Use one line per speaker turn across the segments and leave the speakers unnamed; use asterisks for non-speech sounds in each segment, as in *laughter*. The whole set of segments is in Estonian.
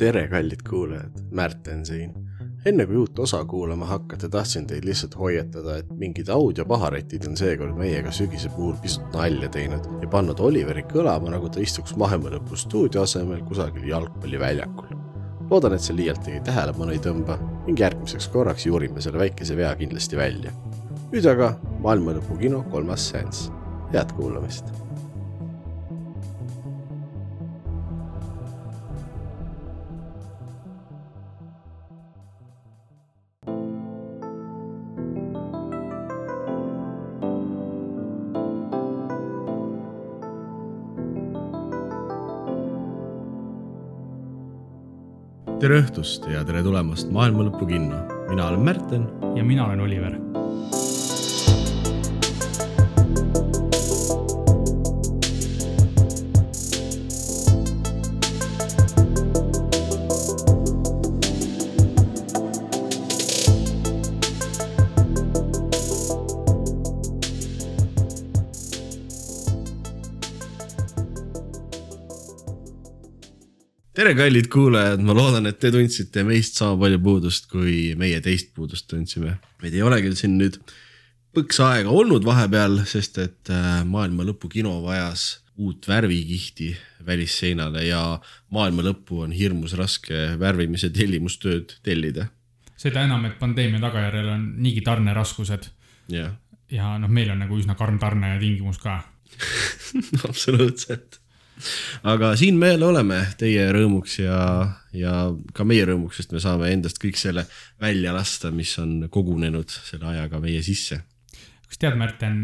tere, kallid kuulajad, Märten siin. enne kui uut osa kuulama hakkate, tahtsin teid lihtsalt hoiatada, et mingid audiopaharetid on seekord meiega sügise puhul pisut nalja teinud ja pannud Oliveri kõlama, nagu ta istuks Mahemõõpu stuudio asemel kusagil jalgpalliväljakul. loodan, et see liialt teie tähelepanu ei tõmba ning järgmiseks korraks juurime selle väikese vea kindlasti välja. nüüd aga maailmalõpu kino kolmas seanss. head kuulamist tere õhtust ja tere tulemast Maailma Lõpu kinno. mina olen Märten.
ja mina olen Oliver
tere, kallid kuulajad, ma loodan, et te tundsite meist sama palju puudust, kui meie teist puudust tundsime. meid ei ole küll siin nüüd põksa aega olnud vahepeal, sest et äh, maailma lõpu kino vajas uut värvikihti välisseinale ja maailma lõppu on hirmus raske värvimise tellimustööd tellida.
seda enam, et pandeemia tagajärjel on niigi tarneraskused.
jah.
ja noh, meil on nagu üsna karm tarnetingimus ka *laughs*
absoluutselt aga siin me jälle oleme teie rõõmuks ja, ja ka meie rõõmuks, sest me saame endast kõik selle välja lasta, mis on kogunenud selle ajaga meie sisse.
kas tead, Märten,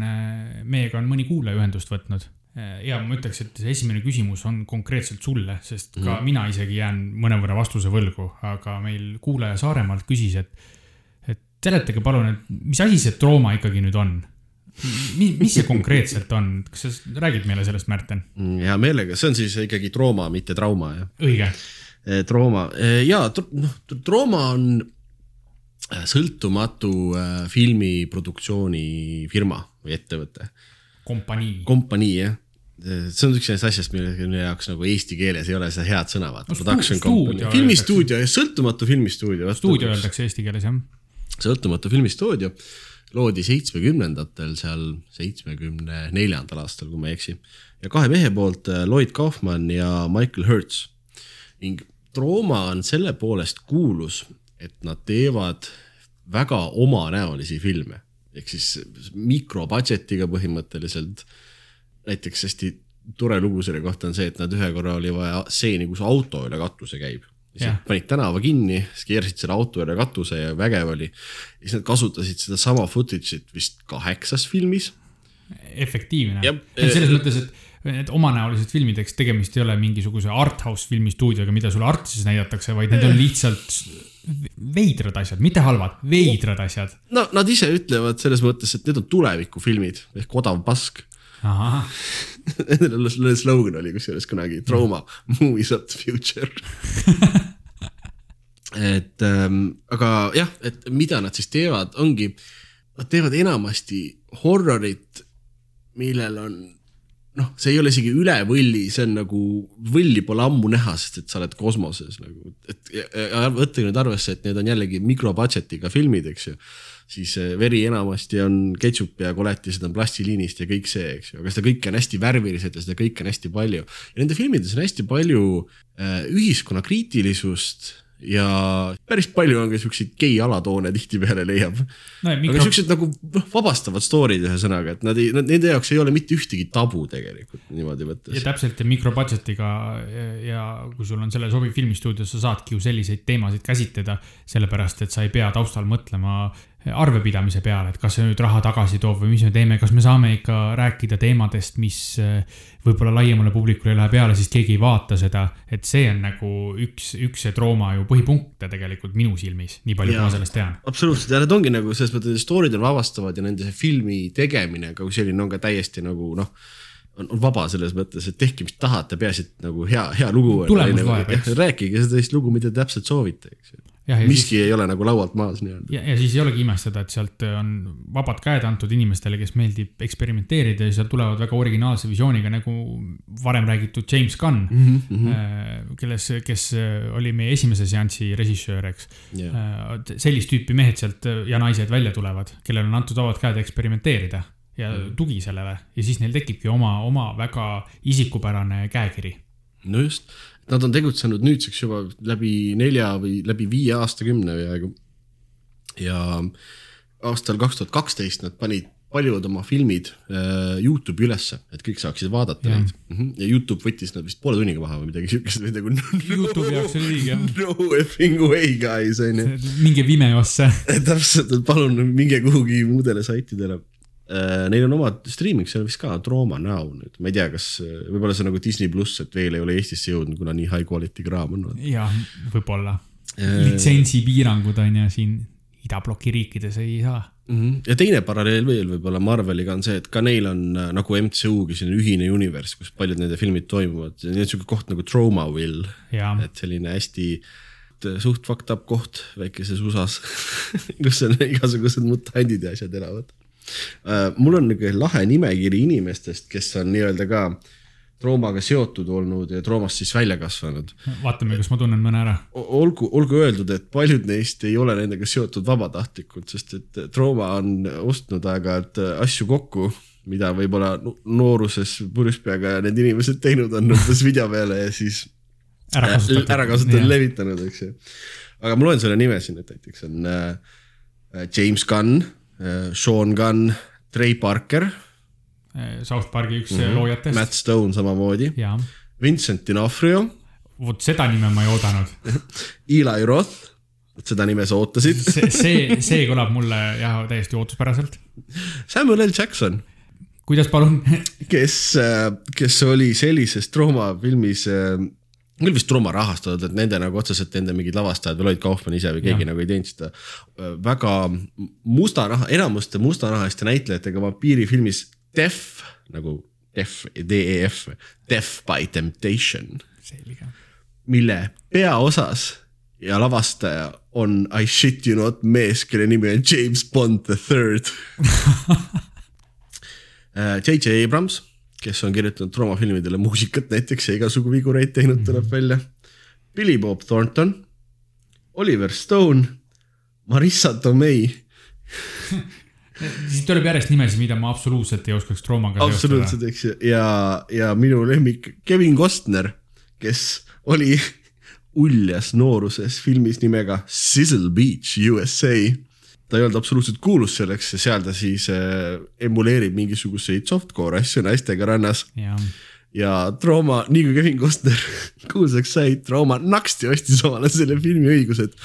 meiega on mõni kuulaja ühendust võtnud ja ma ütleks, et see esimene küsimus on konkreetselt sulle, sest ka mm. mina isegi jään mõnevõrra vastuse võlgu, aga meil kuulaja Saaremaalt küsis, et, et seletage palun, et mis asi see trooma ikkagi nüüd on mis, mis see konkreetselt on, kas sa räägid meile sellest, Märten?
Mm, hea meelega, see on siis ikkagi trooma, mitte trauma, jah.
õige.
Eh, trooma ja noh, trooma on äh, sõltumatu äh, filmiproduktsioonifirma või ettevõte.
kompanii.
kompanii, jah see on üks nendest asjast, mille jaoks nagu eesti keeles ei ole seda head sõna, vaata
no,. Production company,
filmistuudio, sõltumatu filmistuudio.
stuudio öeldakse eesti keeles, jah.
sõltumatu filmistuudio loodi seitsmekümnendatel seal seitsmekümne neljandal aastal, kui ma ei eksi. ja kahe mehe poolt äh, Lloyd Kaufman ja Michael Hertz. ning Trooma on selle poolest kuulus, et nad teevad väga omanäolisi filme ehk siis mikro budget'iga põhimõtteliselt. näiteks hästi tore lugu selle kohta on see, et nad ühe korra oli vaja stseeni, kus auto üle katuse käib panid tänava kinni, keerasid selle auto üle katuse ja vägev oli. siis nad kasutasid sedasama footage'it vist kaheksas filmis.
efektiivne, selles mõttes, et need omanäolised filmid, eks tegemist ei ole mingisuguse art house filmistuudioga, mida sulle Artises näidatakse, vaid need on lihtsalt veidrad asjad, mitte halvad, veidrad asjad.
no nad ise ütlevad selles mõttes, et need on tulevikufilmid ehk odav pask. *laughs* Nende slogan oli kusjuures kunagi trauma, movies of the future *laughs* et ähm, aga jah, et mida nad siis teevad, ongi, nad teevad enamasti horrorit, millel on noh, see ei ole isegi üle võlli, see on nagu, võlli pole ammu näha, sest et sa oled kosmoses nagu, et võtta nüüd arvesse, et need on jällegi mikro budget'iga filmid, eks ju siis eh, veri enamasti on ketšup ja koletised on plastiliinist ja kõik see, eks ju, aga seda kõike on hästi värviliselt ja seda kõike on hästi palju. ja nende filmides on hästi palju äh, ühiskonnakriitilisust ja päris palju on ka siukseid gei alatoone tihtipeale leiab no,. Aga siuksed nagu noh, vabastavad story'd ühesõnaga, et nad ei, nende jaoks ei ole mitte ühtegi tabu tegelikult niimoodi võttes.
ja täpselt ja mikro budget'iga ja, ja kui sul on selle sobiv filmistuudio, sa saadki ju selliseid teemasid käsitleda, sellepärast et sa ei pea taustal mõtlema arvepidamise peale, et kas see nüüd raha tagasi toob või mis me teeme, kas me saame ikka rääkida teemadest, mis eh, võib-olla laiemale publikule ei lähe peale, siis keegi ei vaata seda. et see on nagu üks, üks see Trooma ju põhipunkte tegelikult minu silmis, nii palju, kui ma sellest tean.
absoluutselt ja need ongi nagu selles mõttes, story'd on vabastavad ja nende filmi tegemine kui selline on ka täiesti nagu noh on, on vaba selles mõttes, et tehke, mis tahate, peaasi, et nagu hea, hea lugu eks. rääkige sellist lugu, mida te täpselt soovite, eks ju miski ei ole nagu laualt maas nii-öelda.
ja, ja siis ei olegi imestada, et sealt on vabad käed antud inimestele, kes meeldib eksperimenteerida ja sealt tulevad väga originaalse visiooniga nagu varem räägitud James Gunn mm. -hmm. kelles, kes oli meie esimese seansi režissöör, eks.
jah,
sellist tüüpi mehed sealt ja naised välja tulevad, kellel on antud vabad käed eksperimenteerida ja
Mhm.
tugi sellele ja siis neil tekibki oma, oma väga isikupärane käekiri.
no just, nad on tegutsenud nüüdseks juba läbi nelja või läbi viie aastakümne peaaegu. ja aastal kaks tuhat kaksteist nad panid paljud oma filmid äh, Youtube'i ülesse, et kõik saaksid vaadata
Jah.
neid. -hmm. ja Youtube võttis nad vist poole tunniga maha või midagi siukest või nagu no,
Youtube'i jaoks oli jah. *laughs*
no effing way guys on ju.
minge Vimeosse. *laughs*
täpselt, et palun minge kuhugi muudele saitidele. Neil on oma streaming seal vist ka, Trauma Now nüüd, ma ei tea, kas võib-olla see on nagu Disney pluss, et veel ei ole Eestisse jõudnud, kuna nii high quality kraam on.
jah, võib-olla.
Äh.
litsentsipiirangud on ju siin idabloki riikides ei saa.
Mhm. ja teine paralleel veel võib-olla Marveliga on see, et ka neil on äh, nagu MCU-gi selline ühine universe, kus paljud nende filmid toimuvad, neil on siuke koht nagu Traumaville, et selline hästi äh, suht fucked up koht väikeses USA-s, *laughs* kus on igasugused mutandid ja asjad elavad. Mul on niisugune lahe nimekiri inimestest, kes on nii-öelda ka traumaga seotud olnud ja traumast siis välja kasvanud.
vaatame, kas ma tunnen mõne ära.
olgu, olgu öeldud, et paljud neist ei ole nendega seotud vabatahtlikult, sest et trauma on ostnud aeg-ajalt asju kokku, mida võib-olla no- nooruses purjuspeaga need inimesed teinud on umbes video peale ja siis
ära kasutatud.
ära kasutanud, levitanud, eks ju. aga ma loen selle nimesid, et näiteks on äh, James Gunn äh,, Sean Gunn, Trey Parker,
South Park'i üks mm -hmm. loojatest.
Matt Stone samamoodi, Vincent D'Onofrio,
vot seda nime ma ei oodanud. *laughs*
Eli Roth, seda nime sa ootasid,
see, see, see kõlab mulle jah, täiesti ootuspäraselt.
Samuel L Jackson
kuidas palun?
kes, kes oli sellises Trauma filmis, küll vist Trauma rahastatud, et nende nagu otseselt nende mingid lavastajad või Lloyd Kaufmann ise või keegi
Jah.
nagu ei teinud seda. väga musta raha, enamuste mustanahaliste näitlejatega vampiirifilmis Def nagu Def, D-E-F, Def by Temptation,
selge.
mille peaosas ja lavastaja on I shit you not mees, kelle nimi on James Bond the third. *laughs* J.J. Abrams, kes on kirjutanud traumafilmidele muusikat näiteks ja igasugu vigureid teinud, tuleb välja. Billy Bob Thornton, Oliver Stone, Marissa Tomei,
siis tuleb järjest nimesid, mida ma absoluutselt ei oskaks traumaga seostada.
absoluutselt, eks ju, ja, ja minu lemmik Kevin Costner, kes oli uljas nooruses filmis nimega Sizzle Beach USA. Ta ei olnud absoluutselt kuulus selleks ja seal ta siis äh, emuleerib mingisuguseid softcore asju naistega rannas ja Trauma, nii kui Kevin Costner *laughs* kuulsaks sai, Trauma naksti ostis omale selle filmi õigused.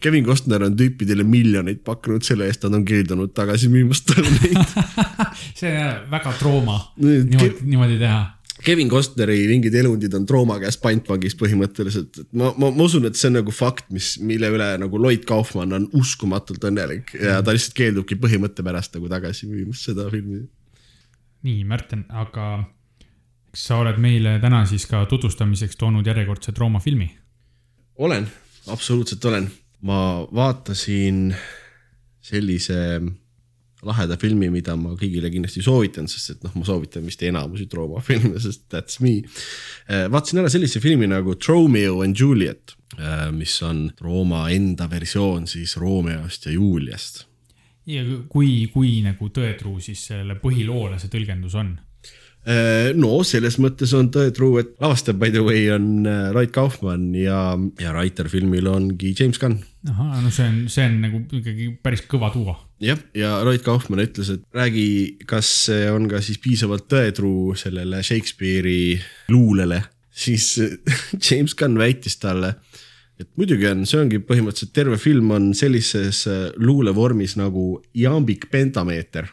Kevin Costner on tüüpidele miljoneid pakkunud selle eest, nad on keeldunud tagasi müümast talle neid. *laughs*
see on väga trauma, niimoodi, niimoodi teha.
Kevin Costneri mingid elundid on Trauma käes pantvangis põhimõtteliselt, et ma, ma, ma usun, et see on nagu fakt, mis, mille üle nagu Lloyd Kaufmann on uskumatult õnnelik ja ta lihtsalt keeldubki põhimõtte pärast nagu tagasi müümast seda filmi.
nii, Märten, aga kas sa oled meile täna siis ka tutvustamiseks toonud järjekordse traumafilmi?
olen, absoluutselt olen, ma vaatasin sellise laheda filmi, mida ma kõigile kindlasti soovitan, sest et noh, ma soovitan vist enamusi traumafilme, sest that's me. vaatasin ära sellise filmi nagu Romeo and Juliet, mis on Rooma enda versioon siis Romeost ja Juliast.
ja kui, kui nagu tõetruu siis selle põhiloole see tõlgendus on?
no selles mõttes on tõetruu, et lavastaja by the way on Lloyd Kaufmann ja, ja writer filmil ongi James Gunn
ahah, no see on, see on nagu ikkagi päris kõva duo.
jah, ja Lloyd Kaufmann ütles, et räägi, kas see on ka siis piisavalt tõetruu sellele Shakespeare'i luulele, siis *laughs* James Gunn väitis talle, et muidugi on, see ongi põhimõtteliselt terve film on sellises äh, luulevormis nagu iambik pentameeter.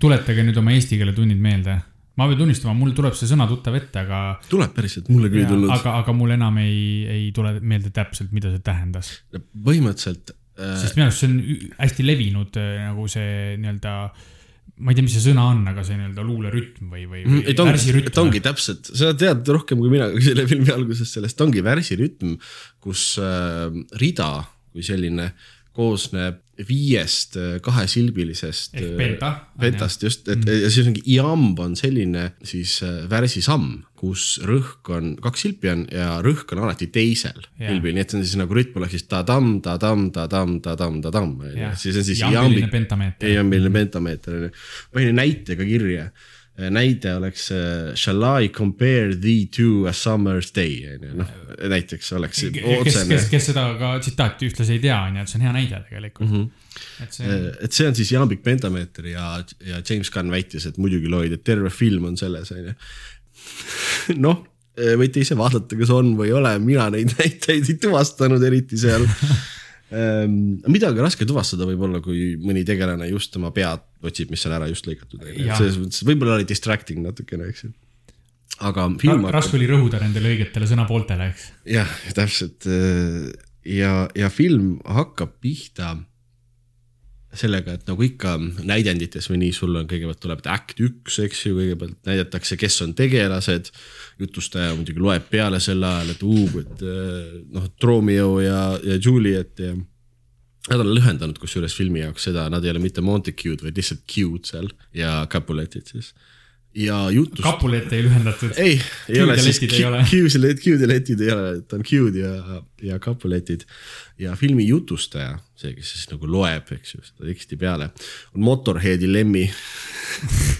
tuletage nüüd oma eesti keele tunnid meelde. ma pean tunnistama, mul tuleb see sõna tuttav ette, aga,
tuleb päriselt, mulle küll ei tulnud.
aga, aga mul enam ei, ei tule meelde täpselt, mida see tähendas.
põhimõtteliselt
sest minu arust see on hästi levinud äh, nagu see nii-öelda ma ei tea, mis see sõna on, aga see nii-öelda luulerütm või, või, või
et ongi, et ongi täpselt, sa tead rohkem kui mina selle filmi algusest sellest, ongi värsirütm, kus äh, rida kui selline koosneb viiest äh, kahesilbilisest.
ehk penta.
pentast just, et mm. ja siis ongi iamb on selline siis äh, värsisamm, kus rõhk on, kaks silpi on ja rõhk on alati teisel silbil, nii et see on siis nagu rütm oleks siis ta-tamm, ta-tamm, ta-tamm, ta-tamm, ta-tamm, onju. siis on siis iambi. iambiline pentameeter on ju. panin näite ka kirja näide oleks uh, shall I compare thee to a summer's day on ju, noh näiteks oleks
kes, kes, kes seda ka tsitaati ühtlasi ei tea, on ju, et see on hea näide tegelikult mm. -hmm.
et see, äh, et see on siis jambik pentameeter ja, ja James Gunn väitis, et muidugi Lloyd, et terve film on selles on ju. *laughs* noh, äh, võite ise vaadata, kas on või ei ole, mina neid *laughs* näiteid ei tuvastanud eriti seal midagi raske tuvastada võib-olla, kui mõni tegelane just oma pead otsib, mis on ära just lõigatud. selles mõttes võib-olla oli distracting natukene, eks ju. aga film
Ra. raske oli rõhuda nendele õigetele sõnapooltele, eks.
jah, täpselt äh, ja, ja film hakkab pihta sellega, et nagu ikka näidendites või nii, sul on kõigepealt tuleb act üks, eks ju, kõigepealt näidatakse, kes on tegelased. jutustaja muidugi loeb peale sel ajal, et uu, et eh, noh, Romeo ja, ja Juliet ja. Nad on lühendanud kusjuures filmi jaoks seda, nad ei ole mitte Montague'd, vaid lihtsalt Q'd seal ja Capuletid siis ja jutust.
Capulet ei lühendatud.
ei, ei ole siis Q-d, Q-d ja letid ei ole, et on Q-d ja, ja Capuletid. ja filmi jutustaja, see, kes siis nagu loeb, eks ju, seda teksti peale, on Motorheadi Lemmi *laughs*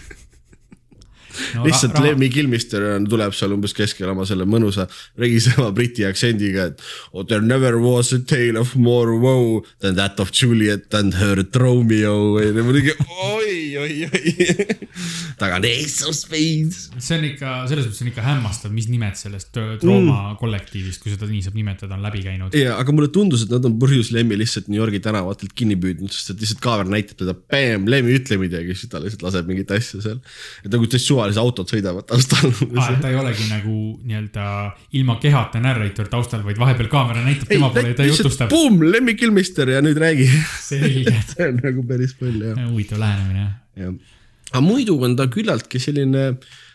no, lihtsalt Lemmi Kilmister tuleb seal umbes keskel oma selle mõnusa regisema briti aktsendiga, et oh, there never was a tale of more woe than that of Juliet and her Romeo ja muidugi oi, oi, oi *laughs* taga on Ace of Spades.
see on ikka, selles mõttes on ikka hämmastav, mis nimed sellest Trooma mm. kollektiivist, kui seda nii saab nimetada, on läbi käinud.
ja, aga mulle tundus, et nad on põhjus Lemmi lihtsalt New Yorgi tänavatelt kinni püüdnud, sest et lihtsalt kaamera näitab teda, Lemmi ütle midagi, siis ta lihtsalt laseb mingit asja seal. et nagu täitsa suvalised autod sõidavad taustal
ah,. ta ei olegi nagu nii-öelda ilma kehata narrator taustal, vaid vahepeal kaamera näitab tema poole ja ta jutustab.
Pumm, Lemmi Kilmister ja nüüd räägi.
selge *laughs*
see on nagu päris palju jah.
huvitav lähenemine
jah. aga muidu on ta küllaltki selline Äh,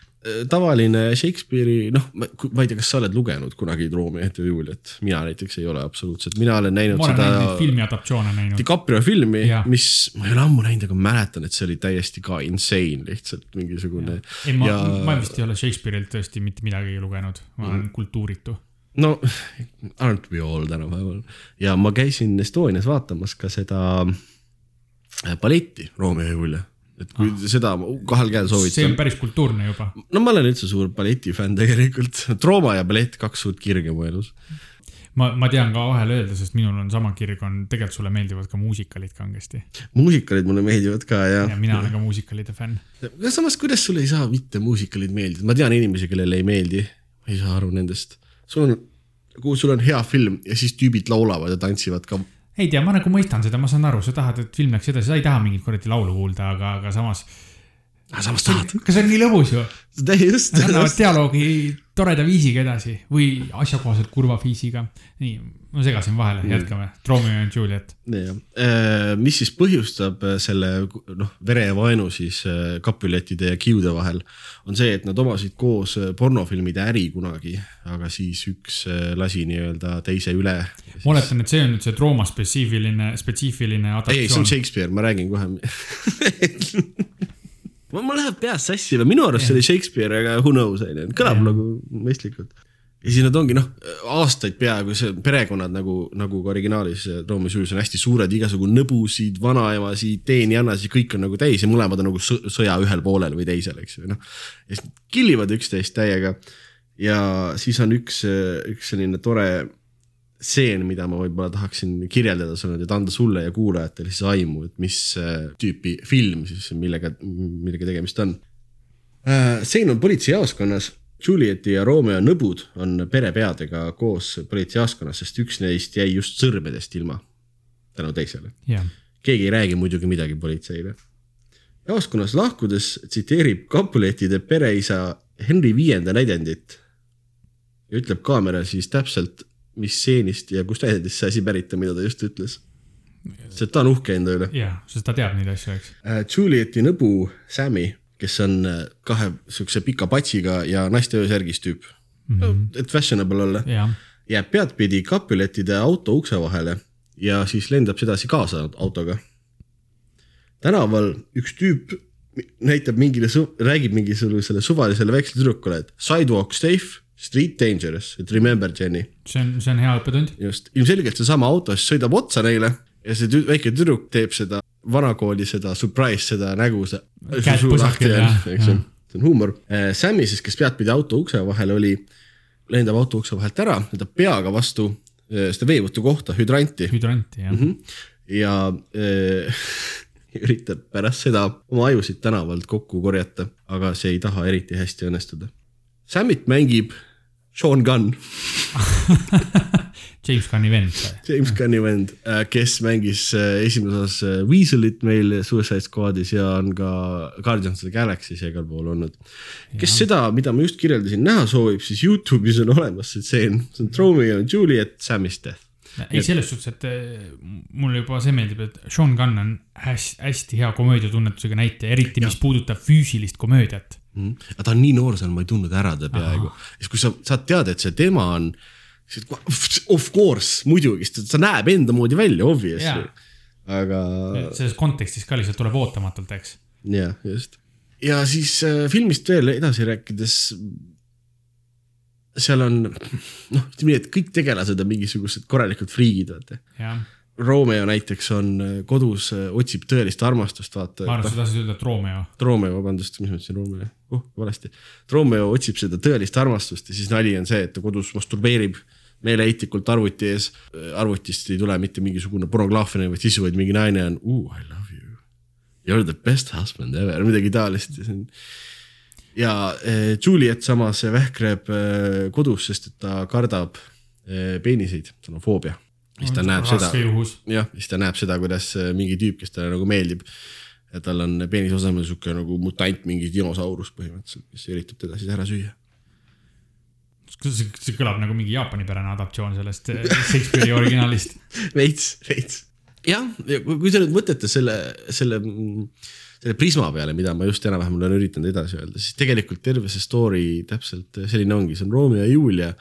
tavaline Shakespeare'i, noh, ma ei tea, kas sa oled lugenud kunagi Romeo ja Juliet, mina näiteks ei ole absoluutselt, mina olen näinud
ma seda. filmi adaptatsioone näinud.
DiCaprio filmi, mis ma ei ole ammu näinud, aga mäletan, et see oli täiesti ka insane lihtsalt mingisugune.
ei, ma ja..., ma vist ei ole Shakespeare'ilt tõesti mitte midagi lugenud, ma olen mm. kultuuritu
no aren't we all tänapäeval ja ma käisin Estonias vaatamas ka seda äh, balletti Romeo ja Julia et kui ah. seda kahel käel soovitan.
see on päris kultuurne juba.
no ma olen üldse suur balletifänn tegelikult, *laughs* Trooma ja ballett, kaks suurt kirge mu elus.
ma, ma tean ka vahele öelda, sest minul on sama kirg on, tegelikult sulle meeldivad ka muusikalid kangesti.
muusikalid mulle meeldivad ka ja.
ja mina olen ka muusikalide fänn.
aga samas, kuidas sulle ei saa mitte muusikalid meeldida, ma tean inimesi, kellele ei meeldi, ma ei saa aru nendest. sul on, kui sul on hea film ja siis tüübid laulavad ja tantsivad ka
ei tea, ma nagu mõistan seda, ma saan aru, sa tahad, et film läheks edasi, sa ei taha mingit kuradi laulu kuulda, aga, aga samas.
aga samas tahad.
kas see on nii lõbus ju?
just.
Nad annavad dialoogi toreda viisiga edasi või asjakohaselt kurva viisiga. nii, ma segasin vahele jätkame. Romeo ja Juliet.
Äh, mis siis põhjustab äh, selle noh, verevaenu siis äh, Capuletide ja Kiude vahel, on see, et nad omasid koos pornofilmide äri kunagi, aga siis üks lasi nii-öelda teise üle.
ma oletan, et see on nüüd see Rooma spetsiifiline, spetsiifiline
adaptatsioon. ei, see on Shakespeare, ma räägin kohe *laughs* mul läheb peast sassi, minu arust see oli Shakespeare, aga who knows on ju, kõlab ja. nagu mõistlikult ja siis nad ongi noh, aastaid peaaegu see perekonnad nagu, nagu ka originaalis Romeo Julius on hästi suured, igasugu nõbusid, vanaemasid, teeniannasid, kõik on nagu täis ja mõlemad on nagu sõja ühel poolel või teisel, eks ju, noh. ja siis nad killivad üksteist täiega. ja siis on üks, üks selline tore stseen, mida ma võib-olla tahaksin kirjeldada sulle, et anda sulle ja kuulajatele siis aimu, et mis äh, tüüpi film siis, millega, millega tegemist on. Äh, stseen on politseijaoskonnas Julieti ja Romeo nõbud on perepeadega koos politseijaoskonnas, sest üks neist jäi just sõrmedest ilma tänu teisele
yeah..
keegi ei räägi muidugi midagi politseile. jaoskonnas lahkudes tsiteerib Capuletide pereisa Henry Viienda näidendit ja ütleb kaamera siis täpselt, mis stseenist ja kust näidendist see asi pärit on, mida ta just ütles sest ta on uhke enda üle.
jah, sest ta teab neid asju, eks.
Julieti nõbu Sammy, kes on äh, kahe siukse pika patsiga ja naiste öösärgis tüüp mm, -hmm. et fashionable olla,
jah,
jääb peadpidi kapiletide auto ukse vahele ja siis lendab sedasi kaasa autoga. tänaval üks tüüp näitab mingile, räägib mingisugusele suvalisele väiksele tüdrukule, et sidewalk safe, street dangerous, et remember Jenny.
see on, see on hea õppetund.
just, ilmselgelt seesama auto siis sõidab otsa neile ja see tü väike tüdruk teeb seda vanakooli seda surprise, seda nägu, see. See on huumor. Sammy siis, kes peadpidi auto ukse vahel oli, lendab auto ukse vahelt ära, lendab peaga vastu eh, seda veevõtu kohta, hüdranti
hüdranti, jah mm. -hmm.
ja eh, *laughs* üritab pärast seda oma ajusid tänavalt kokku korjata, aga see ei taha eriti hästi õnnestuda. Sammit mängib Sean Gunn, *laughs*
James Gunni vend.
James Gunni vend, kes mängis äh, esimeses osas äh, Weaselit meil Suicide Squadis ja on ka Guardians of the Galaxy's ja igal pool olnud. kes seda, mida ma just kirjeldasin, näha soovib, siis Youtube'is on olemas see tseen, see on Romeo and Juliet, Sammy's death.
ei, selles suhtes, et mulle juba see meeldib, et Sean Gunn on hästi, hästi hea komöödiatunnetusega näitleja, eriti mis puudutab füüsilist komöödiat.
mm.. aga ta on nii noor seal, ma ei tundnud ära teda peaaegu. siis kui sa saad teada, et see tema on, siis of course, muidugi, sest ta näeb enda moodi välja, obviously
Jaa..
aga
selles kontekstis ka lihtsalt tuleb ootamatult, eks.
jah, just. ja siis äh, filmist veel edasi rääkides. seal on noh, ütleme nii, et kõik tegelased on mingisugused korralikud friigid, vaata.
jah,
Romeo näiteks on äh, kodus, otsib tõelist armastust, vaata
ma. arvan, sa tahtsid öelda, et Romeo.
Romeo, vabandust, mis ma ütlesin, Romeo, oh valesti. Romeo otsib seda tõelist armastust ja siis nali on see, et ta kodus masturbeerib meeleheitlikult arvuti ees. arvutist ei tule mitte mingisugune pornograafiline või sisu, vaid mingi naine on uh,, I love you. You are the best husband ever, midagi taolist ja eh, Juliet samas vähkreb eh, kodus, sest et ta kardab eh, peeniseid, tal on foobia. siis ta näeb seda jah, siis ta näeb seda, kuidas mingi tüüp, kes talle nagu meeldib. ja tal on peenise asemel sihuke nagu mutant, mingi dinosaurus põhimõtteliselt, kes üritab teda siis ära süüa.
See, see kõlab nagu mingi Jaapani-pärane adaptatsioon sellest eh, Shakespeare'i originaalist. *laughs*
veits, veits. jah, ja kui sa nüüd mõtlete selle, selle, selle prisma peale, mida ma just enam-vähem olen üritanud edasi öelda, siis tegelikult terve see story täpselt selline ongi, see on Romeo ja Julia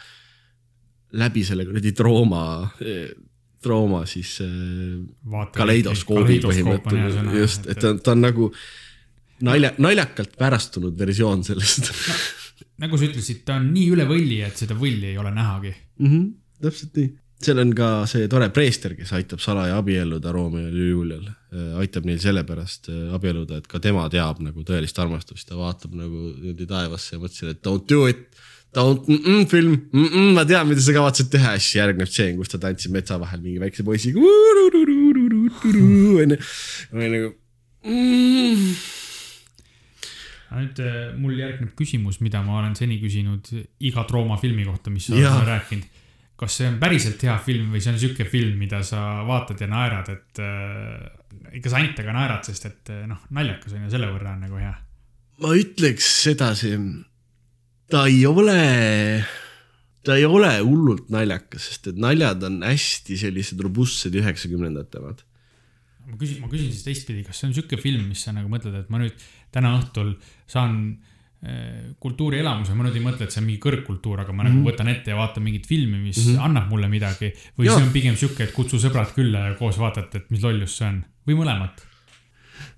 läbi selle kuradi trooma, trooma siis äh, kaleidoskoobi põhimõtteliselt, just, et ta, ta on nagu nalja, naljakalt pärastunud versioon sellest *laughs*
nagu sa ütlesid, ta on nii üle võlli, et seda võlli ei ole nähagi.
mm. -hmm, täpselt nii. seal on ka see tore preester, kes aitab salaja abielluda Romeo ja Julial. aitab neil sellepärast äh, abielluda, et ka tema teab nagu tõelist armastust ja vaatab nagu niimoodi taevasse ja mõtlesin, et don't do it. Don't mm, -mm, film mm, -mm, ma tean, mida sa kavatsed teha ja siis järgneb stseen, kus ta tantsib metsa vahel mingi väikse poisiga. onju, või nagu mm,.
Nüüd eh, mul järgneb küsimus, mida ma olen seni küsinud iga Trooma filmi kohta, mis sa oled rääkinud. kas see on päriselt hea film või see on sihuke film, mida sa vaatad ja naerad, et äh, ikka sa ainult aga naerad, sest et eh, noh, naljakas on ju selle võrra on nagu hea.
ma ütleks sedasi, ta ei ole, ta ei ole hullult naljakas, sest et naljad on hästi sellised robustsed üheksakümnendate omad.
ma küsin, ma küsin siis teistpidi, kas see on sihuke film, mis sa nagu mõtled, et ma nüüd täna õhtul saan äh, kultuurielamuse, ma nüüd ei mõtle, et see on mingi kõrgkultuur, aga ma mm -hmm. nagu võtan ette ja vaatan mingit filmi, mis mm -hmm. annab mulle midagi. või
Jaa.
see on pigem sihuke, et kutsu sõbrad külla ja koos vaatate, et mis lollus see on või mõlemat.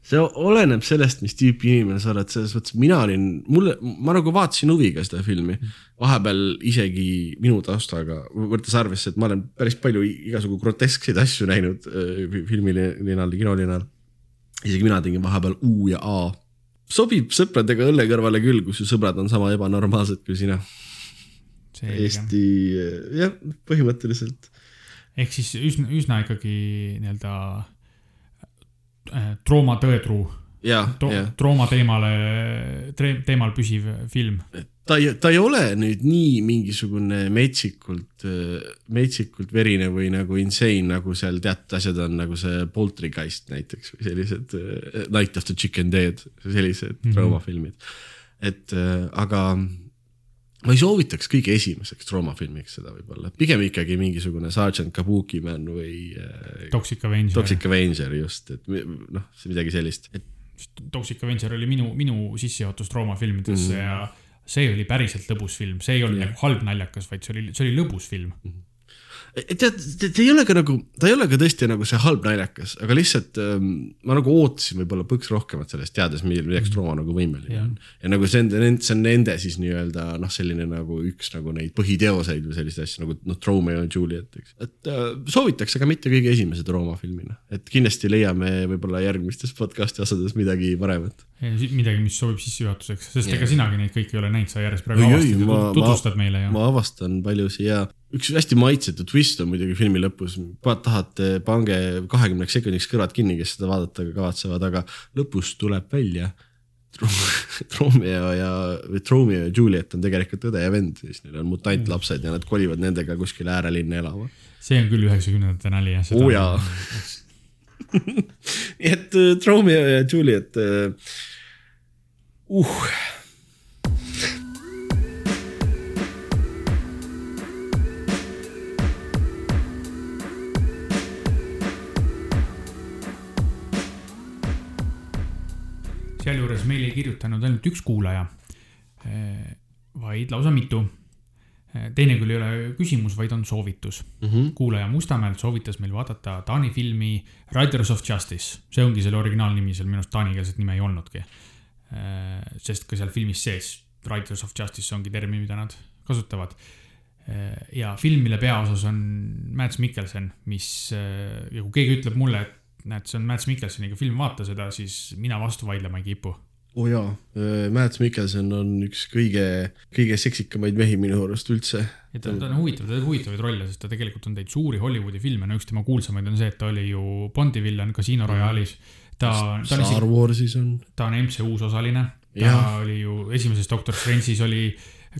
see oleneb sellest, mis tüüpi inimene sa oled, selles mõttes mina olin, mulle, ma nagu vaatasin huviga seda filmi. vahepeal isegi minu taustaga, võttes arvesse, et ma olen päris palju igasugu groteskseid asju näinud äh, filmilinal ja kinolinal. isegi mina tegin vahepeal U ja A. Sobib sõpradega õlle kõrvale küll, kus su sõbrad on sama ebanormaalsed kui sina. Eesti, jah, põhimõtteliselt.
ehk siis üsna, üsna ikkagi nii-öelda äh, Trooma tõetruu
ja,
to,
ja
Trooma teemale, teemal püsiv film.
Ta ei, ta ei ole nüüd nii mingisugune metsikult, metsikult verine või nagu insane, nagu seal teatud asjad on, nagu see Poltergeist näiteks või sellised Night of the Chicken Dead, sellised mm. -hmm. traumafilmid. et aga ma ei soovitaks kõige esimeseks traumafilmiks seda võib-olla, pigem ikkagi mingisugune Sergeant Kabuki Man või äh,
Toxic Avenger.
Toxic Avenger just, et noh, midagi sellist, et
Toxic Avenger oli minu, minu sissejuhatus traumafilmidesse mm -hmm. ja see oli päriselt lõbus film, see ei olnud nagu halb naljakas, vaid see oli, see oli lõbus film mm. -hmm
tead, ta ei ole ka nagu, ta ei ole ka tõesti nagu see halb naljakas, aga lihtsalt ähm, ma nagu ootasin võib-olla põks rohkemat sellest, teades, milleks Trooma nagu võimeline on. ja nagu see on, see on nende siis nii-öelda noh, selline nagu üks nagu neid põhiteoseid või selliseid asju nagu noh, Romeo ja Juliet, eks. et äh, soovitaks, aga mitte kõige esimese Trooma filmina, et kindlasti leiame võib-olla järgmistes podcast'i osades midagi paremat.
Midagi, mis sobib sissejuhatuseks, sest ega sinagi neid kõiki ei ole näinud, sa järjest praegu avastad ja tutvustad meile
ja. ma avastan paljusid ja üks hästi maitsetu twist on muidugi filmi lõpus, tahate, pange kahekümneks sekundiks kõrvad kinni, kes seda vaadata kavatsevad, aga lõpus tuleb välja. *laughs* Romeo ja, või Romeo ja Juliet on tegelikult õde ja vend, siis neil on mutantlapsed ja nad kolivad nendega kuskile äärelinna elama.
see on küll üheksakümnendate nali jah.
oo jaa. *laughs* *laughs* nii et uh, Romeo ja Juliet uh,. Uh
sealjuures meil ei kirjutanud ainult üks kuulaja, eh, vaid lausa mitu. Eh, teine küll ei ole küsimus, vaid on soovitus mm. -hmm. kuulaja Mustamäelt soovitas meil vaadata Taani filmi Riders of Justice, see ongi selle originaalnimi, seal minu arust taanikeelset nime ei olnudki. Eh, sest ka seal filmis sees Riders of Justice ongi termin, mida nad kasutavad ja film, mille peaosas on Mads Mikkelsen, mis ja kui keegi ütleb mulle, et näed, see on Mads Mikkelsoniga film, vaata seda, siis mina vastu vaidlema ei kipu.
oo oh jaa, äh, Mads Mikkelson on üks kõige, kõige seksikamaid mehi minu arust üldse.
ja ta, ta on huvitav, ta teeb huvitavaid rolle, sest ta tegelikult on teinud suuri Hollywoodi filme, no üks tema kuulsamaid on see, et ta oli ju Bondi villan Casino Royale'is. Ta, ta
on Star Warsis on.
ta on MCU-s osaline, ta ja. oli ju esimeses Doctor Strange'is oli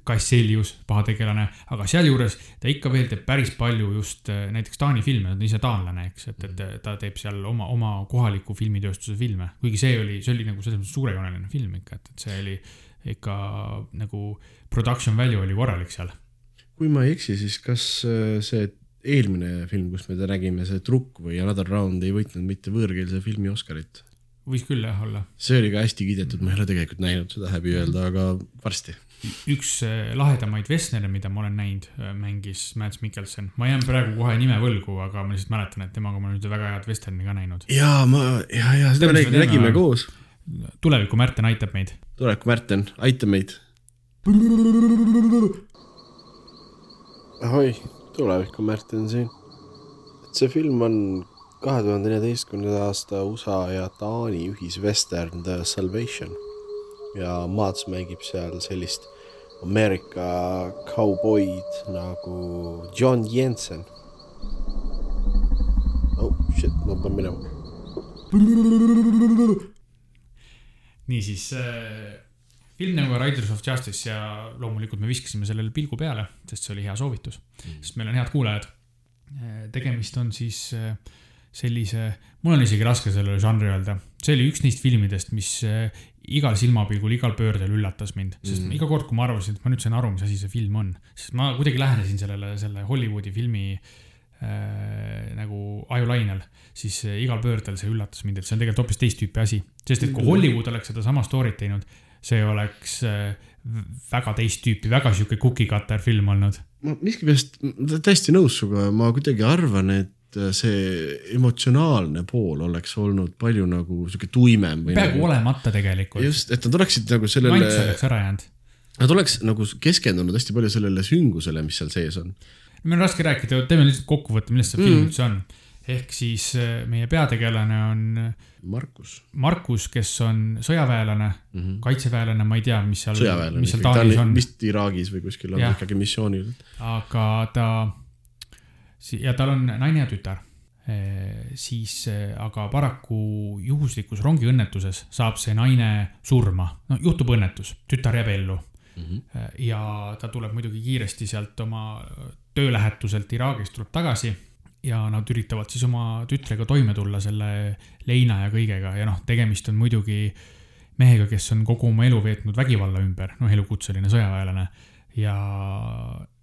Kasselius, pahategelane, aga sealjuures ta ikka veel teeb päris palju just äh, näiteks Taani filme, ta on ise taanlane, eks, et, et ta teeb seal oma, oma kohaliku filmitööstuse filme. kuigi see oli, see oli nagu selles mõttes suurejooneline film ikka, et, et see oli ikka nagu production value oli korralik seal.
kui ma ei eksi, siis kas äh, see eelmine film, kus me ta nägime, see Trukk või Another Round ei võitnud mitte võõrkeelse filmi Oscarit?
võis küll jah olla.
see oli ka hästi kiidetud, ma ei ole tegelikult näinud seda, häbi öelda, aga varsti
üks äh, lahedamaid Vesnere, mida ma olen näinud, äh, mängis Mads Mikkelson. ma jään praegu kohe nime võlgu, aga ma lihtsalt mäletan, et temaga ma olen ühte väga head vesterni ka näinud.
ja ma, ja, ja seda me nägime, nägime koos.
tuleviku Märten aitab meid.
tuleviku Märten, aita meid. ahoi, tuleviku Märten siin. et see film on kahe tuhande neljateistkümnenda aasta USA ja Taani ühisvestern The Salvation ja Mats mängib seal sellist Ameerika kauboid nagu John Jensen. oh shit, ma pean minema.
niisiis äh, film nagu Riders of Justice ja loomulikult me viskasime sellele pilgu peale, sest see oli hea soovitus mm., sest meil on head kuulajad. Äh, tegemist on siis äh, sellise, mul on isegi raske sellele žanri öelda, see oli üks neist filmidest, mis äh, igal silmapilgul, igal pöördel üllatas mind, sest mm. iga kord, kui ma arvasin, et ma nüüd sain aru, mis asi see film on, sest ma kuidagi lähenesin sellele, selle Hollywoodi filmi äh, nagu ajulainel, siis igal pöördel see üllatas mind, et see on tegelikult hoopis teist tüüpi asi. sest et kui mm. Hollywood oleks sedasama story't teinud, see oleks äh, väga teist tüüpi, väga sihuke cookie cutter film olnud.
ma miskipärast täiesti nõus sinuga, ma kuidagi arvan, et Äh, see emotsionaalne pool oleks olnud palju nagu sihuke tuimem.
peaaegu nagu, olemata tegelikult.
just, et nad oleksid nagu sellele.
nants oleks ära jäänud.
Nad oleks nagu keskendunud hästi palju sellele süngusele, mis seal sees on.
meil on raske rääkida, teeme lihtsalt kokkuvõtte, millest see mm. film üldse on. Ehk siis äh, meie peategelane on.
Äh, Markus.
Markus, kes on sõjaväelane mm, -hmm. kaitseväelane, ma ei tea, mis seal, mis seal
Taanis on. vist Iraagis või kuskil on ikkagi missioonil.
aga ta ja tal on naine ja tütar. siis aga paraku juhuslikus rongiõnnetuses saab see naine surma, no juhtub õnnetus, tütar jääb ellu mm. -hmm. ja ta tuleb muidugi kiiresti sealt oma töölähetuselt Iraagist tuleb tagasi ja nad üritavad siis oma tütrega toime tulla selle leina ja kõigega ja noh, tegemist on muidugi mehega, kes on kogu oma elu veetnud vägivalla ümber, noh, elukutseline sõjaväelane ja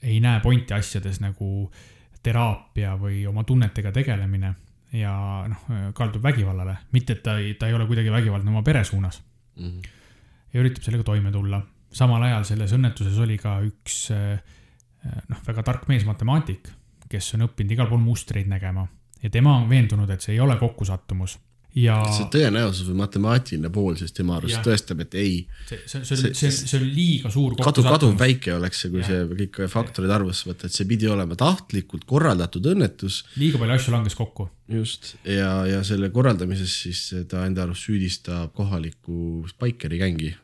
ei näe pointi asjades nagu teraapia või oma tunnetega tegelemine ja noh, kaldub vägivallale, mitte et ta ei, ta ei ole kuidagi vägivaldne oma pere suunas mm. -hmm. ja üritab sellega toime tulla. samal ajal selles õnnetuses oli ka üks noh, väga tark mees, matemaatik, kes on õppinud igal pool mustreid nägema. Ja tema on veendunud, et see ei ole kokkusattumus ja.
see tõenäosus või matemaatiline pool siis tema arust tõestab, et ei.
see, see, see, see, see on liiga suur.
kadu, kaduv väike oleks see, kui ja. see kõik faktorid arvesse võtta, et see pidi olema tahtlikult korraldatud õnnetus.
liiga palju asju langes kokku.
just ja, ja selle korraldamises siis ta enda arust süüdistab kohalikku Spikeri gängi.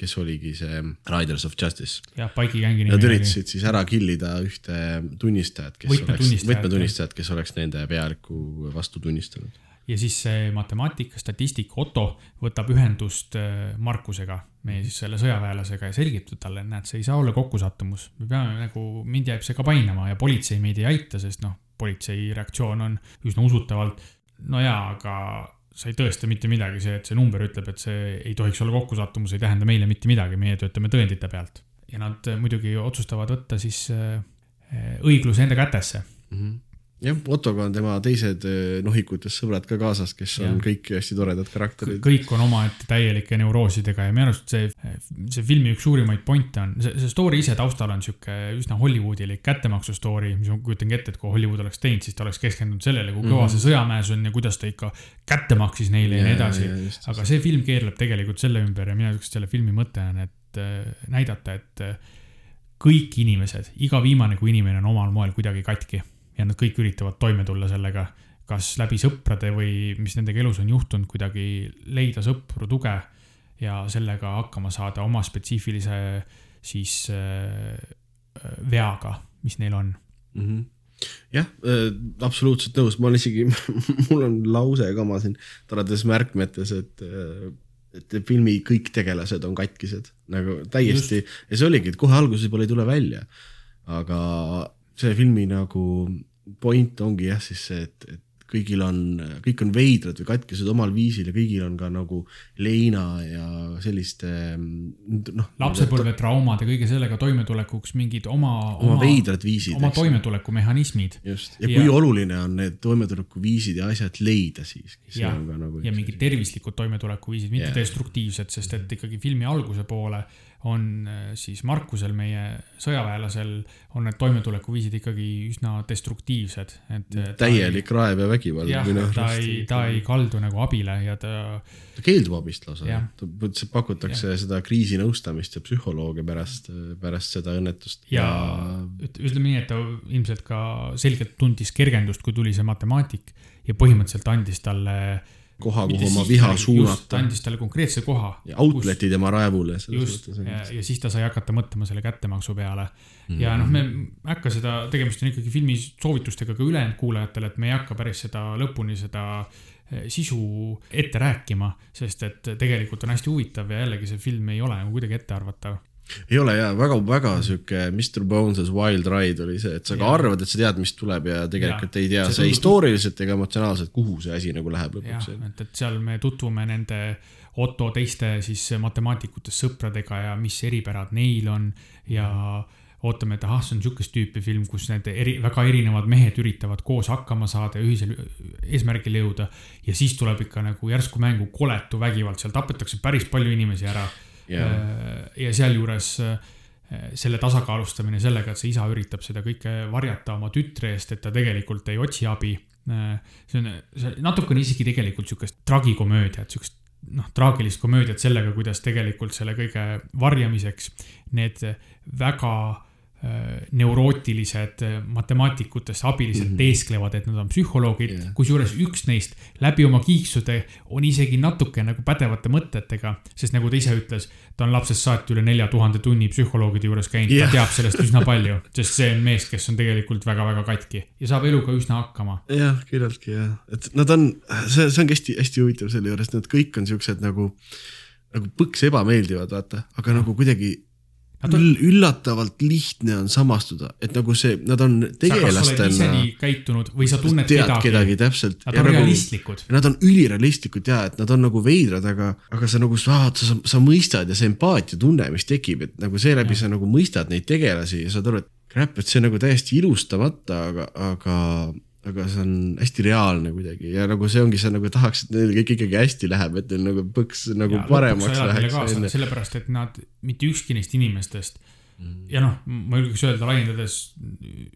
kes oligi see Riders of Justice.
jah, Spike'i gängi
nimi. Nad üritasid siis ära kill ida ühte tunnistajat, kes oleks, võtmetunnistajat, kes oleks nende pealiku vastu tunnistanud
ja siis see matemaatik, statistik Otto võtab ühendust äh, Markusega, meie siis selle sõjaväelasega ja selgitab talle, näed, see ei saa olla kokkusattumus. me peame nagu, mind jääb see ka painama ja politsei meid ei aita, sest noh, politsei reaktsioon on üsna usutavalt. no jaa, aga sa ei tõesta mitte midagi, see, et see number ütleb, et see ei tohiks olla kokkusattumus, ei tähenda meile mitte midagi, meie töötame tõendite pealt. ja nad muidugi otsustavad võtta siis äh, õigluse enda kätesse mm.
-hmm jah, Ottoga on tema teised eh, nohikutest sõbrad ka kaasas, kes on ja. kõik hästi toredad karakterid.
kõik on omaette täielike neuroosidega ja minu arust see, see filmi üks suurimaid pointe on, see, see story ise taustal on sihuke üsna Hollywoodilik kättemaksu story, mis ma kujutangi ette, et kui Hollywood oleks teinud, siis ta oleks keskendunud sellele, kui kõva mm -hmm. see sõjamäes on ja kuidas ta ikka kätte maksis neile ja, ja nii edasi. aga see film keerleb tegelikult selle ümber ja minu arust selle filmi mõte on, et äh, näidata, et äh, kõik inimesed, iga viimane kui inimene on omal moel kuidagi katki ja nad kõik üritavad toime tulla sellega, kas läbi sõprade või mis nendega elus on juhtunud, kuidagi leida sõpru, tuge ja sellega hakkama saada oma spetsiifilise siis äh, veaga, mis neil on
mm. -hmm jah äh,, absoluutselt nõus, ma olen isegi *laughs* mul on lause ka oma siin toredates märkmetes, et äh, et filmi kõik tegelased on katkised nagu täiesti Just. ja see oligi, et kohe alguses võib-olla ei tule välja. aga see filmi nagu point ongi jah, siis see, et, et kõigil on, kõik on veidrad või katkesed omal viisil ja kõigil on ka nagu leina ja selliste noh.
lapsepõlvetraumad ja kõige sellega toimetulekuks mingid oma,
oma, oma veidrad viisid.
oma toimetulekumehhanismid.
just, ja kui ja, oluline on need toimetulekuviisid ja asjad leida siis.
ja, nagu ja mingid tervislikud toimetulekuviisid, mitte destruktiivsed, sest et ikkagi filmi alguse poole on äh, siis Markusel, meie sõjaväelasel, on need toimetulekuviisid ikkagi üsna destruktiivsed, et.
täielik ei, raev ja vägivald.
jah, ta ei, ta ei kaldu nagu abile ja ta.
ta keeldub abist lausa, ta pakutakse ja. seda kriisinõustamist ja psühholoogia pärast, pärast seda õnnetust.
ja, ja... ütleme nii, et ta ilmselt ka selgelt tundis kergendust, kui tuli see matemaatik ja põhimõtteliselt andis talle
koha, kuhu oma viha suunata.
ta andis talle konkreetse koha.
Outlet'i kus... tema raevule.
just, ja, ja siis ta sai hakata mõtlema selle kättemaksu peale mm. ja noh, me ei hakka seda, tegemist on ikkagi filmi soovitustega ka ülejäänud kuulajatele, et me ei hakka päris seda lõpuni seda eh, sisu ette rääkima, sest et tegelikult on hästi huvitav ja jällegi see film ei ole nagu kuidagi ettearvatav
ei ole ja väga-väga sihuke Mr Bones's Wild Ride oli see, et sa ka ja. arvad, et sa tead, mis tuleb ja tegelikult ja. ei tea see, see historiliselt ega emotsionaalselt, kuhu see asi nagu läheb lõpuks.
et, et seal me tutvume nende Otto teiste siis matemaatikutest sõpradega ja mis eripärad neil on ja ootame, et ahah, see on sihukest tüüpi film, kus need eri, väga erinevad mehed üritavad koos hakkama saada ja ühisel eesmärgile jõuda. ja siis tuleb ikka nagu järsku mängu koletu vägivald, seal tapetakse päris palju inimesi ära yeah.. ja sealjuures äh, selle tasakaalustamine sellega, et see isa üritab seda kõike varjata oma tütre eest, et ta tegelikult ei otsi abi. Äh, see on, see natukene isegi tegelikult sihukest tragikomöödiat, sihukest noh, traagilist komöödiat sellega, kuidas tegelikult selle kõige varjamiseks need väga Äh, neurootilised äh, matemaatikutest abilised mm -hmm. teesklevad, et nad on psühholoogid yeah., kusjuures üks neist läbi oma kiiksude on isegi natuke nagu pädevate mõtetega, sest nagu ta ise ütles, ta on lapsest saati üle nelja tuhande tunni psühholoogide juures käinud yeah., ta teab sellest üsna palju, sest see on mees, kes on tegelikult väga-väga katki ja saab eluga üsna hakkama.
jah, küllaltki jah, et nad on, see, see ongi hästi-hästi huvitav selle juures, nad kõik on siuksed nagu, nagu põks ebameeldivad, vaata, aga nagu kuidagi
Nad on-
üll, üllatavalt lihtne on samastuda, et nagu see, nad on tegelastena
käitunud või sa tunned
tead
kedagi,
kedagi täpselt.
Nad on realistlikud.
Nad on ülirealistlikud ja et nad on nagu veidrad, aga, aga sa nagu saad, sa, sa mõistad ja see empaatiatunne, mis tekib, et nagu seeläbi sa nagu mõistad neid tegelasi ja saad aru, et crap, et see on nagu täiesti ilustamata, aga, aga aga see on hästi reaalne kuidagi ja nagu see ongi, sa nagu tahaks, et neil kõik ikkagi hästi läheb, et neil nagu põks nagu
ja
paremaks läheks
sellepärast et nad, mitte ükski neist inimestest ja noh, ma julgeks öelda laiendades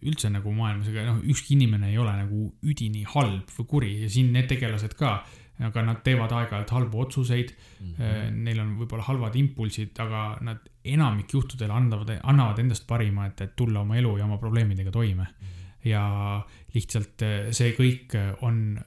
üldse nagu maailmas, ega noh, ükski inimene ei ole nagu üdini halb või kuri ja siin need tegelased ka, aga nad teevad aeg-ajalt halbu otsuseid mm. -hmm. Neil on võib-olla halvad impulsid, aga nad enamik juhtudel annavad, annavad endast parima, et, et tulla oma elu ja oma probleemidega toime mm. Ja lihtsalt eh, see kõik on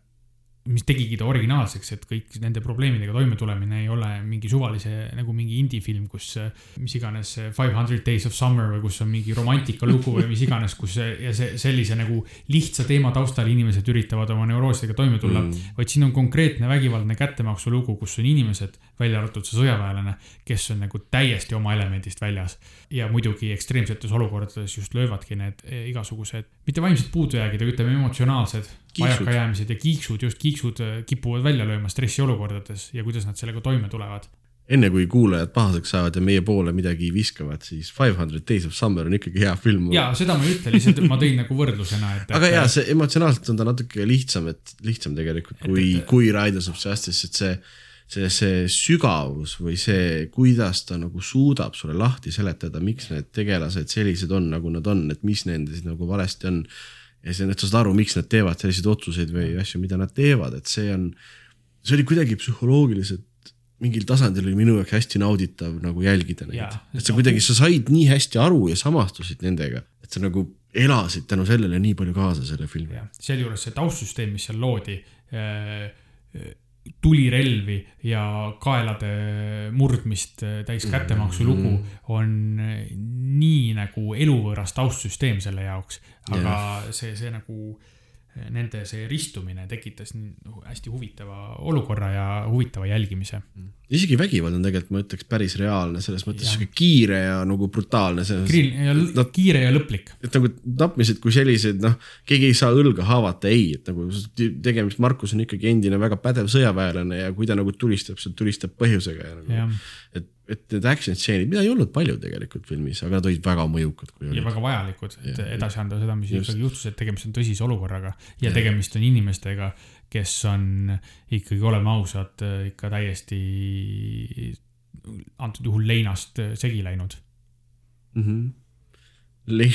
mis tegigi ta originaalseks, et kõik nende probleemidega toimetulemine ei ole mingi suvalise nagu mingi indie-film, kus äh, mis iganes äh, Five Hundred Days of Summer või kus on mingi romantikalugu või mis iganes, kus ja see sellise nagu lihtsa teema taustal inimesed üritavad oma neuroosidega toime tulla mm., vaid siin on konkreetne vägivaldne kättemaksulugu, kus on inimesed, välja arvatud see sõjaväelane, kes on nagu täiesti oma elemendist väljas. ja muidugi ekstreemsetes olukordades just löövadki need eh, igasugused, mitte vaimsed puudujäägid, aga ütleme emotsionaalsed
Kiiksud.
vajakajäämised ja kiiksud, just kiiksud äh, kipuvad välja lööma stressiolukordades ja kuidas nad sellega toime tulevad.
enne kui kuulajad pahaseks saavad ja meie poole midagi viskavad, siis Five Hundred Days of Summer on ikkagi hea film.
ja seda ma ei ütle, lihtsalt ma tõin nagu võrdlusena, et.
aga jaa, see emotsionaalselt on ta natuke lihtsam, et lihtsam tegelikult kui
Et-, et-
kui Riders of Justice, et see, see, see sügavus või see, kuidas ta nagu suudab sulle lahti seletada, miks need tegelased sellised on, nagu nad on, et mis nendes nagu valesti on. Ja siis, et sa saad aru, miks nad teevad selliseid otsuseid või asju, mida nad teevad, et see on, see oli kuidagi psühholoogiliselt mingil tasandil oli minu jaoks hästi nauditav nagu jälgida neid. Et sa kuidagi, sa said nii hästi aru ja samastusid nendega, et sa nagu elasid tänu sellele nii palju kaasa selle filmi.
sealjuures see taustsüsteem, mis seal loodi, tulirelvi ja kaelade murdmist täis kättemaksu lugu on äh, nii nagu eluvõõras taustsüsteem selle jaoks, aga see, see nagu nende see ristumine tekitas nagu hästi huvitava olukorra ja huvitava jälgimise.
isegi vägivald on tegelikult, ma ütleks, päris reaalne, selles mõttes sihuke kiire ja nagu brutaalne, Nad-
kiire ja lõplik.
et nagu tapmised kui sellised, noh, keegi ei saa õlga haavata, ei, et nagu tegemist, Markus on ikkagi endine väga pädev sõjaväelane ja kui ta nagu tulistab, siis ta tulistab põhjusega ja nagu et, et need action stseenid, mida ei olnud palju tegelikult filmis, aga nad olid väga mõjukad,
ja
olid.
väga vajalikud, et
Jah,
edasi anda seda, mis
Just.
ikkagi juhtus, et tegemist on tõsise olukorraga ja tegemist on inimestega, kes on ikkagi, oleme ausad, ikka täiesti antud juhul leinast segi läinud.
mm. -hmm. Le-,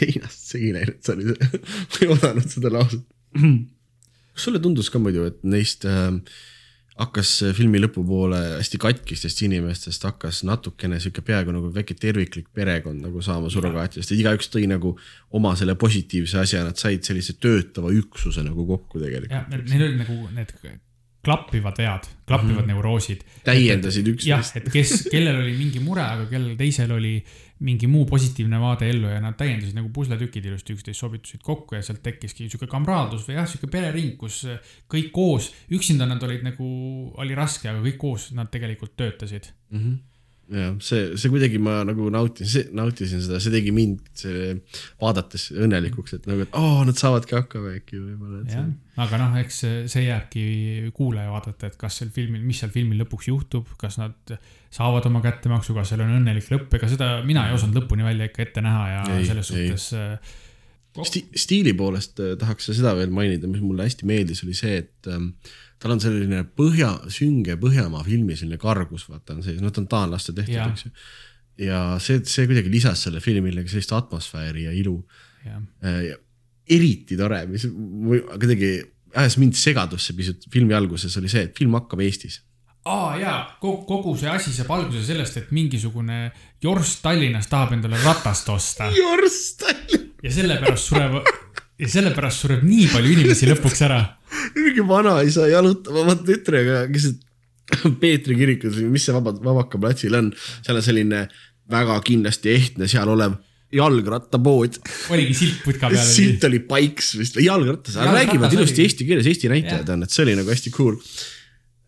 leinast segi läinud, see oli see, ma ei oodanud seda lauset. *clears throat* kas sulle tundus ka muidu, et neist äh, hakkas filmi lõpupoole hästi katkistest inimestest hakkas natukene sihuke peaaegu nagu väike terviklik perekond nagu saama surrogaatidest, et igaüks tõi nagu oma selle positiivse asja, nad said sellise töötava üksuse nagu kokku tegelikult.
neil oli nagu need klappivad vead, klappivad mm -hmm. neuroosid.
täiendasid
jah,
üksteist.
et kes, kellel oli mingi mure, aga kellel teisel oli mingi muu positiivne vaade ellu ja nad täiendasid nagu pusletükid ilusti üksteist sobitusid kokku ja sealt tekkiski sihuke kamraadlus või jah, sihuke perering, kus kõik koos, üksinda nad olid nagu, oli raske, aga kõik koos nad tegelikult töötasid.
jah, see, see kuidagi ma nagu nautisin, nautisin seda, see tegi mind see, vaadates õnnelikuks, et nagu, et aa, nad saavadki hakkama äkki võib-olla.
jah, aga noh, eks see- jääbki kuulaja vaadata, et kas sel filmil, mis seal filmil lõpuks juhtub, kas nad saavad oma kättemaksu, kas seal on õnnelik lõpp, ega seda mina ei osanud lõpuni välja ikka ette näha ja
Ei,
selles suhtes äh,
Sti stiili poolest äh, tahaks seda veel mainida, mis mulle hästi meeldis, oli see, et ähm, tal on selline põhja, sünge Põhjamaa filmi selline kargus, vaata on sees, no ta on taanlaste tehtud, eks ju. ja see, see kuidagi lisas selle filmile sellist atmosfääri ja ilu.
jah,
eriti tore, mis kuidagi ajas mind segadusse pisut. Filmi alguses oli see, et film hakkab Eestis.
aa jaa, kogu, see asi saab alguse sellest, et mingisugune jorss Tallinnas tahab endale ratast osta.
Jorstal,
ja sellepärast sureb ja sellepärast sureb nii palju inimesi lõpuks ära.
mingi vanaisa jalutab oma tütrega keset Peetri kirikus mis see vaba, Vabaka platsil on, seal on selline väga kindlasti ehtne seal olev jalgrattapood.
oligi silt putka peal.
siit oli Pikes vist või jalgrattas, aga
Jalgratas
räägivad ilusti eesti keeles, Eesti näitajad on, et see oli nagu hästi cool.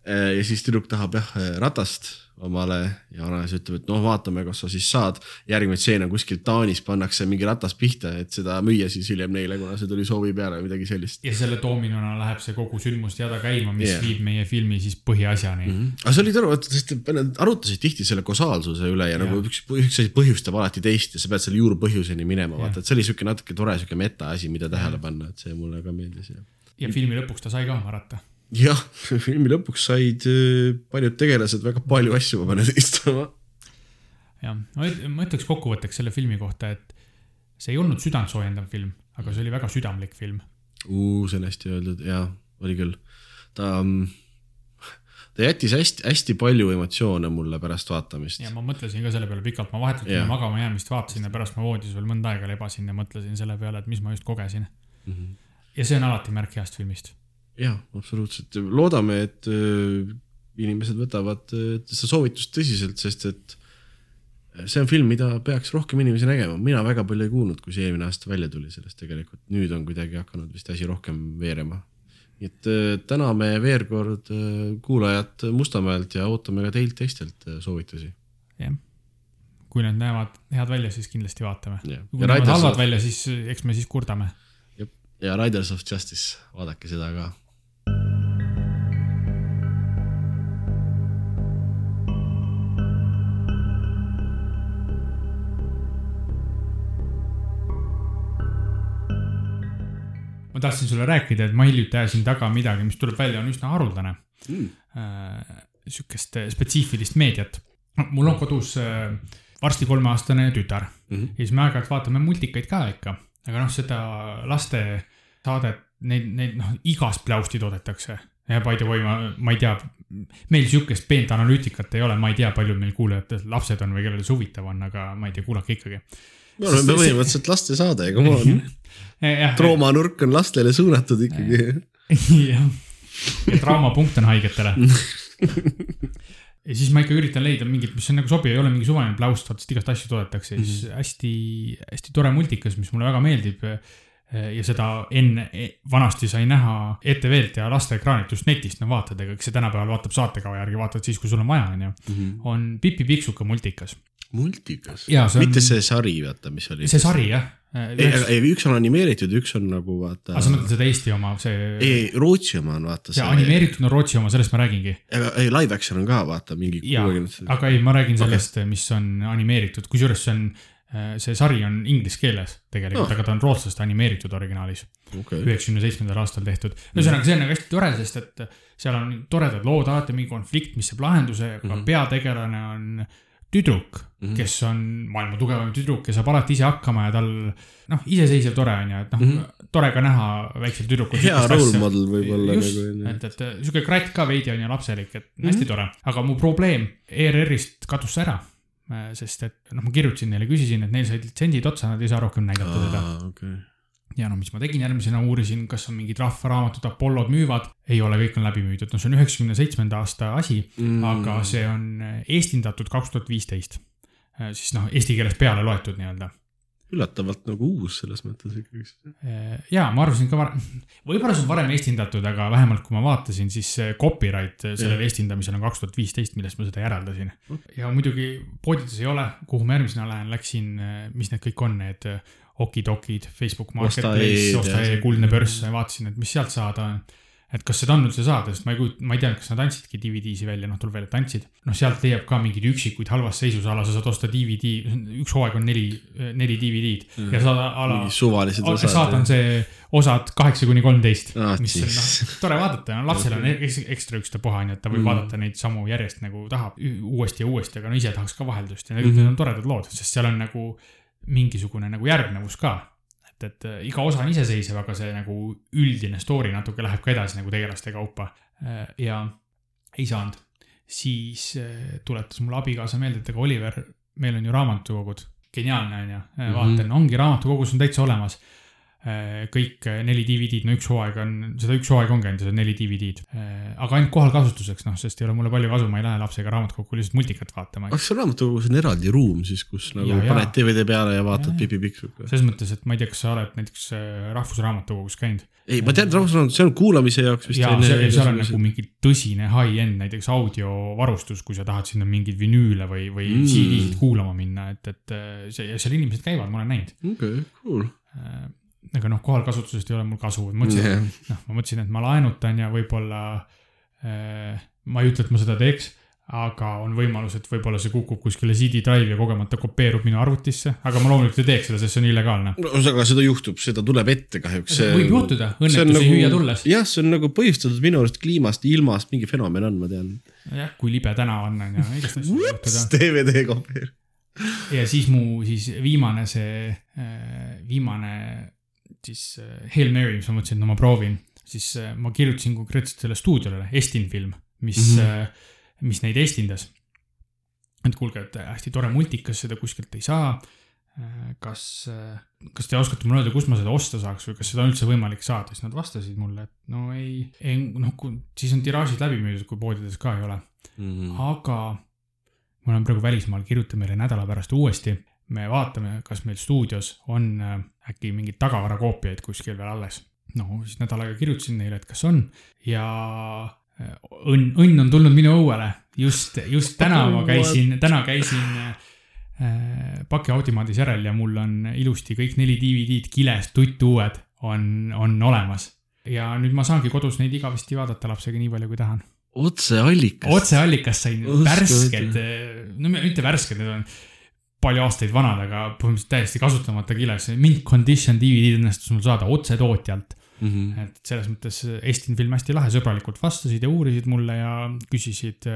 ja siis tüdruk tahab jah ratast omale ja vanaisa ütleb, et noh, vaatame, kas sa siis saad. järgmine stseen on kuskil Taanis pannakse mingi ratas pihta, et seda müüa siis hiljem neile, kuna see tuli soovi peale või midagi sellist.
ja selle doominona läheb see kogu sündmusteada käima, mis yeah. viib meie filmi siis põhiasjani mm.
-hmm. aga see oli tore, sest nad arutasid tihti selle kausaalsuse üle ja, ja. nagu üks, üks asi põhjustab alati teist ja sa pead selle juurpõhjuseni minema, vaata, et see oli siuke natuke tore siuke meta asi, mida tähele panna, et see mulle ka meeldis ja.
ja filmi lõpuks ta sai ka varata
jah, filmi lõpuks said äh, paljud tegelased väga palju asju, ma pean tunnistama.
jah, ma ütleks kokkuvõtteks selle filmi kohta, et see ei olnud südantsoojendav film, aga see oli väga südamlik film.
see on hästi öeldud, jaa, oli küll. ta, mm, ta jättis hästi, hästi palju emotsioone mulle pärast vaatamist.
ja ma mõtlesin ka selle peale pikalt, ma vahetult enne magama jäämist vaatasin ja pärast ma voodis veel mõnda aega lebasin ja mõtlesin selle peale, et mis ma just kogesin mm. -hmm. ja see on alati märk heast filmist
jah, absoluutselt, loodame, et äh, inimesed võtavad äh, seda soovitust tõsiselt, sest et äh, see on film, mida peaks rohkem inimesi nägema, mina väga palju ei kuulnud, kui see eelmine aasta välja tuli sellest tegelikult, nüüd on kuidagi hakanud vist asi rohkem veerema. nii et täname veel kord kuulajat Mustamäelt ja ootame ka teilt teistelt soovitusi.
jah, kui need näevad head välja, siis kindlasti vaatame. kui näevad halvad välja, siis eks me siis kurdame.
ja Riders of Justice, vaadake seda ka
ma tahtsin sulle rääkida, et ma hiljuti ajasin taga midagi, mis tuleb välja, on üsna haruldane. Mm.. Sihukest äh, spetsiifilist meediat. mul on kodus äh, varsti kolmeaastane tütar. Mm -hmm. ja siis me aeg-ajalt vaatame multikaid ka ikka, aga noh, seda lastesaadet, neid, neid noh, igast pläusti toodetakse. Ja by the way, ma, ma ei tea, meil sihukest peent analüütikat ei ole, ma ei tea, palju meil kuulajad lapsed on või kellele see huvitav on, aga ma ei tea, kuulake ikkagi
me oleme põhimõtteliselt lastesaade, come on. traumanurk on lastele suunatud ikkagi.
jah, ja traumapunkt on haigetele ja siis ma ikka üritan leida mingit, mis on nagu sobiv, ei ole mingi suvaline pläust, vaata, igast asju toodetakse ja siis mm -hmm. hästi, hästi tore multikas, mis mulle väga meeldib. ja seda enne, e, vanasti sai näha ETV-lt ja lasteekraanilt just netist, no vaatad, ega eks see tänapäeval vaatab saatekava järgi, vaatad siis, kui sul on vaja, on ju. Mhm. on Pipi Pikksuka multikas
multikas?
On...
mitte see sari, vaata, mis oli.
see sari, jah.
ei, ei, üks on animeeritud, üks on nagu vaata.
aa, sa mõtled seda Eesti oma, see.
ei, Rootsi oma on vaata.
jaa, animeeritud on Rootsi oma, sellest ma räägingi.
aga ei, live action on ka vaata mingi.
aga ei, ma räägin sellest okay., mis on animeeritud, kusjuures see on äh, see sari on inglise keeles tegelikult oh., aga ta on rootslaste animeeritud originaalis. üheksakümne okay. seitsmendal aastal tehtud. ühesõnaga, see on nagu hästi tore, sest et seal on toredad lood, alati mingi konflikt, mis saab lahenduse, aga mm -hmm. peategelane on tüdruk mm, -hmm. kes on maailma tugevam tüdruk ja saab alati ise hakkama ja tal noh, iseseisev tore on ju, et noh mm -hmm., tore ka näha väiksel tüdrukul.
hea role model võib-olla
nagu. et, et sihuke kratt ka veidi on ju lapselik, et mm -hmm. hästi tore, aga mu probleem ERR-ist kadus ära sest et noh, ma kirjutasin neile, küsisin, et neil said litsentsid otsa, nad ei saa rohkem näidata seda
okay
ja no mis ma tegin järgmisena, uurisin, kas on mingid rahvaraamatud, Apollod müüvad. ei ole, kõik on läbi müüdud, no see on üheksakümne seitsmenda aasta asi mm., aga see on eestindatud kaks tuhat viisteist. Äh, siis noh, eesti keeles peale loetud nii-öelda
üllatavalt nagu uus selles mõttes ikkagi.
Äh, ja ma arvasin ka varem, *laughs* võib-olla see on varem estindatud, aga vähemalt kui ma vaatasin, siis copyright sellel ja. estindamisel on kaks tuhat viisteist, millest ma seda järeldasin okay.. ja muidugi poodides ei ole, kuhu ma järgmisena lähen, läksin, mis need kõik on, need okidokid, Facebook Marketplace, osta.ee, kuldne börs, vaatasin, et mis sealt saada on. et kas seda on üldse saada, sest ma ei kujuta, ma ei tea, kas nad andsidki DVD-si välja, noh, tuleb välja, et andsid. noh, sealt leiab ka mingeid üksikuid halvas seisus, a la sa saad osta DVD, üks hooaeg on neli, neli DVD-d mm. ja saad a la.
suvalised osad.
saad on see osad kaheksa kuni kolmteist ah,, mis on noh, tore vaadata no,, lapsel on *laughs* ekstra ükstapuha, onju, et ta võib mm. vaadata neid samu järjest nagu tahab uuesti ja uuesti, aga no ise tahaks ka vaheldust ja need mm -hmm. on toredad lood, sest seal on nagu mingisugune nagu järgnevus ka. et, et äh, iga osa on iseseisev, aga see nagu üldine story natuke läheb ka edasi nagu tegelaste kaupa. Äh, ja ei saanud, siis äh, tuletas mulle abikaasa meelde, et ega Oliver, meil on ju raamatukogud, geniaalne on ju, vaatan mm, -hmm. ongi raamatukogus on täitsa olemas kõik neli DVD-d, no üks hooaeg on, seda üks hooaeg ongi ainult seda neli DVD-d. aga ainult kohalkasutuseks, noh, sest ei ole mulle palju kasu, ma ei lähe lapsega raamatukokku lihtsalt multikat vaatama.
kas seal raamatukogus on eraldi ruum siis, kus nagu
Ja, ja.
paned DVD peale ja vaatad
Ja.
Pipi Pikksuka?
selles mõttes, et ma ei tea, kas sa oled näiteks äh, Rahvusraamatukogus käinud
ei, ma tean, rahvusraamat, see on kuulamise jaoks vist.
ja seal, seal on nagu mingi tõsine high-end näiteks audiovarustus, kui sa tahad sinna mingeid vinüüle või, või
Mm.
CD-sid kuulama minna, et, et äh, see, ja seal inimesed käivad, ma olen näinud.
okei, cool.
Aga noh, kohalkasutusest ei ole mul kasu, ma mõtlesin,
jah,
noh, ma mõtlesin, et ma laenutan ja võib-olla äh, ma ei ütle, et ma seda teeks, aga on võimalus, et võib-olla see kukub kuskile CD Drive'i ja kogemata kopeerub minu arvutisse, aga ma loomulikult ei teeks seda, sest see on illegaalne.
no aga seda juhtub, seda tuleb ette kahjuks.
võib juhtuda, õnnetusi nagu... hüüa tulles.
jah, see on nagu põhjustatud minu arust kliimast, ilmast, mingi fenomen on, ma tean.
jah, kui libe tänav on, on ju, igast asju võib juhtuda.
DVD kopeer.
ja siis mu siis viimane see, viimane siis äh, Hail Mary, mis ma mõtlesin, et no ma proovin, siis äh, ma kirjutasin konkreetselt selle stuudiole, Estin film, mis mm. -hmm. mis neid estindas. et kuulge, et hästi tore multikas, seda kuskilt ei saa. kas, kas te oskate mulle öelda, kust ma seda osta saaks või kas seda on üldse võimalik saada, siis nad vastasid mulle, et no ei, ei noh, siis on tiraažid läbi müüdud, kui poodides ka ei ole
Mhm.
aga ma olen praegu välismaal, kirjuta meile nädala pärast uuesti. Me vaatame, kas meil stuudios on äh, äkki mingeid tagavarakoopiaid kuskil veel alles. no siis nädal aega kirjutasin neile, et kas on ja äh, õnn, õnn on tulnud minu õuele. just, just täna ma käisin, täna käisin äh, pakiautomaadis järel ja mul on ilusti kõik neli DVD-d kiles, tuttuued on, on olemas. ja nüüd ma saangi kodus neid igavesti vaadata lapsega nii palju, kui tahan
otseallikas.
otseallikast sain värsked, no mitte värsked, need on palju aastaid vanad, aga põhimõtteliselt täiesti kasutamata kiles. mint condition DVD õnnestus mul saada otsetootjalt.
Mhm.
et selles mõttes Estin film hästi lahe, sõbralikult vastasid ja uurisid mulle ja küsisid,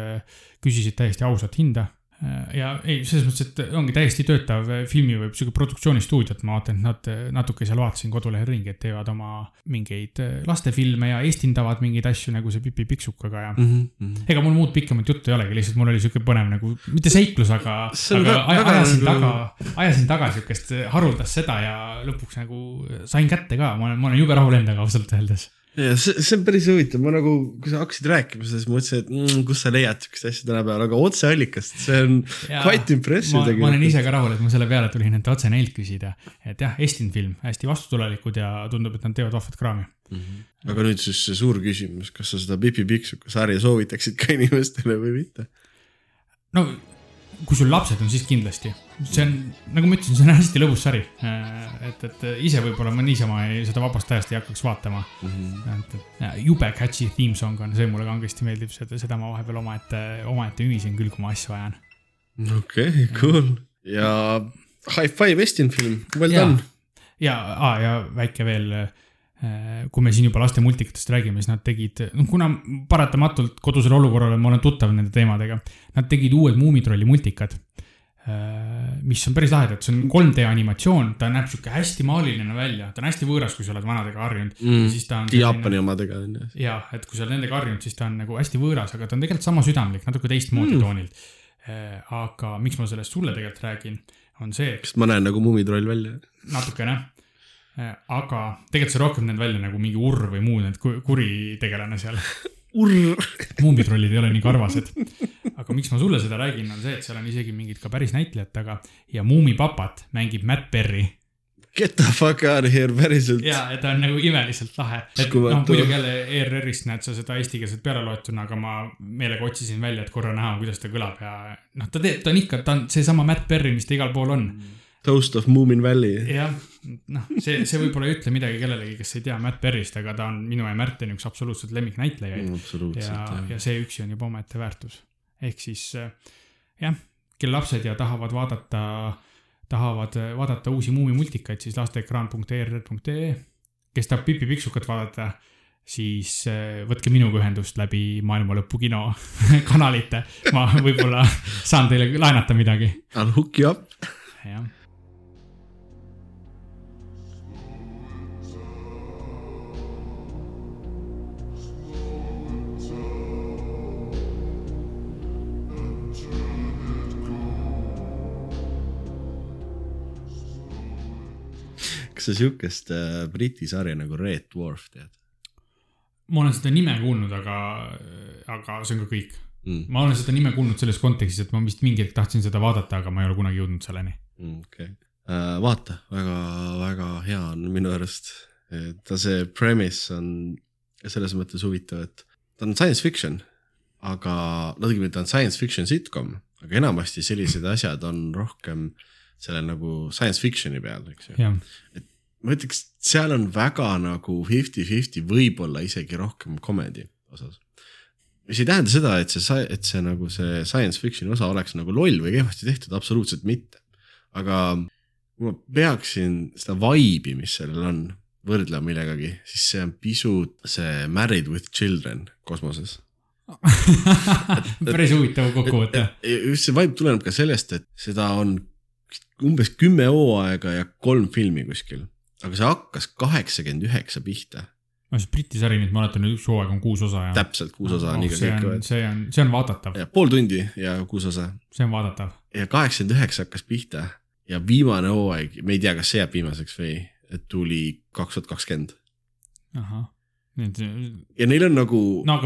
küsisid täiesti ausat hinda. Ja ei, selles mõttes, et ongi täiesti töötav filmi või sihuke produktsioonistuudiot, ma vaatan, et nad natuke seal vaatasin kodulehel ringi, et teevad oma mingeid lastefilme ja estindavad mingeid asju nagu see Pipi Pikksukaga ja
Mhm.
ega mul muud pikemat juttu ei olegi, lihtsalt mul oli siuke põnev nagu, mitte seiklus, aga, aga
väga-
aj-
väga
ajasin
nagu-
taga, ajasin taga siukest haruldast seda ja lõpuks nagu sain kätte ka, ma olen, ma olen jube rahul endaga ausalt öeldes.
Ja see, see on päris huvitav, ma nagu, kui sa hakkasid rääkima ma mõtlesin, et mm, kus sa leiad siukest asja tänapäeval, aga otseallikast, see on
Ja
quite impressive
ma, ma olen ise ka rahul, et ma selle peale tulin, et otse neilt küsida. et jah, Estin film, hästi vastutulelikud ja tundub, et nad teevad vahvat kraami.
aga nüüd siis see suur küsimus, kas sa seda Pipi Pikksuka sarja soovitaksid ka inimestele või mitte?
no kui sul lapsed on, siis kindlasti. see on, nagu ma ütlesin, see on hästi lõbus sari. et, et ise võib-olla ma niisama ei, seda vabast ajast ei hakkaks vaatama. et, et ja, jube catchy theme song on, see mulle kangesti meeldib, seda, seda ma vahepeal omaette, omaette ümisen küll, kui ma asju ajan.
okei okay,, cool ja High Five Estin film, well
ja
done.,
ja, ja väike veel, kui me siin juba laste multikatest räägime, siis nad tegid, noh kuna paratamatult kodusele olukorrale ma olen tuttav nende teemadega, nad tegid uued Muumitrolli multikad. mis on päris lahedad, see on 3D animatsioon, ta näeb sihuke hästi maaliline välja, ta on hästi võõras, kui sa oled vanadega harjunud
mm..
siis ta on.
Jaapani omadega on ju.
ja, et kui sa oled nendega harjunud, siis ta on nagu hästi võõras, aga ta on tegelikult sama südamlik, natuke teistmoodi
Mm.
toonilt. aga miks ma sellest sulle tegelikult räägin, on see,
kas ma näen nagu mummitroll välja?
natukene. Aga tegelikult see rohkem näeb välja nagu mingi urr või muu need ku- kuritegelane seal. *laughs*
urr.
muumbitrollid ei ole nii karvased. aga miks ma sulle seda räägin, on see, et seal on isegi mingid ka päris näitlejad taga ja Muumipapat mängib Matt Berry.
Get the fuck out of here, päriselt.
ja, et ta on nagu imeliselt lahe. et noh, muidugi jälle ERR-ist näed sa seda eestikeelset pealeloetuna, aga ma meelega otsisin välja, et korra näha, kuidas ta kõlab ja noh, ta teeb, ta on ikka, ta on seesama Matt Berry, mis ta igal pool on
Toast of Moomin Valley.
jah, noh, see, see võib-olla ei ütle midagi kellelegi, kes ei tea Matt Berry'st, aga ta on minu ja Märteni üks absoluutselt lemmiknäitlejaid mm,. ja, ja see üksi on juba omaette väärtus. ehk siis äh, jah, kel lapsed ja tahavad vaadata, tahavad äh, vaadata uusi muumimultikaid, siis lasteekraan.err.ee. kes tahab Pipi Piksukat vaadata, siis äh, võtke minuga ühendust läbi Maailma Lõpu kino *laughs* kanalite. ma võib-olla saan teile laenata midagi,
I will hook you up.
jah
sa siukest äh, Briti sarja nagu Red Dwarf tead
ma olen seda nime kuulnud, aga, aga see on ka kõik.
mm.?
ma olen seda nime kuulnud selles kontekstis, et ma vist mingi hetk tahtsin seda vaadata, aga ma ei ole kunagi jõudnud selleni.
Mm, okei okay., vaata, väga, väga hea on minu arust. ta see premise on selles mõttes huvitav, et ta on science fiction, aga no õigemini ta on science fiction sitcom, aga enamasti sellised asjad on rohkem selle nagu science fiction'i peal, eks ju.
jah,
ma ütleks, seal on väga nagu fifty-fifty, võib-olla isegi rohkem comedy osas. mis ei tähenda seda, et see, et see nagu see science fiction'i osa oleks nagu loll või kehvasti tehtud, absoluutselt mitte. aga kui ma peaksin seda vibe'i, mis sellel on, võrdlema millegagi, siis see on pisut see Married with Children kosmoses. *laughs*
päris huvitav kokkuvõte.
just see vibe tuleneb ka sellest, et seda on umbes kümme hooaega ja kolm filmi kuskil, aga see hakkas kaheksakümmend üheksa pihta,
no see Briti sari nüüd, ma mäletan, üks hooaeg on kuus osa ja.
täpselt kuus osa on iga
see
kõik
on, see on, see on vaadatav,
ja pool tundi ja kuus osa.
See on vaadatav.
ja kaheksakümmend üheksa hakkas pihta. Ja viimane hooaeg, me ei tea, kas see jääb viimaseks või, et tuli kaks tuhat kakskümmend.
Ahah, need,
ja neil on nagu
no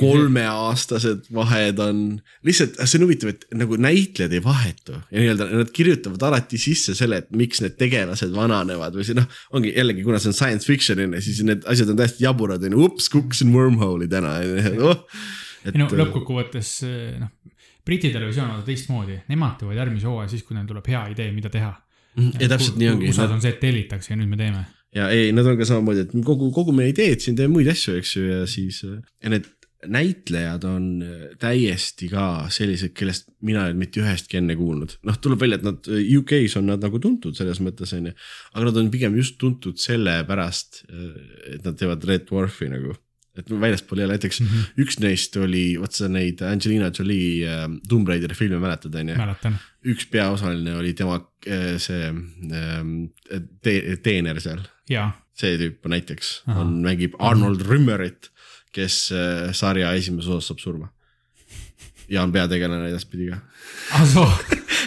kolmeaastased vahed on, lihtsalt see on huvitav, et nagu näitlejad ei vahetu ja nii-öelda nad kirjutavad alati sisse selle, et miks need tegelased vananevad või see noh, ongi jällegi, kuna see on science fiction on ju, siis need asjad on täiesti jaburad on ju, ups, kukkusin wormhole'i täna oh.
ei no lõppkokkuvõttes noh, Briti televisioon on teistmoodi, nemad teevad järgmise hooaja siis, kui neil tuleb hea idee, mida teha.
ja täpselt nii ongi.
USA-s on see, et tellitakse ja nüüd me teeme.
Ja ei, nad on ka samamoodi, et kogu, kogu meie ideed siin teeme muid asju, eks ju, ja siis ja need näitlejad on täiesti ka sellised, kellest mina ei olnud mitte ühestki enne kuulnud. noh, tuleb välja, et nad UK-s on nad nagu tuntud selles mõttes on ju, aga nad on pigem just tuntud sellepärast, et nad teevad Red Dwarfi nagu. et väljaspool ei ole, näiteks mm -hmm. üks neist oli, vot sa neid Angelina Jolie äh, Tomb Raideri filme mäletad, on ju.
mäletan.
üks peaosaline oli tema äh, see ähm, te teener seal see tüüp näiteks
Ahah.
on, mängib Arnold Rümmerit, kes äh, sarja esimeses osas saab surma. ja on peategelane edaspidi ka.
ah soo,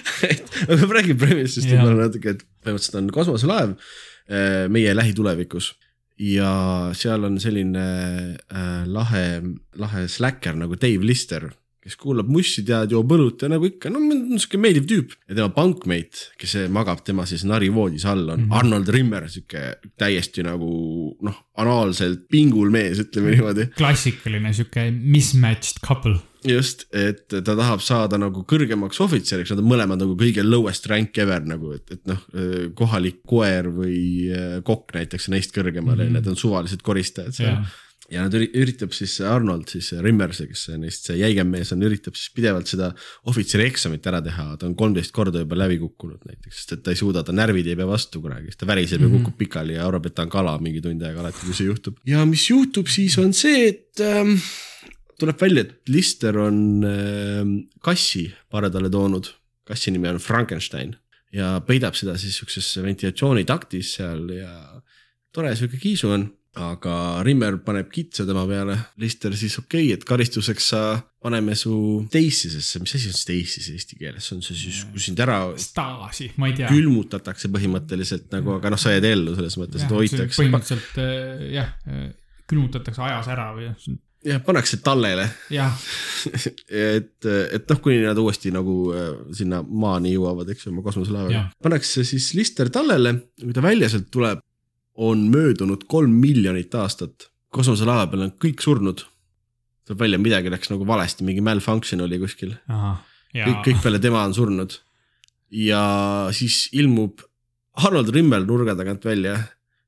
*laughs*
aga ma räägin premisest
Jaa.
võib-olla natuke, et põhimõtteliselt on kosmoselaev äh, meie lähitulevikus ja seal on selline äh, lahe, lahe släkker nagu Dave Lister, kes kuulab mussi, tead, joob õlut ja nagu ikka, no niisugune meeldiv tüüp ja tema bunkmate, kes magab tema siis narivoodis all, on mm
Mhm.
-hmm. Arnold Rimmer, sihuke täiesti nagu noh, anaalselt pingul mees, ütleme niimoodi.
klassikaline sihuke mismatched couple.
just, et ta tahab saada nagu kõrgemaks ohvitseriks, nad on mõlemad nagu kõige lowest rank ever nagu, et, et noh, kohalik koer või äh, kokk näiteks on neist kõrgemal ja mm
Mhm.
-hmm. need on suvalised koristajad seal
jaa,
ja nad üri- üritab siis Arnold siis Rimmer, see, kes neist see jäigem mees on, üritab siis pidevalt seda ohvitseri eksamit ära teha, ta on kolmteist korda juba läbi kukkunud näiteks, sest et ta ei suuda, ta närvid ei pea vastu kunagi, siis ta väriseb ja
Mhm.
kukub pikali ja arvab, et ta on kala mingi tund aega alati, kui see juhtub. ja mis juhtub siis on see, et ähm, tuleb välja, et Lister on ähm, kassi pardale toonud, kassi nimi on Frankenstein ja peidab seda siis siuksesse ventilatsioonitaktis seal ja tore sihuke kiisu on, aga Rimmer paneb kitsa tema peale, Lister siis okei okay,, et karistuseks sa paneme su teisisesse, mis asi on steisis eesti keeles, see on see siis, kui sind ära
Stasi, ma ei tea.
külmutatakse põhimõtteliselt nagu, aga noh, sa jääd ellu selles mõttes, et hoitakse,
põhimõtteliselt äh, jah, külmutatakse ajas ära või
jah, pannakse tallele, *laughs* et, et noh, kuni nad uuesti nagu äh, sinna maani jõuavad, eks ju, oma kosmoselaevaga pannakse siis Lister tallele, kui ta välja sealt tuleb, on möödunud kolm miljonit aastat. kosmoselaeva peal on kõik surnud. tuleb välja, midagi läks nagu valesti, mingi malfunction oli kuskil, kõik, kõik peale tema on surnud. ja siis ilmub Arnold Rimmel nurga tagant välja,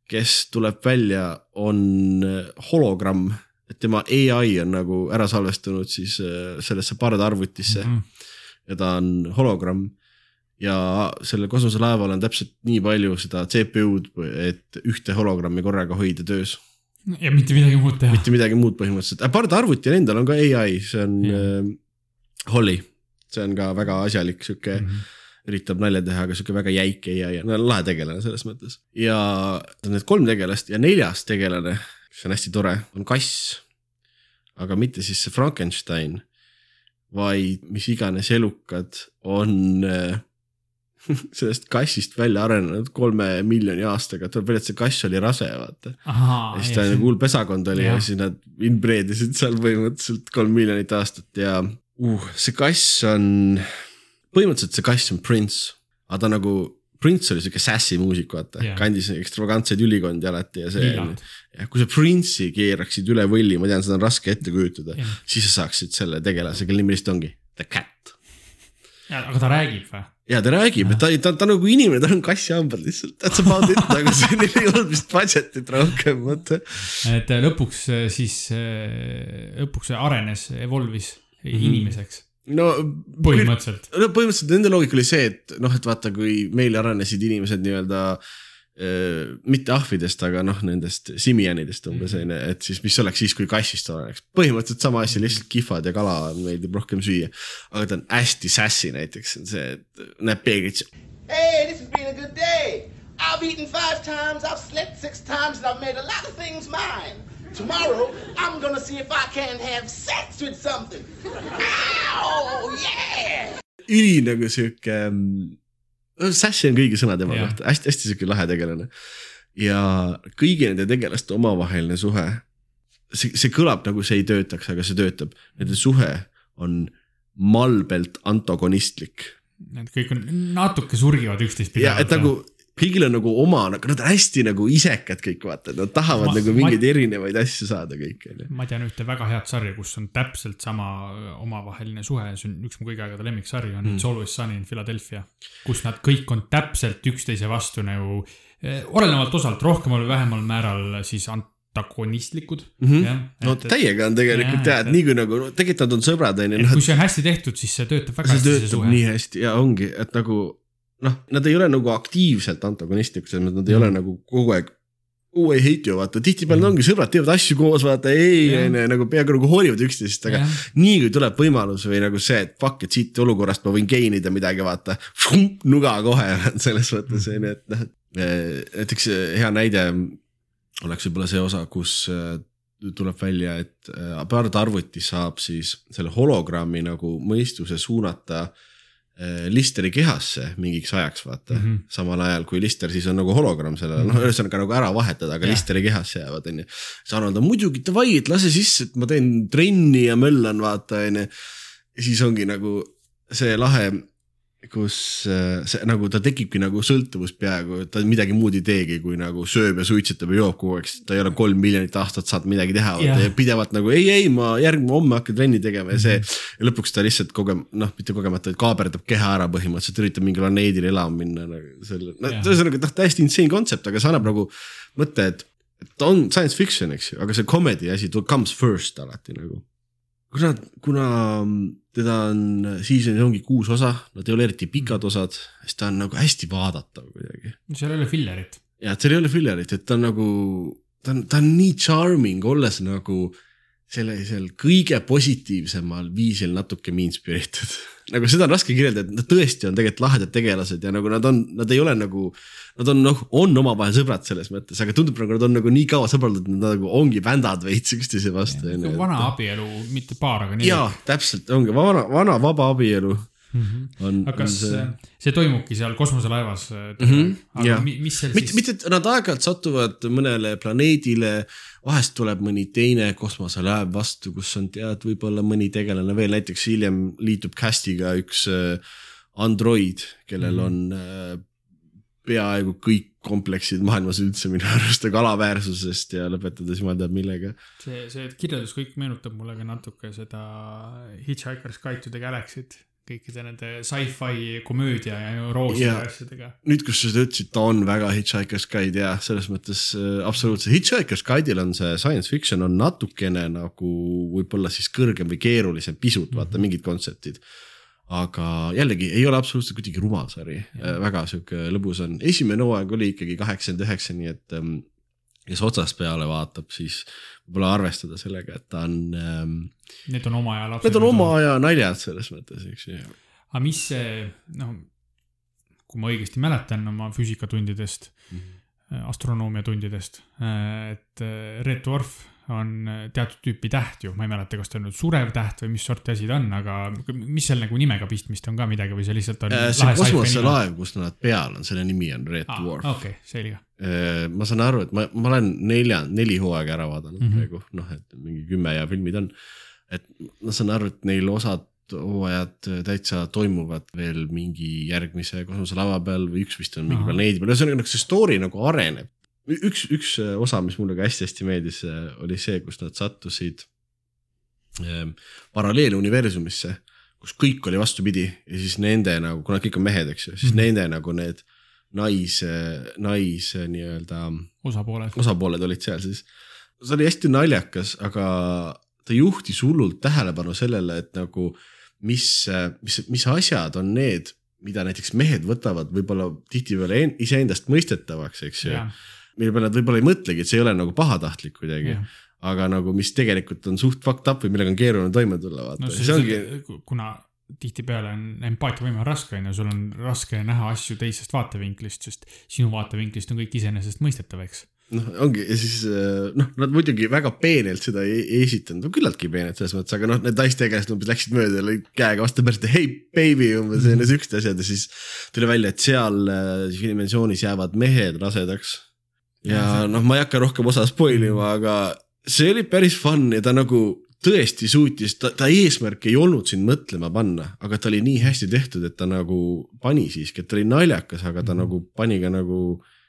kes tuleb välja, on äh, hologramm, et tema ai on nagu ära salvestunud siis äh, sellesse pardaarvutisse
Mhm.
ja ta on hologramm. Ja sellel kosmoselaeval on täpselt nii palju seda CPU-d, et ühte hologrammi korraga hoida töös,
ja mitte midagi muud teha.
mitte midagi muud põhimõtteliselt, pardaarvutil endal on ka ai, see on
Jah.
äh, Holly, see on ka väga asjalik sihuke
Mhm.
üritab nalja teha, aga sihuke väga jäik ai ja no lahe tegelane selles mõttes. ja need kolm tegelast ja neljas tegelane, mis on hästi tore, on kass. aga mitte siis see Frankenstein, vaid mis iganes elukad on äh, *laughs* sellest kassist välja arenenud kolme miljoni aastaga, tuleb välja, et see kass oli rase, vaata. ja siis ta nagu hull pesakond oli ja. Ja siis nad inbreed isid seal põhimõtteliselt kolm miljonit aastat ja uh, see kass on, põhimõtteliselt see kass on Prince, aga ta nagu, Prince oli siuke sassi muusik, vaata yeah., kandis ekstravagantseid ülikondi alati ja see kui sa Prince'i keeraksid üle võlli, ma tean, seda on raske ette kujutada
Jah.,
siis sa saaksid selle tegelase, kelle nimi lihtsalt ongi The Cat.
aga ta räägib või?
Ja ta räägib, et ta, ta, ta nagu inimene, tal on kassihambad lihtsalt, that's about it, aga see neil ei olnud vist budget'it rohkem, vaata.
et lõpuks äh, siis, lõpuks see arenes, evolve'is mm -hmm. inimeseks
no
põhimõtteliselt.
no põhimõtteliselt nende loogika oli see, et noh, et vaata, kui meil arenesid inimesed nii-öelda äh, mitte ahvidest, aga noh, nendest simianidest umbes
Mhm.
onju, et siis mis oleks siis, kui kassist areneks. põhimõtteliselt sama asi, lihtsalt kihvad ja kala meeldib rohkem süüa. aga ta on hästi sassy näiteks, see, et näeb peeglisse.
Hey, this has been a good day. I've eaten five times, I've slept six times, and I've made a lot of things mine. Tomorrow, I'm gonna see if I can have sex with something. Ow, yeah!
üli nagu sihuke, Sassy on kõigi sõna tema
Jah.
kohta, hästi-hästi sihuke lahe tegelane. ja kõigi nende tegelaste omavaheline suhe, see, see kõlab nagu see ei töötaks, aga see töötab. Nende suhe on malbelt antagonistlik
Need kõik on natuke surgivad üksteist
ja et nagu kõigil on nagu oma, nagu nad on hästi nagu isekad kõik vaata, nad tahavad
Ma-
ma, nagu
ma-
mingeid erinevaid asju saada kõik onju.
ma tean ühte väga head sarja, kus on täpselt sama omavaheline suhe, see on üks mu kõigi aegade lemmiksari on mm. It's Always Sunny in Philadelphia, kus nad kõik on täpselt üksteise vastu nagu eh, olenevalt osalt rohkemal või vähemal määral siis antagonistlikud mm.
Mhm. no täiega on tegelikult
jah,
et
et-
nii kui nagu no, tegelikult nad on sõbrad
et
noh
kui see on hästi tehtud, siis see töötab väga
see
hästi, see
töötab nii hästi ja ongi, et nagu noh, nad ei ole nagu aktiivselt antagonistlikud, selles mõttes nad ei
Mhm.
ole nagu kogu aeg. Oh I hate you, vaata tihtipeale mm. ongi sõbrad teevad asju koos, vaata ei
Jah.
onju nagu peaaegu nagu hoolivad üksteisest, aga
Jah.
nii kui tuleb võimalus või nagu see, et fuck, et siit olukorrast ma võin gain ida midagi, vaata. nuga kohe *laughs* selles mõttes onju, et noh, näiteks eh, hea näide oleks võib-olla see osa, kus eh, tuleb välja, et eh, pöördarvuti saab siis selle hologrammi nagu mõistuse suunata eh, Listeri kehasse mingiks ajaks, vaata mm.
Mhm.
-hmm. samal ajal kui Lister siis on nagu hologramm sellele, noh, ühesõnaga nagu ära vahetada, aga yeah. Listeri kehasse jäävad, onju. siis Arnold on muidugi davai, et lase sisse, et ma teen trenni ja möllan, vaata, onju. ja siis ongi nagu see lahe, kus äh, see nagu ta tekibki nagu sõltuvus peaaegu, ta midagi muud ei teegi, kui nagu sööb ja suitsetab ja joob kogu aeg, sest ta ei ole kolm miljonit aastat saanud midagi teha yeah.. ja pidevalt nagu ei, ei ma järgmine homme hakkan trenni tegema ja see ja lõpuks ta lihtsalt kogem-, noh, mitte kogemata, vaid kaaberdab keha ära põhimõtteliselt, üritab mingil planeedil elama minna nagu selle, no
Jah.
ühesõnaga noh, täiesti insane kontsept, aga see annab nagu mõtte, et ta on science fiction, eks ju, aga see comedy asi comes first alati nagu. kuna, kuna teda on, season'is ongi kuus osa, nad ei ole eriti pikad osad, siis ta on nagu hästi vaadatav kuidagi.
seal ei ole fillerit.
ja et seal ei ole fillerit, et ta on nagu, ta on, ta on nii charming, olles nagu sellisel kõige positiivsemal viisil natuke mean spirited. nagu seda on raske kirjeldada, et nad tõesti on tegelikult lahedad tegelased ja nagu nad on, nad ei ole nagu, nad on noh, on omavahel sõbrad selles mõttes, aga tundub nagu nad on nagu nii kaua sõbrad, et nad nagu ongi vändad veits üksteise vastu.
vana abielu, mitte paar, aga nii.
jaa, täpselt ongi vana, vana vaba abielu on,
aga
on
kas
see
see, toimubki seal kosmoselaevas mm? -hmm, aga mi, mis seal
mitte,
siis?
mitte, et nad aeg-ajalt satuvad mõnele planeedile, vahest tuleb mõni teine kosmoselaev vastu, kus on tead, võib-olla mõni tegelane veel, näiteks hiljem liitub cast'iga üks äh, android, kellel
Mhm.
on äh, peaaegu kõik kompleksid maailmas üldse minu *laughs* arust, aga alaväärsusest ja lõpetades jumal teab millega.
see, see kirjeldus kõik meenutab mulle ka natuke seda Hitchhiker's Guide to the Galaxy't, kõikide nende sci-fi komöödia ja rooside
Jaa.
yeah. asjadega.
nüüd, kus sa seda ütlesid, ta on väga Hitchhiker's Guide ja selles mõttes äh, absoluutselt, Hitchhiker's Guide'il on see science fiction on natukene nagu võib-olla siis kõrgem või keerulisem pisut, vaata mingid kontseptid. aga jällegi ei ole absoluutselt kuidagi rumal sari, väga sihuke lõbus on, esimene hooaeg oli ikkagi kaheksakümmend üheksa, nii et ähm, kes otsast peale vaatab, siis võib-olla arvestada sellega, et ta on ähm,,
Need on oma aja lapsed.
need on oma aja naljad selles mõttes, eks ju.
aga mis see, noh, kui ma õigesti mäletan oma füüsikatundidest mm. -hmm. astronoomiatundidest, et äh, Red Dwarf on äh, teatud tüüpi täht ju, ma ei mäleta, kas ta on nüüd surev täht või mis sorti asi ta on, aga mis seal nagu nimega pistmist on ka midagi või see lihtsalt on
Äh, see kosmoselaev, kus nad peal on, selle nimi on Red Dwarf.
okei, selge.
ma saan aru, et ma, ma olen nelja, neli hooaega ära vaadanud mm. -hmm. praegu, noh, et mingi kümme ja filmid on. et ma saan aru, et neil osad hooajad täitsa toimuvad veel mingi järgmise kosmoselava peal või üks vist on mingi planeedi peal, ühesõnaga nagu see story nagu areneb. üks, üks osa, mis mulle ka hästi-hästi meeldis, oli see, kus nad sattusid ähm, paralleeluniversumisse, kus kõik oli vastupidi ja siis nende nagu, kuna kõik on mehed, eks ju, siis mm -hmm. nende nagu need nais, nais nii-öelda
osapooled.
osapooled olid seal siis. see oli hästi naljakas, aga ta juhtis hullult tähelepanu sellele, et nagu mis, mis, mis asjad on need, mida näiteks mehed võtavad võib-olla tihtipeale en- iseendast mõistetavaks, eks ju. Mille peale nad võib-olla ei mõtlegi, et see ei ole nagu pahatahtlik kuidagi, aga nagu mis tegelikult on suht fucked up või millega on keeruline toime tulla, vaata.
No see,
see ongi
kuna tihtipeale on empaatiavõime raske on ju, sul on raske näha asju teisest vaatevinklist, sest sinu vaatevinklist on kõik iseenesestmõistetav, eks.
noh, ongi ja siis äh, noh, nad muidugi väga peenelt seda ei, ei esitanud, no küllaltki peenelt selles mõttes, aga noh, need naistegelased umbes läksid mööda ja lõid käega vastu pärast, hei baby umbes ja siuksed asjad. Ja siis tuli välja, et seal äh, dimensioonis jäävad mehed rasedaks. Ja noh, ma ei hakka rohkem osa spoil ima, aga see oli päris fun ja ta nagu tõesti suutis, ta, ta eesmärk ei olnud sind mõtlema panna, aga ta oli nii hästi tehtud, et ta nagu pani siiski, et ta oli naljakas, aga ta nagu pani ka nagu,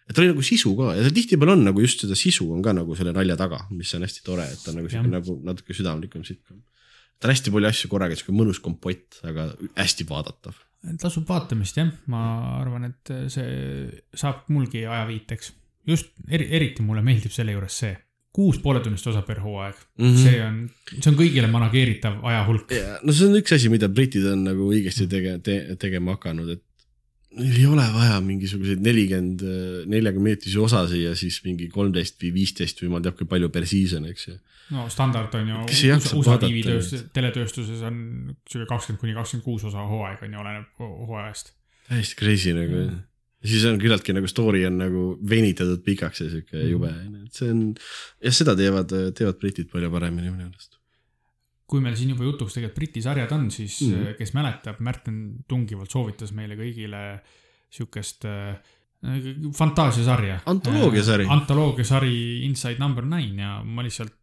et ta oli nagu sisu ka ja tihtipeale on nagu just seda sisu on ka nagu selle nalja taga, mis on hästi tore, et ta on nagu siuke
Jah.
nagu natuke südamlikum sitcom. ta on hästi palju asju korraga, siuke mõnus kompott, aga hästi vaadatav.
tasub vaatamist jah, ma arvan, et see saab mulgi ajaviiteks. Just eri, eriti mulle meeldib selle juures see, kuus pooletunnist osa per hooaeg mm. -hmm. see on, see on kõigile manageeritav ajahulk.
ja no see on üks asi, mida britid on nagu õigesti tege- te,, tegema hakanud, et neil ei ole vaja mingisuguseid nelikümmend, neljakümne minutisi osasid ja siis mingi kolmteist või viisteist või ma ei tea, kui palju per season, eks ju.
no standard on ju USA
neid?,
teletööstuses on sihuke kakskümmend kuni kakskümmend kuus osa hooaeg on ju, oleneb ho- hooajast.
täiesti crazy nagu
Mm.
mm.. siis on küllaltki nagu story on nagu venitatud pikaks ja sihuke
mm.
jube, et see on, jah, seda teevad, teevad britid palju paremini minu meelest.
kui meil siin juba jutuks tegelikult Briti sarjad on, siis mm.
Mhm.
kes mäletab, Märten tungivalt soovitas meile kõigile sihukest äh, fantaasiasarja.
Antoloogiasari.
antoloogiasari Inside Number Nine ja ma lihtsalt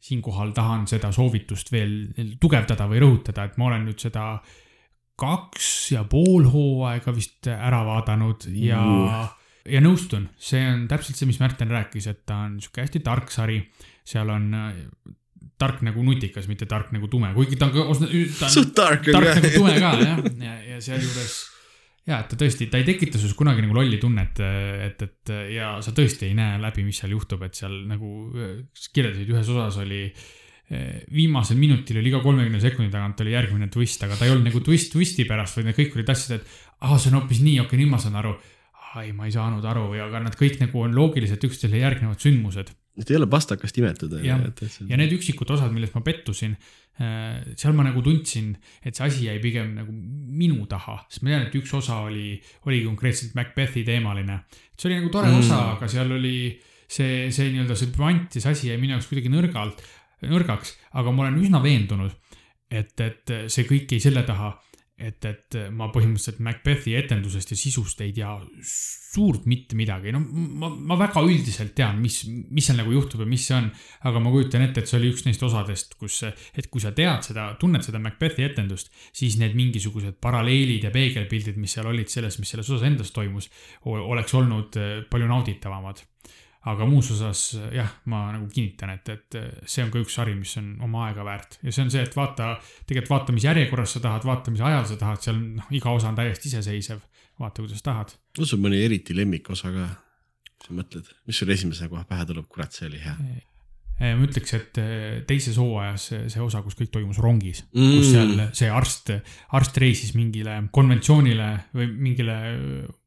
siinkohal tahan seda soovitust veel tugevdada või rõhutada, et ma olen nüüd seda kaks ja pool hooaega vist ära vaadanud ja
Uh.
ja nõustun, see on täpselt see, mis Märten rääkis, et ta on sihuke hästi tark sari, seal on äh, tark nagu nutikas, mitte tark nagu tume, kuigi ta on ka, ta on
suht tark
tark nagu tume
ka.
jah, ja, ja sealjuures ja et ta tõesti, ta ei tekita sinus kunagi nagu lolli tunnet, et, et ja sa tõesti ei näe läbi, mis seal juhtub, et seal nagu äh, kirjeldasid, ühes osas oli eh, viimasel minutil oli iga kolmekümne sekundi tagant oli järgmine twist, aga ta ei olnud nagu twist twisti pärast, vaid need kõik olid asjad, et aa, see on hoopis nii, okei okay,, nüüd ma saan aru. ei, ma ei saanud aru ja aga nad kõik nagu on loogiliselt üksteisele järgnevad sündmused
et ei ole pastakast imetud.
Jah. ja need üksikud osad, milles ma pettusin, seal ma nagu tundsin, et see asi jäi pigem nagu minu taha, sest ma tean, et üks osa oli, oligi konkreetselt Macbethi teemaline. see oli nagu tore.
Mm.
osa, aga seal oli see, see nii-öelda see püant ja see asi jäi minu jaoks kuidagi nõrgalt, nõrgaks, aga ma olen üsna veendunud, et, et see kõik jäi selle taha, et, et ma põhimõtteliselt Macbethi etendusest ja sisust ei tea suurt mitte midagi, no ma, ma väga üldiselt tean, mis, mis seal nagu juhtub ja mis see on. aga ma kujutan ette, et see oli üks neist osadest, kus, et kui sa tead seda, tunned seda Macbethi etendust, siis need mingisugused paralleelid ja peegelpildid, mis seal olid selles, mis selles osas endas toimus, oleks olnud eh, palju nauditavamad. Aga muus osas jah, ma nagu kinnitan, et, et see on ka üks sari, mis on oma aega väärt ja see on see, et vaata, tegelikult vaata, mis järjekorras sa tahad, vaata, mis ajal sa tahad, seal noh, iga osa on täiesti iseseisev. vaata, kuidas tahad.
on sul mõni eriti lemmikosa ka? sa mõtled, mis sul esimesena kohe pähe tuleb, kurat, see oli hea
ma ütleks, et eh, teises hooajas see- osa, kus kõik toimus rongis Mm. kus seal see arst, arst reisis mingile konventsioonile või mingile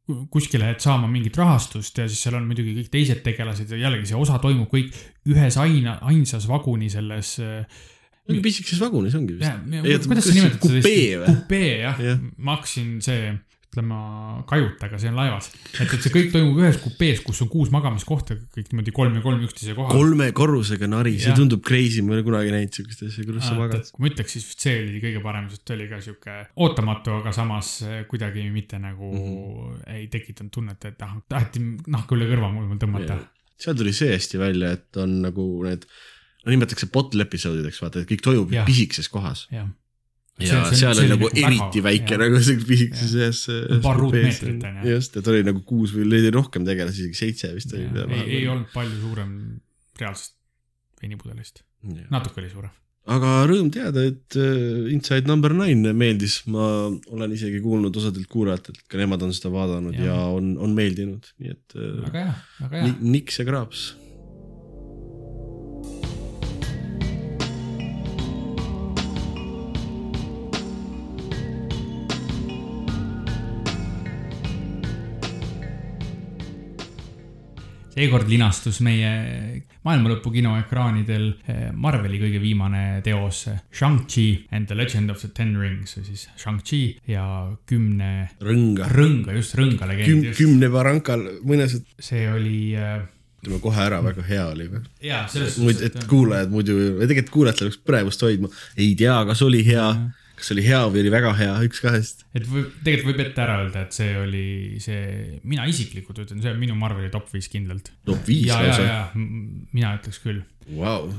kuskile, et saama mingit rahastust ja siis seal on muidugi kõik teised tegelased ja jällegi see osa toimub kõik ühes aina, ainsas vaguni selles.
mingi pisikeses vagunis ongi vist.
kuidas sa nimetad seda?
kupee või?
kupee Jah. ja., ma hakkasin see ütlema kajutaga, see on laevas. et, et see kõik toimub ühes kupees, kus on kuus magamiskohta, kõik niimoodi kolm ja kolm üksteise kohal.
kolme korrusega nari, see tundub crazy, ma ei ole kunagi näinud siukest asja, kuidas sa magad.
kui ma ütleks, siis see oli kõige parem, sest oli ka sihuke ootamatu, aga samas eh, kuidagi mitte nagu mm. -hmm. ei tekitanud tunnet, et ah, taheti nahka üle kõrva mul tõmmata.
seal tuli see hästi välja, et on nagu need, no nimetatakse bottle episoodideks, vaata, et kõik toimub
Jah.
pisikeses kohas.
jah,
ja
See-
seal
see
on
oli
nagu
nagu
eriti
väga-
väike
jah.
nagu see pisikeses ühes.
Paar ruutmeetrit, on ju.
just, et oli nagu kuus või oli rohkem tegelasi, isegi seitse vist oli.
ei, ei olnud palju suurem reaalsest veinipudelist, natuke oli suurem.
aga rõõm teada, et äh, Inside Number Nine meeldis, ma olen isegi kuulnud osadelt kuulajatelt, ka nemad on seda vaadanud ja, ja on, on meeldinud, nii et äh,
väga hea, väga hea
ni-. niks ja kraaps.
Seekord linastus meie maailmalõpu kinoekraanidel eh, Marveli kõige viimane teos Shang-Chi and the Legend of the Ten Rings või siis Shang-Chi ja kümne
rõnga.
rõnga, just rõnga
Küm,
legend, just
kümne varankal, mõnes,
see oli äh,
ütleme kohe ära, väga hea oli või?
jaa, selles
muid, et kuulajad muidu, tegelikult kuulajatel peaks põnevust hoidma, ei tea, kas oli hea, kas oli hea või oli väga hea, üks kahest.
et võib, tegelikult võib ette ära öelda, et see oli see, mina isiklikult ütlen, see on minu Marveli top viis kindlalt.
top viis lausa,
mina ütleks küll.
vau,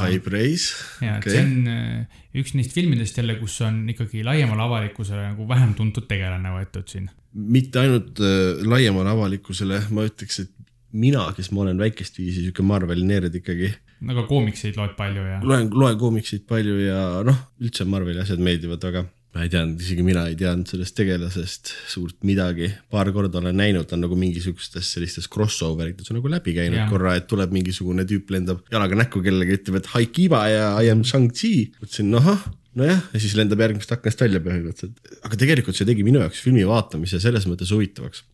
high praise.
ja, et see on äh, üks neist filmidest jälle, kus on ikkagi laiemale avalikkusele nagu vähem tuntud tegelane võetud siin.
mitte ainult äh, laiemale avalikkusele, ma ütleks, et mina, kes ma olen väikest viisi sihuke Marveli nerd ikkagi,
aga koomikseid loed palju ja.
loen, loen koomikseid palju ja noh, üldse Marveli asjad meeldivad väga. ma ei teadnud, isegi mina ei teadnud sellest tegelasest suurt midagi, paar korda olen näinud, ta on nagu mingisugustes sellistes crossover ites on nagu läbi käinud
Jah.
korra, et tuleb mingisugune tüüp, lendab jalaga näkku kellelegi, ütleb, et hi Kiva ja I am Shang-Chi. mõtlesin, ahah, nojah, ja siis lendab järgmisest aknast välja põhimõtteliselt. aga tegelikult see tegi minu jaoks filmi vaatamise selles mõttes huvitavaks.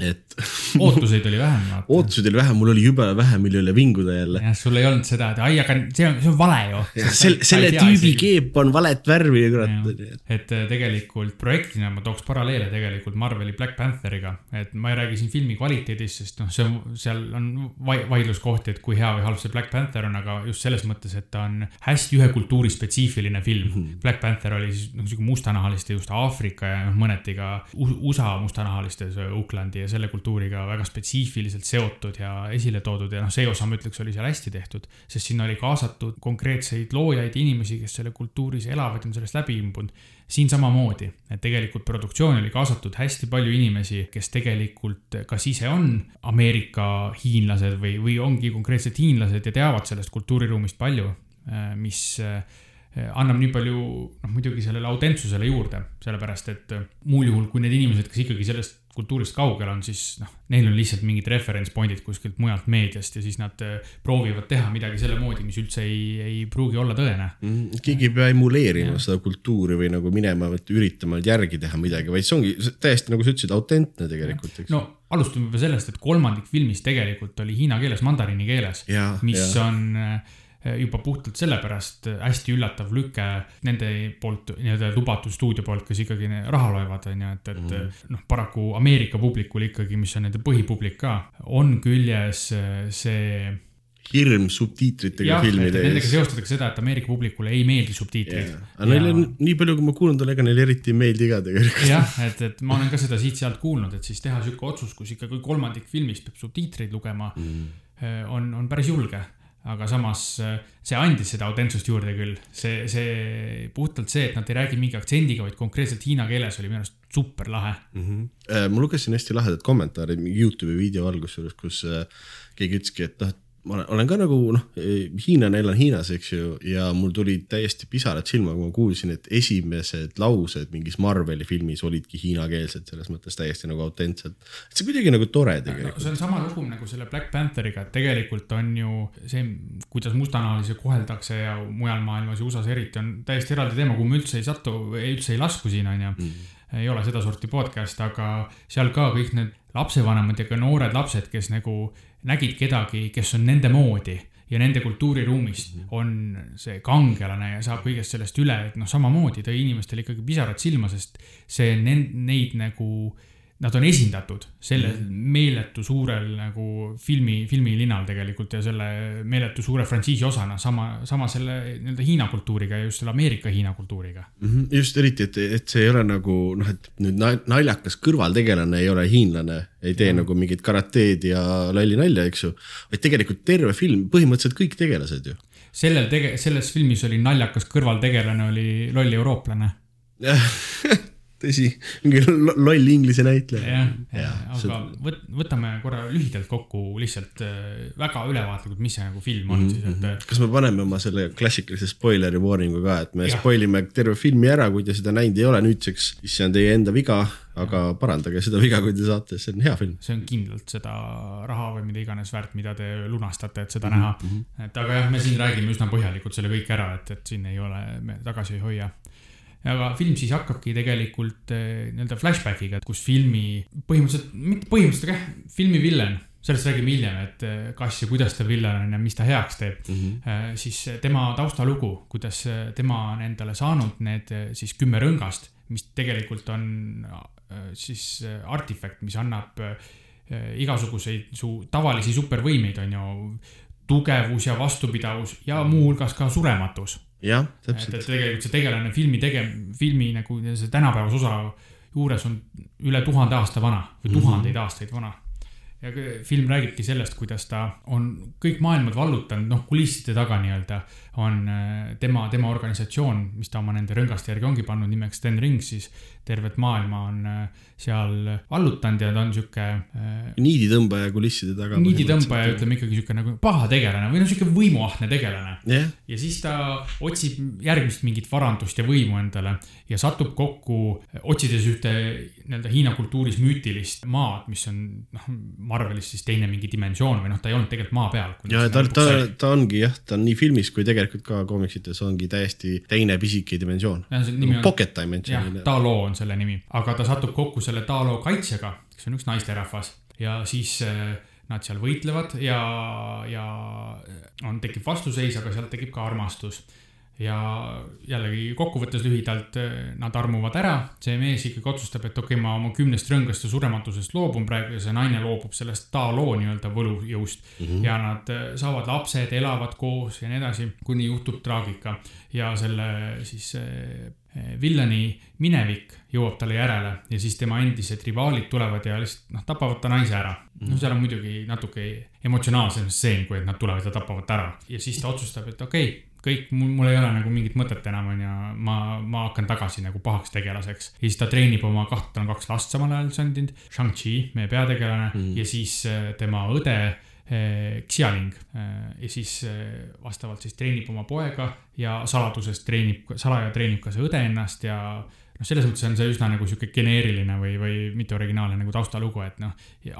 Et *laughs*
ootuseid oli vähem,
ootuseid oli vähe, mul oli jube vähe, mille üle vinguda jälle.
jah, sul ei olnud seda, et ai, aga see on, see on vale ju.
selle, selle tüübi keep on valet värvi, kurat.
et äh, tegelikult projektina ma tooks paralleele tegelikult Marveli Black Pantheriga, et ma ei räägi siin filmi kvaliteedist, sest noh, see on, seal on vai- vaidluskohti, et kui hea või halb see Black Panther on, aga just selles mõttes, et ta on hästi ühe kultuuri spetsiifiline film mm. -hmm. Black Panther oli siis noh, sihuke mustanahaliste just Aafrika ja noh, mõneti ka USA mustanahaliste, see Oaklandi ja selle kultuuriga väga spetsiifiliselt seotud ja esile toodud ja noh, see osa ma ütleks, oli seal hästi tehtud, sest sinna oli kaasatud konkreetseid loojaid, inimesi, kes selle kultuuris elavad ja on sellest läbi imbunud. Siin samamoodi, et tegelikult produktsiooni oli kaasatud hästi palju inimesi, kes tegelikult kas ise on Ameerika hiinlased või, või ongi konkreetselt hiinlased ja teavad sellest kultuuriruumist palju, mis äh, annab nii palju, noh muidugi sellele autentsusele juurde, sellepärast et äh, muul juhul, kui need inimesed, kes ikkagi sellest kultuurist kaugel on, siis noh, neil on lihtsalt mingid reference point'id kuskilt mujalt meediast ja siis nad äh, proovivad teha midagi selle moodi, mis üldse ei, ei pruugi olla tõene
Mm, keegi ei pea emuleerima seda kultuuri või nagu minema, et üritama järgi teha midagi, vaid see ongi täiesti nagu sa ütlesid, autentne tegelikult, eks.
no alustame juba sellest, et kolmandik filmist tegelikult oli hiina keeles, mandariini keeles, mis
jaa.
on äh, juba puhtalt sellepärast hästi üllatav lüke nende poolt nii-öelda lubatud stuudio poolt, kes ikkagi raha loevad, on ju, et, et mm. noh, paraku Ameerika publikul ikkagi, mis on nende põhipublik ka, on küljes see
hirm subtiitritega
jah,
filmide
nendega
ees.
seostatakse seda, et Ameerika publikule ei meeldi subtiitrid
aga neile on, nii palju, kui ma kuulnud olen, ega neile eriti ei meeldi ka tegelikult.
jah, et, et ma olen ka seda siit-sealt kuulnud, et siis teha sihuke otsus, kus ikkagi kolmandik filmist peab subtiitreid lugema mm., on, on päris julge. Aga samas äh, see andis seda autentsust juurde küll, see, see puhtalt see, et nad ei räägi mingi aktsendiga, vaid konkreetselt hiina keeles oli minu arust super lahe.
Äh, ma lugesin hästi lahedat kommentaari Youtube'i video algusjuures, kus äh, keegi ütleski, et noh, et ma olen, olen ka nagu noh, hiinlane, elan Hiinas, eks ju, ja mul tulid täiesti pisarad silma, kui ma kuulsin, et esimesed laused mingis Marveli filmis olidki hiinakeelsed, selles mõttes täiesti nagu autentselt. see kuidagi nagu tore
no
tegelikult.
see on sama lugu nagu selle Black Pantheriga, et tegelikult on ju see, kuidas mustanahalisi koheldakse ja mujal maailmas ja USA-s eriti on täiesti eraldi teema, kuhu me üldse ei satu, üldse ei lasku siin, on ju mm.. ei ole sedasorti podcast, aga seal ka kõik need lapsevanemad ja ka noored lapsed, kes nagu nägid kedagi, kes on nende moodi ja nende kultuuriruumist on see kangelane ja saab kõigest sellest üle, et noh, samamoodi tõi inimestele ikkagi pisarad silma, sest see ne- neid nagu, nad on esindatud sellel meeletu suurel nagu filmi, filmilinal tegelikult ja selle meeletu suure frantsiisi osana sama, sama selle nii-öelda Hiina kultuuriga ja just selle Ameerika-Hiina kultuuriga.
Mhm, just eriti, et, et see ei ole nagu noh, et nüüd na- naljakas kõrvaltegelane ei ole hiinlane, ei tee nagu mingit karateed ja lolli nalja, eks ju. vaid tegelikult terve film, põhimõtteliselt kõik tegelased ju.
sellel tege-, selles filmis oli naljakas kõrvaltegelane oli loll eurooplane. *laughs*
tõsi, mingi lo- loll inglise näitleja.
jah,
Jah,
aga võt-, võtame korra lühidalt kokku lihtsalt äh, väga ülevaatlikult, mis see nagu film on siis, et äh,
kas me paneme oma selle klassikalise spoileri warning'u ka, et me
Jah.
spoil ime terve filmi ära, kui te seda näinud ei ole nüüdseks, siis see on teie enda viga, aga parandage seda viga, kui te saate, see on hea film.
see on kindlalt seda raha või mida iganes väärt, mida te lunastate, et seda
Mhm,
näha. et aga jah, me siin räägime üsna põhjalikult selle kõik ära, et, et siin ei ole, me tagasi ei hoia. Aga film siis hakkabki tegelikult eh, nii-öelda flashback'iga, kus filmi põhimõtteliselt, mitte põhimõtteliselt, aga filmi villen, sellest räägime hiljem, et eh, kas ja kuidas ta villen on ja mis ta heaks teeb mm. -hmm. siis tema taustalugu, kuidas tema on endale saanud need siis kümme rõngast, mis tegelikult on siis artifakt, mis annab igasuguseid su tavalisi supervõimeid, on ju. tugevus ja vastupidavus ja muuhulgas ka surematus
jah,
et, et
täpselt.
tegelikult see tegelane filmi tege-, filmi nagu see tänapäevase osa juures on üle tuhande aasta vana või tuhandeid aastaid vana. Ja film räägibki sellest, kuidas ta on kõik maailmad vallutanud, noh, kulisside taga nii-öelda on äh, tema, tema organisatsioon, mis ta oma nende rõngaste järgi ongi pannud nimeks Ten Rings, siis tervet maailma on äh, seal vallutanud ja ta on sihuke äh,
niiditõmbaja kulisside taga.
niiditõmbaja, ütleme ikkagi sihuke nagu paha tegelane või noh, sihuke võimuahne tegelane
jah,
ja siis ta otsib järgmist mingit varandust ja võimu endale ja satub kokku, otsides ühte nii-öelda Hiina kultuuris müütilist maad, mis on noh, Marvelis siis teine mingi dimensioon või noh, ta ei olnud tegelikult maa peal.
ja ta, ta, ta ongi jah, ta on nii filmis kui tegelikult ka koomiksites ongi täiesti teine pisike dimensioon.
On-
Pocket
jah
Dimension,.
Talo on selle nimi, aga ta satub kokku selle Talo kaitsjaga, kes on üks naisterahvas ja siis äh, nad seal võitlevad ja, ja on, tekib vastuseis, aga sealt tekib ka armastus. Ja jällegi kokkuvõttes lühidalt äh, nad armuvad ära, see mees ikkagi otsustab, et okei okay,, ma oma kümnest rõngast ja surematusest loobun praegu ja see naine loobub sellest Talo nii-öelda võlujõust mm. -hmm. ja nad äh, saavad lapsed, elavad koos ja nii edasi, kuni juhtub traagika ja selle siis äh, villani minevik jõuab talle järele ja siis tema endised rivaalid tulevad ja lihtsalt noh, tapavad ta naise ära. no seal on muidugi natuke emotsionaalsem stseen, kui et nad tulevad ja tapavad ta ära ja siis ta otsustab, et okei okay, kõik, mul, ei ole nagu mingit mõtet enam, onju, ma, ma hakkan tagasi nagu pahaks tegelaseks. ja siis ta treenib oma kahte, tal on kaks last samal ajal sündinud, Shang-Chi, meie peategelane mm. ja siis äh, tema õde eh, Xialing eh, ja siis vastavalt siis treenib oma poega ja saladuses treenib, salaja treenib ka see õde ennast ja noh, selles mõttes on see üsna nagu sihuke geneeriline või, või mitte originaalne nagu taustalugu, et noh,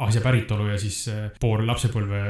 Aasia päritolu ja siis eh, pool lapsepõlve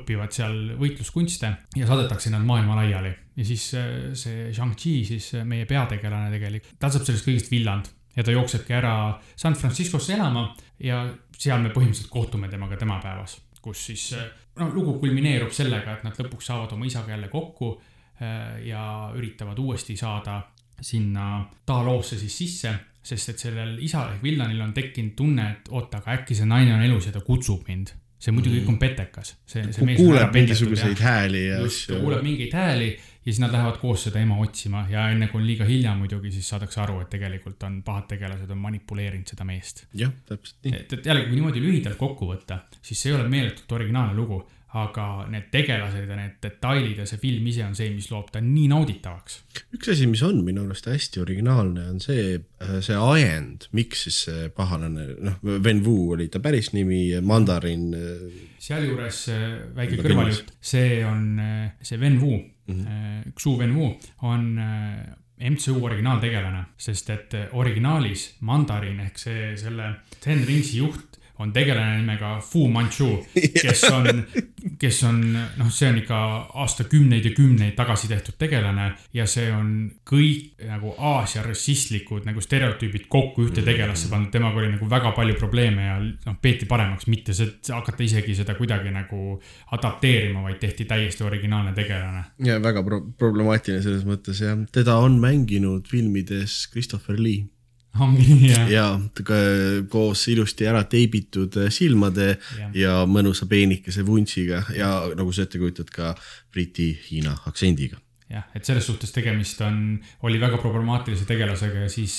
õpivad seal võitluskunste ja saadetakse nad maailma laiali. Ja siis eh, see Shang-Chi siis meie peategelane tegelikult, ta saab sellest kõigest villand ja ta jooksebki ära San Franciscosse elama ja seal me põhimõtteliselt kohtume temaga temapäevas, kus siis noh, lugu kulmineerub sellega, et nad lõpuks saavad oma isaga jälle kokku äh, ja üritavad uuesti saada sinna Taloosse siis sisse, sest et sellel isal ehk villanil on tekkinud tunne, et oota, aga äkki see naine on elus ja ta kutsub mind. see muidugi kõik on petekas, see, see mees
kuuleb mingisuguseid
ja
hääli ja asju.
kuuleb mingeid hääli ja siis nad lähevad koos seda ema otsima ja enne kui on liiga hilja muidugi, siis saadakse aru, et tegelikult on pahad tegelased on manipuleerinud seda meest.
jah, täpselt nii.
et, et jällegi, kui niimoodi lühidalt kokku võtta, siis see ei ole meeletult originaalne lugu, aga need tegelased ja need detailid ja see film ise on see, mis loob ta nii nauditavaks.
üks asi, mis on minu arust hästi originaalne, on see, see ajend, miks siis see pahalane, noh, Ven Wu oli ta päris nimi, Mandarin.
sealjuures äh, väike kõrvaljutt, see on äh, see Ven Wu mm, -hmm. Xu Ven Wu on äh, MCU originaaltegelane, sest et äh, originaalis Mandarin ehk see, selle Ten Ringsi juht on tegelane nimega Fu Manchu, kes on, *laughs* kes on, noh, see on ikka aastakümneid ja kümneid tagasi tehtud tegelane ja see on kõik nagu Aasia rassistlikud nagu stereotüübid kokku ühte tegelasse pandud, temaga oli nagu väga palju probleeme ja noh, peeti paremaks, mitte see, hakata isegi seda kuidagi nagu adapteerima, vaid tehti täiesti originaalne tegelane.
ja väga pro problemaatiline selles mõttes jah, teda on mänginud filmides Christopher Lee *laughs*
ongi nii jah?
ja koos ilusti ära teibitud silmade ja, ja mõnusa peenikese vuntsiga ja nagu sa ette kujutad ka Briti-Hiina aktsendiga.
jah, et selles suhtes tegemist on, oli väga problemaatilise tegelasega ja siis,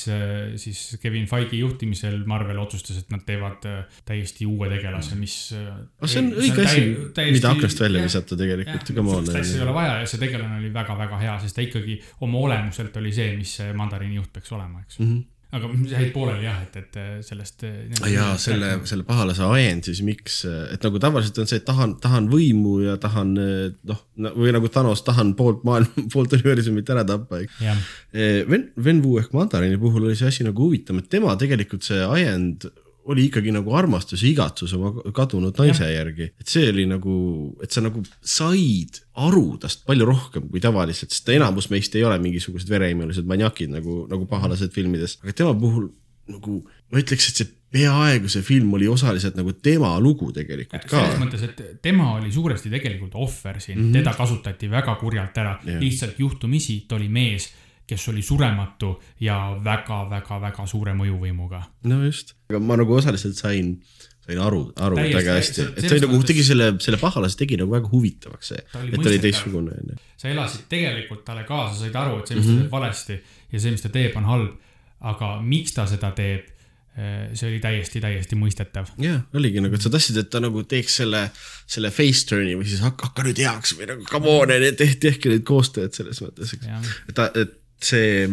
siis Kevin Feige juhtimisel Marvel otsustas, et nad teevad äh, täiesti uue tegelase, mis.
aga see on õige asi, mida aknast välja visata tegelikult, on.
täitsa ei ole vaja ja see tegelane oli väga-väga hea, sest ta ikkagi oma olemuselt oli see, mis see mandariini juht peaks olema, eks mm. -hmm. Aga jäid pooleli jah, et, et sellest.
ja selle, selle pahalase ajend siis miks, et nagu tavaliselt on see, et tahan, tahan võimu ja tahan noh, või nagu Thanos, tahan poolt maailma, *laughs* poolt universumit ära tappa, eks. Ven, Ven Wu ehk mandariini puhul oli see asi nagu huvitav, et tema tegelikult see ajend oli ikkagi nagu armastus ja igatsus oma kadunud naise ja. järgi, et see oli nagu, et sa nagu said aru tast palju rohkem kui tavaliselt, sest enamus meist ei ole mingisugused vereimelised maniakid nagu, nagu pahalased filmides, aga tema puhul nagu ma ütleks, et see peaaegu see film oli osaliselt nagu tema lugu tegelikult ka
selles. mõttes, et tema oli suuresti tegelikult ohver siin mm, -hmm. teda kasutati väga kurjalt ära
Jah.,
lihtsalt juhtumisi ta oli mees, kes oli surematu ja väga-väga-väga suure mõjuvõimuga.
No just, aga ma nagu osaliselt sain, sain aru, aru
Täiesti,
väga hästi,
see-
et ta
selles
oli nagu tegi selle, selle pahalase tegi nagu väga huvitavaks see, et ta oli teistsugune onju.
sa elasid tegelikult talle kaasa, said aru, et see, mis ta teeb valesti ja see, mis ta teeb, on halb. aga miks ta seda teeb, see oli täiesti, täiesti mõistetav.
jah, oligi nagu, et sa tahtsid, et ta nagu teeks selle, selle face turn'i või siis hakka, hakka nüüd heaks või nagu come on, tehke, nüüd koostööd selles mõttes, eks. Et ta, et see,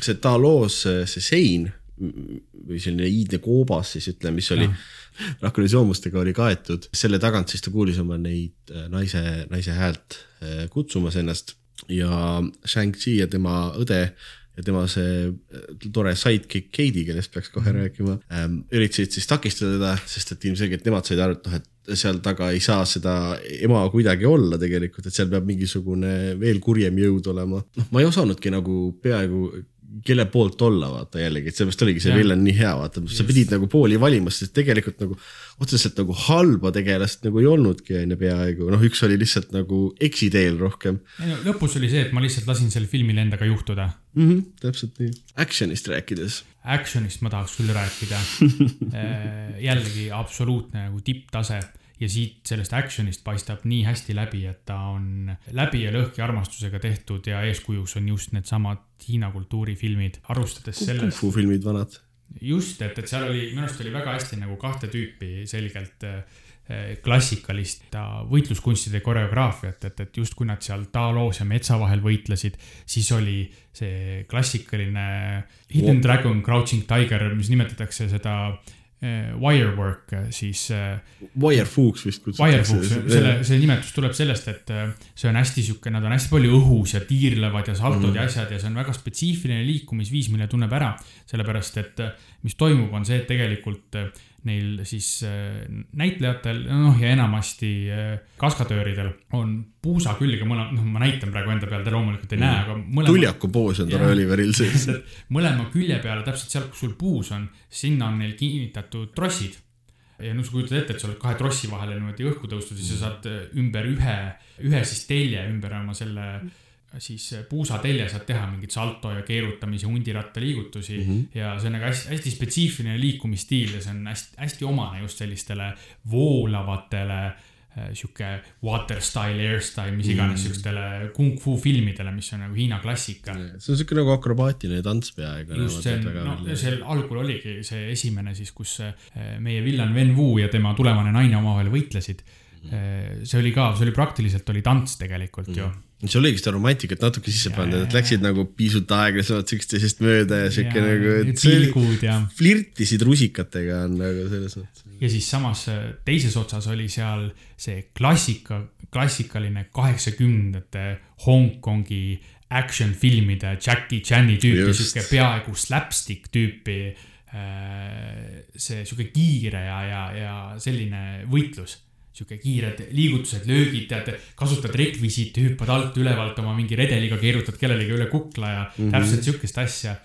see Talos, see sein või selline iidne koobas siis ütleme, mis oli rakunisoomustega oli kaetud, selle tagant siis ta kuulis oma neid äh, naise, naise häält äh, kutsumas ennast. Ja Shang-Chi ja tema õde ja tema see äh, tore sidekick Katie, kellest peaks kohe rääkima ähm,, üritasid siis takistada teda, sest et ilmselgelt nemad said aru, et noh, et seal taga ei saa seda ema kuidagi olla tegelikult, et seal peab mingisugune veel kurjem jõud olema. noh, ma ei osanudki nagu peaaegu kelle poolt olla, vaata jällegi, et sellepärast oligi see
Jah.
villan nii hea, vaata, sa pidid nagu pooli valima, sest tegelikult nagu otseselt nagu halba tegelast nagu ei olnudki onju peaaegu, noh, üks oli lihtsalt nagu eksiteel rohkem
lõpus oli see, et ma lihtsalt lasin sellel filmil endaga juhtuda.
mm. -hmm, täpselt nii. Actionist rääkides,
Actionist ma tahaks küll rääkida. *laughs* jällegi absoluutne nagu tipptase ja siit sellest actionist paistab nii hästi läbi, et ta on läbi ja lõhki armastusega tehtud ja eeskujuks on just needsamad Hiina kultuurifilmid, alustades sellest.
kung-fu filmid vanad.
just, et, et seal oli, minu arust oli väga hästi nagu kahte tüüpi selgelt äh, klassikalist ta võitluskunstide koreograafiat, et, et just kui nad seal Talos ja metsa vahel võitlesid, siis oli see klassikaline Hidden Dragon Crouching Tiger, mis nimetatakse seda äh, wirework, siis äh,
Wirefox vist kutsutakse.
selle, see nimetus tuleb sellest, et see on hästi sihuke, nad on hästi palju õhus ja tiirlevad ja saltod mm. ja asjad ja see on väga spetsiifiline liikumisviis, mille tunneb ära. sellepärast, et mis toimub, on see, et tegelikult neil siis äh, näitlejatel, noh ja enamasti äh, kaskadööridel on puusa külge mõlema, noh, ma näitan praegu enda peal, te loomulikult ei näe, aga mõlema.
tuljaku poos on
Jah.
Oliveril sees. *laughs*
mõlema külje peale, täpselt seal, kus sul puus on, sinna on neil kinnitatud trossid. ja no sa kujutad ette, et sa oled kahe trossi vahele niimoodi õhku tõustud ja sa saad äh, ümber ühe, ühe siis telje ümber oma selle siis puusatelje saad teha mingit salto ja keerutamise, hundiratta liigutusi mm -hmm. ja see on nagu hästi, hästi spetsiifiline liikumisstiil ja see on hästi, hästi omane just sellistele voolavatele äh, sihuke water style, air style, mis iganes siukestele kung-fu filmidele, mis on nagu Hiina klassika
see on siuke nagu akrobaatiline tants peaaegu.
just see no seal algul oligi see esimene siis, kus äh, meie villan Ven Wu ja tema tulevane naine omavahel võitlesid. see oli ka, see oli praktiliselt oli tants tegelikult ju.
See oligi seda romantikat natuke sisse pandud, et läksid nagu pisut aeglasemalt üksteisest mööda ja siuke nagu,
pilgud ja,
flirtisid rusikatega on nagu selles mõttes.
ja siis samas äh, teises otsas oli seal see klassika, klassikaline kaheksakümnendate Hongkongi action filmide Jackie Chan'i tüüpi, sihuke peaaegu slapstick tüüpi äh, see sihuke kiire ja, ja, ja selline võitlus sihuke kiired liigutused, löögid, tead, kasutad rekvisiiti, hüppad alt-ülevalt oma mingi redeliga, keerutad kellelegi üle kukla ja mm. -hmm. täpselt sihukest asja.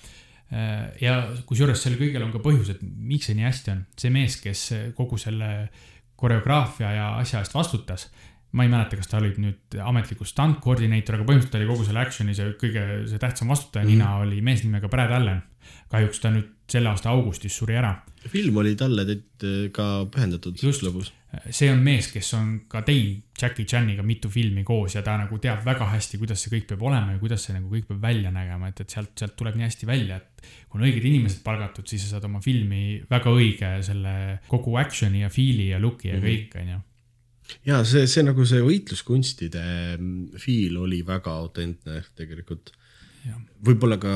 ja kusjuures sel kõigel on ka põhjus, et miks see nii hästi on. see mees, kes kogu selle koreograafia ja asja eest vastutas, ma ei mäleta, kas ta oli nüüd ametliku stunt koordineeter, aga põhimõtteliselt oli kogu selle action'i see kõige, see tähtsam vastutaja mm. -hmm. nina oli mees nimega Brad Allen. kahjuks ta nüüd selle aasta augustis suri ära
film oli talle ka pühendatud
Just.
lõbus.
see on mees, kes on ka teinud Jackie Chaniga mitu filmi koos ja ta nagu teab väga hästi, kuidas see kõik peab olema ja kuidas see nagu kõik peab välja nägema, et, et sealt, sealt tuleb nii hästi välja, et kui on õiged inimesed palgatud, siis sa saad oma filmi väga õige selle kogu action'i ja feel'i ja look'i ja kõik, onju.
Ja see, see nagu see võitluskunstide mm, feel oli väga autentne tegelikult. Võib-olla ka,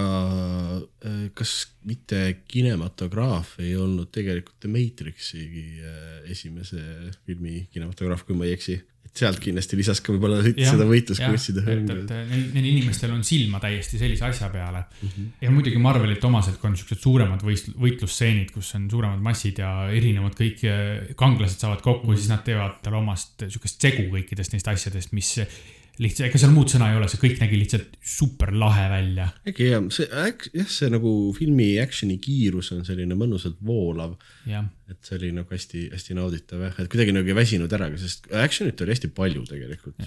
kas mitte kinematograaf ei olnud tegelikult The Matrixi äh, esimese filmi kinematograaf, kui ma ei eksi. Sealt kindlasti lisas ka võib-olla seda võitluskunstide
et. neil, inimestel on silma täiesti sellise asja peale mm. -hmm. ja muidugi Marvelit omaselt ka on siuksed suuremad võist-, võitlusstseenid, kus on suuremad massid ja erinevad kõik eh, kangelased saavad kokku mm, -hmm. siis nad teevad talle omast siukest segu kõikidest neist asjadest, mis lihtsalt, ega seal muud sõna ei ole, see kõik nägi lihtsalt super lahe välja.
äkki jah, see, jah, see nagu filmi action'i kiirus on selline mõnusalt voolav,
jah,
et see oli nagu hästi-hästi nauditav jah, et kuidagi nagu ei väsinud ära, sest action'it oli hästi palju tegelikult.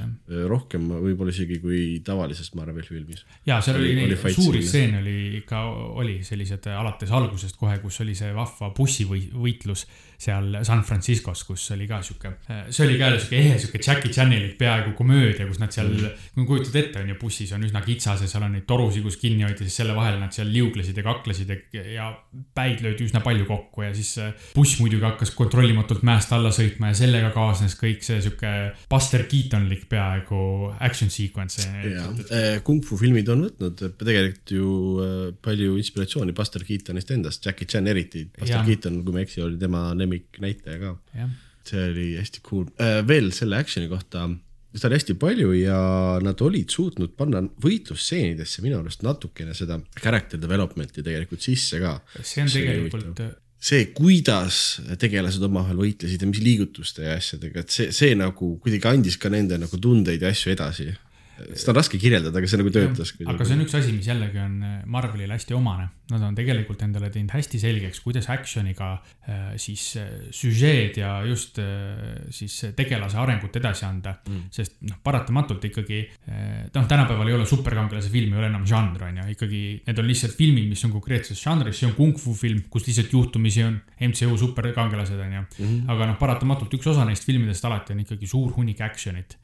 rohkem võib-olla isegi kui tavalises Marveli filmis.
ja seal oli,
Oli-
oli suuri stseene oli ikka, oli sellised alates algusest kohe, kus oli see vahva bussivõitlus seal San Franciscos, kus oli ka sihuke, see oli ka sihuke ehe sihuke Jackie Chanilik peaaegu komöödia, kus nad seal mm., kui kujutad ette, on ju, bussis on üsna kitsas ja seal on neid torusid, kus kinni hoida, siis selle vahel nad seal liuglesid ja kaklesid ja, ja päid löödi üsna palju kokku ja siis see buss muidugi hakkas kontrollimatult mäest alla sõitma ja sellega kaasnes kõik see sihuke Buster Keatonlik peaaegu action sequence.
ja Kung Fu filmid on võtnud tegelikult ju äh, palju inspiratsiooni Buster Keatonist endast, Jackie Chan eriti. Buster
Jaa.
Keaton, kui ma ei eksi, oli tema lemmiknäitleja ka. see oli hästi cool. veel selle action'i kohta, seda oli hästi palju ja nad olid suutnud panna võitlusstseenidesse minu arust natukene seda character development'i tegelikult sisse ka.
see on tegelikult,
see, kuidas tegelased omavahel võitlesid ja mis liigutuste ja asjadega, et see, see nagu kuidagi andis ka nende nagu tundeid ja asju edasi. Seda on raske kirjeldada, aga see nagu töötas.
aga see on üks asi, mis jällegi on äh, Marvelile hästi omane. Nad on tegelikult endale teinud hästi selgeks, kuidas action'iga äh, siis äh, süžeed ja just siis tegelase arengut edasi anda mm.. sest noh, paratamatult ikkagi noh, tänapäeval ei ole superkangelase film ei ole enam žanr, on ju, ikkagi need on lihtsalt filmid, mis on konkreetses žanris, see on kung fu film, kus lihtsalt juhtumisi on MCU superkangelased, on ju. aga noh, paratamatult üks osa neist filmidest alati on ikkagi suur hunnik action'it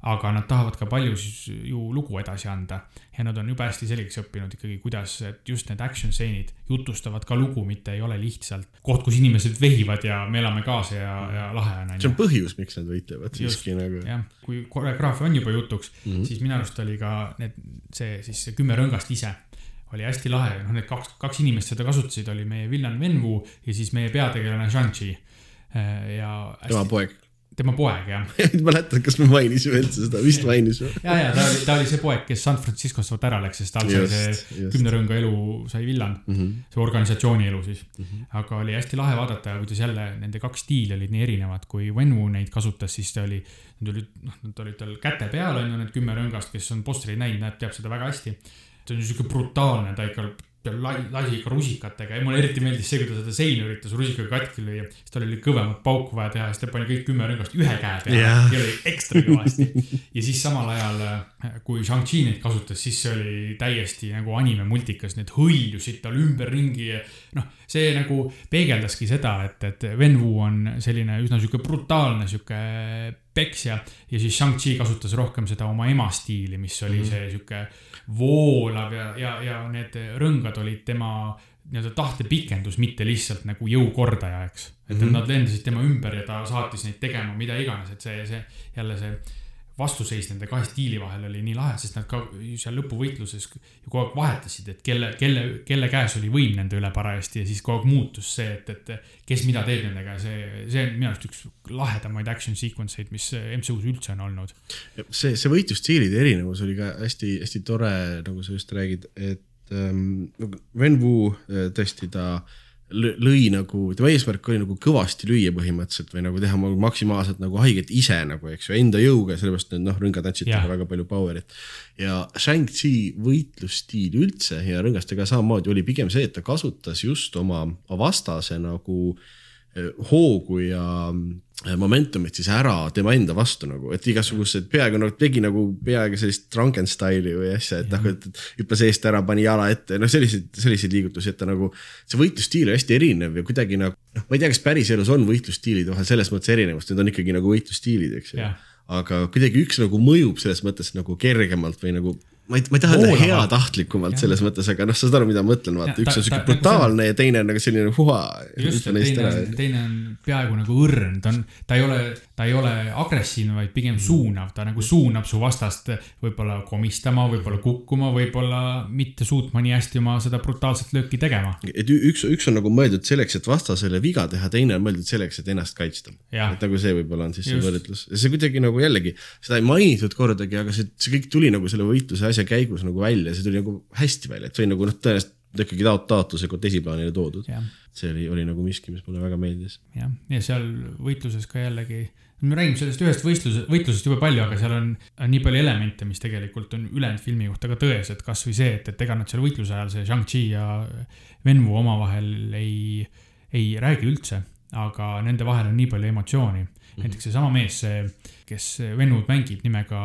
aga nad tahavad ka palju siis ju lugu edasi anda ja nad on jube hästi selgeks õppinud ikkagi, kuidas just need action stseenid jutustavad ka lugu, mitte ei ole lihtsalt koht, kus inimesed vehivad ja me elame kaasa ja, ja lahe on,
see on. põhjus, miks nad võitlevad siiski nagu.
jah, kui koreograafia on juba jutuks mm, -hmm. siis minu arust oli ka need, see siis see kümme rõngast ise oli hästi lahe, noh, need kaks, kaks inimest seda kasutasid, oli meie villan Venwu ja siis meie peategelane Shang-Chi. ja
tema
hästi,
poeg.
Tema poeg jah *laughs*
ei mäletad, kas me mainisime üldse seda, vist mainisime.
ja, ja ta oli, ta oli see poeg, kes San Franciscost vaata ära läks, sest tal sai see
just.
kümne rõnga elu sai villand mm. -hmm. see organisatsiooni elu siis mm. -hmm. aga oli hästi lahe vaadata, kuidas jälle nende kaks stiili olid nii erinevad, kui Wenwu neid kasutas, siis ta oli, nad olid, noh, nad olid tal käte peal on ju need kümme rõngast, kes on postreid näinud, näeb, teab seda väga hästi. ta on siuke brutaalne, ta ikka lai-, lasi ikka rusikatega. Ja mulle eriti meeldis see, kui ta seda seina üritas rusikaga katki lüüa, siis tal oli kõvemat pauku vaja teha, siis ta pani kõik kümme rõngast ühe käe peale.
Jah.
ja oli ekstra kõvasti. ja siis samal ajal, kui Shang-Chi neid kasutas, siis see oli täiesti nagu anime multikas, need hõljusid tal ümberringi ja noh, see nagu peegeldaski seda, et, et Wenwu on selline üsna sihuke brutaalne sihuke peksja. Ja siis Shang-Chi kasutas rohkem seda oma ema stiili, mis oli see sihuke voolav ja, ja, ja need rõngad olid tema nii-öelda tahtepikendus, mitte lihtsalt nagu jõukordaja, eks. et mm -hmm. nad lendasid tema ümber ja ta saatis neid tegema mida iganes, et see, see jälle see vastuseis nende kahe stiili vahel oli nii lahe, sest nad ka seal lõpuvõitluses kogu aeg vahetasid, et kelle, kelle, kelle käes oli võim nende üle parajasti ja siis kogu aeg muutus see, et, et kes mida teeb nendega, see, see on minu arust üks lahedamaid action sequence eid, mis MCU-s üldse on olnud.
see, see võitlusstiilide erinevus oli ka hästi-hästi tore, nagu sa just räägid, et ähm, Wen Wu äh, tõesti ta lõ- lõi nagu, tema eesmärk oli nagu kõvasti lüüa põhimõtteliselt või nagu teha ma- maksimaalselt nagu haiget ise nagu, eks ju, enda jõuga, sellepärast need noh,
Jah.
talle väga palju power'it. ja Shang-Chi võitlusstiil üldse ja rõngastega samamoodi oli pigem see, et ta kasutas just oma vastase nagu eh, hoogu ja momentumit siis ära tema enda vastu nagu, et igasugused peaaegu nagu tegi nagu peaaegu sellist Frankensteini või asja, et noh, et hüppas eest ära, pani jala ette, noh, selliseid, selliseid liigutusi, et ta nagu. see võitlusstiil on hästi erinev ja kuidagi nagu noh, ma ei tea, kas päriselus on võitlusstiilide vahel selles mõttes erinevust, need on ikkagi nagu võitlusstiilid, eks ju aga kuidagi üks nagu mõjub selles mõttes nagu kergemalt või nagu ma ei, ma ei taha öelda heatahtlikumalt selles mõttes, aga noh, sa saad aru, mida ma mõtlen,
Ja,
vaata,
ta-
üks on
nagu
brutaalne ja teine on nagu selline huva.
just, teine on, teine on peaaegu nagu õrn, ta on, ta ei ole, ta ei ole agressiivne, vaid pigem suunav, ta nagu suunab su vastast võib-olla komistama, võib-olla kukkuma, võib-olla mitte suutma nii hästi oma seda brutaalset lööki tegema.
et üks, üks on nagu mõeldud selleks, et vastasele viga teha, teine on mõeldud selleks, et ennast kaitsta. Et nagu see võib-olla on siis see võrdlus, see kuidagi nagu jällegi, seda ei mainitud kordagi, aga see, see kõik tuli nagu selle võitluse asja käigus nagu välja, see tuli nagu hästi välja, et see oli nagu noh, tõenäoliselt ikkagi taot-, taotluslikult esiplaanile toodud. see oli, oli nagu miski, mis mulle väga meeldis.
jah, ja seal võitluses ka jällegi, me räägime sellest ühest võistluse, võitlusest jube palju, aga seal on, on nii palju elemente, mis tegelikult on ülejäänud filmi kohta ka tões, et kasvõi see, et, et ega nad seal võitluse ajal, see Shang-Chi ja Venwu omavahel ei, ei räägi üldse, aga nende vahel on nii palju emotsiooni. Näiteks seesama mees, kes Venwud mängib nimega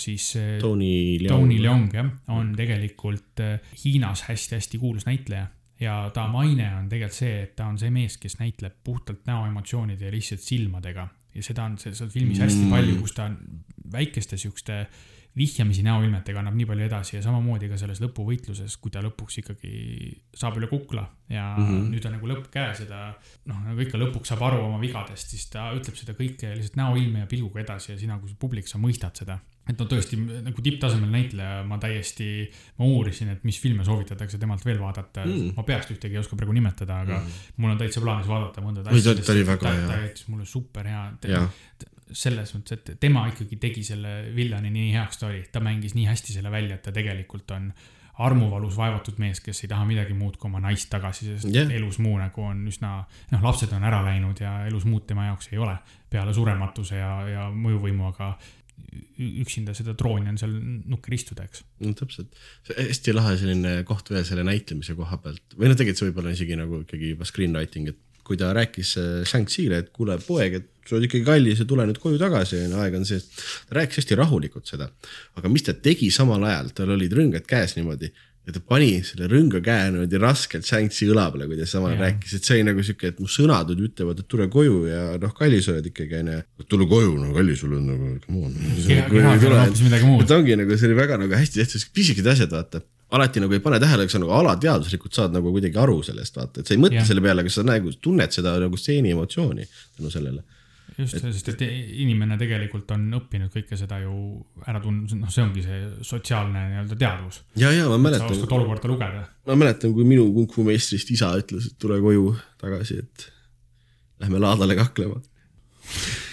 siis eh,
Tony Leon.
Tony Leong jah, on tegelikult äh, Hiinas hästi-hästi kuulus näitleja ja ta maine on tegelikult see, et ta on see mees, kes näitleb puhtalt näoemotsioonide ja lihtsalt silmadega ja seda on seal seal filmis hästi
Mm.
palju, kus ta on väikeste siukeste vihjamisi näoilmetega annab nii palju edasi ja samamoodi ka selles lõpuvõitluses, kui ta lõpuks ikkagi saab üle kukla ja mm. -hmm. nüüd on nagu lõpp käes ja ta noh, nagu ikka lõpuks saab aru oma vigadest, siis ta ütleb seda kõike lihtsalt näoilme ja pilguga edasi ja sina kui publik, sa mõistad seda. et no tõesti nagu tipptasemel näitleja, ma täiesti, ma uurisin, et mis filme soovitatakse temalt veel vaadata
Mm.
mm., ma peast ühtegi ei oska praegu nimetada, aga mm. mul on täitsa plaanis vaadata mõnda
ta- oli väga hea.
ta jättis mulle super hea. Selles mõttes, et tema ikkagi tegi selle villani nii heaks ta oli, ta mängis nii hästi selle välja, et ta tegelikult on armuvalus vaevatud mees, kes ei taha midagi muud kui oma naist tagasi, sest yeah. elus muu nagu on üsna, noh, lapsed on ära läinud ja elus muud tema jaoks ei ole peale surematuse ja, ja mõjuvõimu, aga üksinda seda trooni on seal nukker istuda, eks.
no täpselt, hästi lahe selline koht veel selle näitlemise koha pealt või noh, tegelikult see võib olla isegi nagu ikkagi juba screenwriting, et kui ta rääkis äh, Shang-Chi'le, et kuule poeg, et sa oled ikkagi kallis ja tule nüüd koju tagasi ja aeg on see, ta rääkis hästi rahulikult seda. aga mis ta tegi samal ajal, tal olid rõngad käes niimoodi ja ta pani selle rõnga käe niimoodi raskelt Shang-Chi õla peale, kui ta samal ajal rääkis, et see oli nagu sihuke, et mu sõnad nüüd ütlevad, et tule koju ja noh, kallis oled ikkagi onju. tule koju, no kallis oled nagu, come on.
on
et. ongi nagu see oli väga nagu hästi tehtud, pisikesed asjad, vaata. alati nagu ei pane tähele, aga sa nagu alateadvuslikult saad nagu kuidagi aru sellest, vaata, et sa ei mõtle
Jah.
selle peale, aga sa nagu tunned seda nagu stseeni emotsiooni tänu sellele.
just, sest et inimene tegelikult on õppinud kõike seda ju ära tundma, noh, see ongi see sotsiaalne nii-öelda teadvus.
ja, ja ma
sa
mäletan
oskad, olukorda lugeda.
ma mäletan, kui minu kung fu meistrist isa ütles, et tule koju tagasi, et lähme laadale kaklema. *laughs*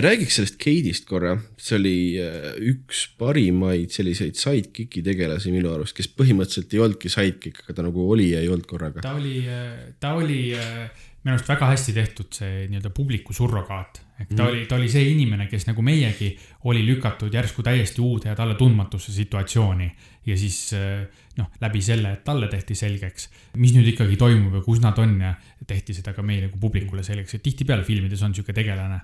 räägiks sellest Kate'ist korra, see oli äh, üks parimaid selliseid sidekick'i tegelasi minu arust, kes põhimõtteliselt ei olnudki sidekick, aga ta nagu oli ja ei olnud korraga.
ta oli, ta oli minu arust väga hästi tehtud see nii-öelda publiku surrogaat. ehk ta mm. oli, ta oli see inimene, kes nagu meiegi oli lükatud järsku täiesti uude ja talle tundmatusse situatsiooni. ja siis äh, noh, läbi selle, et talle tehti selgeks, mis nüüd ikkagi toimub ja kus nad on ja tehti seda ka meile kui publikule selgeks, et tihtipeale filmides on sihuke tegelane.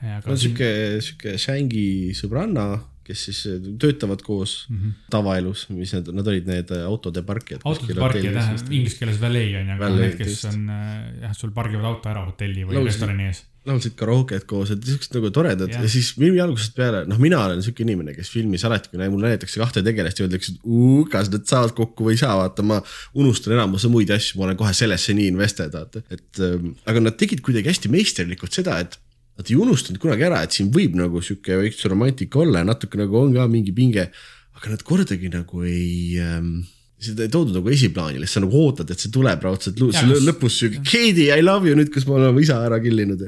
no sihuke, sihuke Shangi sõbranna, kes siis äh, töötavad koos mm -hmm. tavaelus, mis need, nad olid need äh, autode parkijad.
autode parkija tähendab inglise keeles valet on ju, aga need, kes
just.
on äh, jah, sul pargivad auto ära hotelli või
Laulsid-
restorani ees.
laulsid karaoke't koos, et siuksed nagu toredad ja.
Jah.
ja siis filmi algusest peale, noh, mina olen siuke inimene, kes filmis alati, kui mulle näidatakse kahte tegelast ja öeldakse, et kas nad saavad kokku või ei saa, vaata ma unustan enamuse muid asju, ma olen kohe sellesse nii invested, vaata, et ähm, aga nad tegid kuidagi hästi meisterlikult seda, et nad ei unustanud kunagi ära, et siin võib nagu sihuke väikse romantika olla ja natuke nagu on ka mingi pinge, aga nad kordagi nagu ei ähm, seda ei toodud nagu esiplaanile, sa nagu ootad, et see tuleb raudselt lõpus siuke Katie, I love you nüüd, kus me oleme oma isa ära killinud.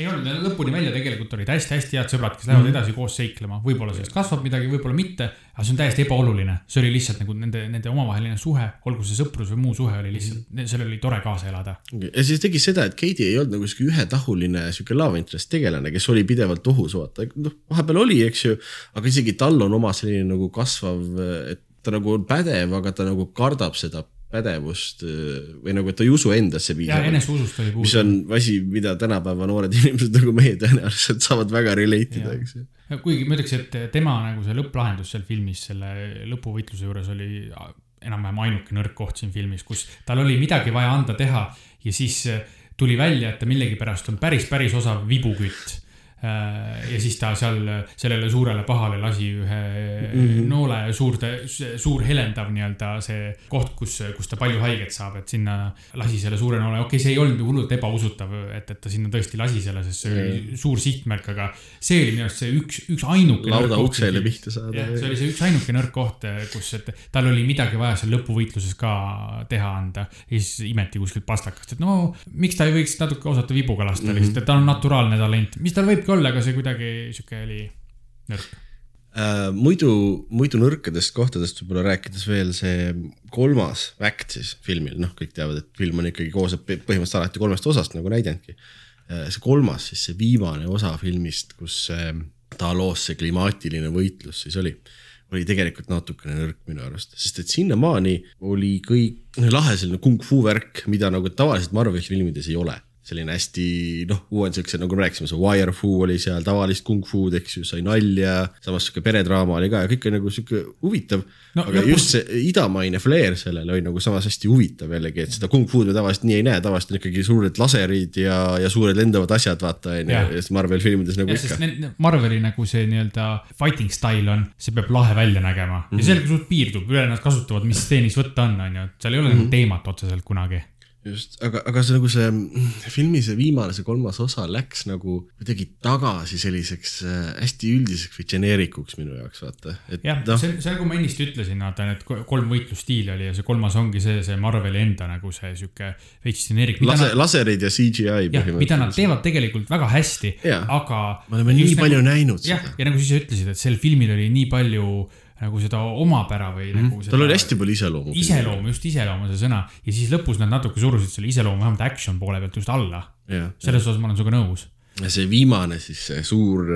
ei olnud, lõpuni välja tegelikult olid hästi-hästi head sõbrad, kes lähevad
Mhm.
edasi koos seiklema, võib-olla sellest kasvab midagi, võib-olla mitte. aga see on täiesti ebaoluline, see oli lihtsalt nagu nende, nende omavaheline suhe, olgu see sõprus või muu suhe oli lihtsalt,
Mhm.
sellel oli tore kaasa elada.
ja siis tegi seda, et Katie ei olnud nagu siuke ühetahuline siuke love interest tegelane, kes oli pidevalt ohus, vaata, noh, vahepeal oli, eks ju, aga isegi tal on oma selline nagu kasvav, et ta nagu on pädev, aga ta nagu kardab seda pädevust äh, või nagu, et ta ei usu endasse piisavalt.
eneseusust oli
mis
puudu.
on asi, mida tänapäeva noored inimesed nagu meie tõenäoliselt saavad väga relate ida, eks ju.
kuigi ma ütleks, et tema nagu see lõpplahendus seal filmis selle lõpuvõitluse juures oli enam-vähem ainuke nõrk koht siin filmis, kus tal oli midagi vaja anda teha ja siis tuli välja, et ta millegipärast on päris, päris osav vibukütt. Ja siis ta seal sellele suurele pahale lasi ühe mm
Mhm.
-hmm. noole suurde, suur helendav nii-öelda see koht, kus, kus ta palju haiget saab, et sinna lasi selle suure noole, okei okay,, see ei olnud hullult ebausutav, et, et ta sinna tõesti lasi selle, sest see oli suur sihtmärk, aga see oli minu arust see üks, üks ainuke.
lauda uksele pihta saada
jah, see oli see üks ainuke nõrk koht, kus, et tal oli midagi vaja seal lõpuvõitluses ka teha anda. ja siis imeti kuskilt pastakast, et no miks ta ei võiks natuke osata vibuga lasta mm -hmm. lihtsalt, et tal on naturaalne talent, mis tal võibki olla, aga see kuidagi sihuke oli nõrk.
äh,. muidu, muidu nõrkadest kohtadest võib-olla rääkides veel see kolmas väkt siis filmil, noh, kõik teavad, et film on ikkagi koosneb põhimõtteliselt alati kolmest osast nagu näidendki. see kolmas siis see viimane osa filmist, kus Talos see klimaatiline võitlus siis oli oli tegelikult natukene nõrk minu arust, sest et sinnamaani oli kõik lahe selline kung-fu värk, mida nagu tavaliselt Marveli filmides ei ole. Selline hästi noh, uued siuksed, nagu me rääkisime, see Wire Fu oli seal, tavalist kung-fu'd, eks ju, sai nalja, samas sihuke peredraama oli ka ja kõik oli nagu sihuke huvitav
No
aga
lõpus-
just see idamaine flair sellel oli nagu samas hästi huvitav jällegi, et seda kung-fu'd me tavaliselt nii ei näe, tavaliselt on ikkagi suured laserid ja, ja suured lendavad asjad, vaata on ju, ja Marvel filmides nagu
jah,
ikka
Marveli nagu see nii-öelda fighting style on, see peab lahe välja nägema mm -hmm. ja sellega suht piirdub, üle nad kasutavad, mis stseenis võtta on, on ju, et seal ei ole mm -hmm. nagu teemat otseselt kunagi.
just, aga, aga see nagu see mm, filmi see viimane, see kolmas osa läks nagu kuidagi tagasi selliseks äh, hästi üldiseks või geneerikuks minu jaoks, vaata.
jah no., see, see nagu ma ennist ütlesin, vaata need ko- kolm võitlusstiili oli ja see kolmas ongi see, see Marveli enda nagu see sihuke veits geneerik.
lase, laserid ja CGI
jah, mida nad. teevad tegelikult väga hästi, aga.
me oleme nii palju näinud
jah
seda.,
ja nagu sa ise ütlesid, et sel filmil oli nii palju nagu seda omapära või mm -hmm. nagu seda.
Tal oli hästi palju iseloomu.
iseloomu, just iseloomu see sõna ja siis lõpus nad natuke surusid selle iseloomu vähemalt action poole pealt just alla. selles osas ma olen sinuga nõus.
ja see viimane siis see suur,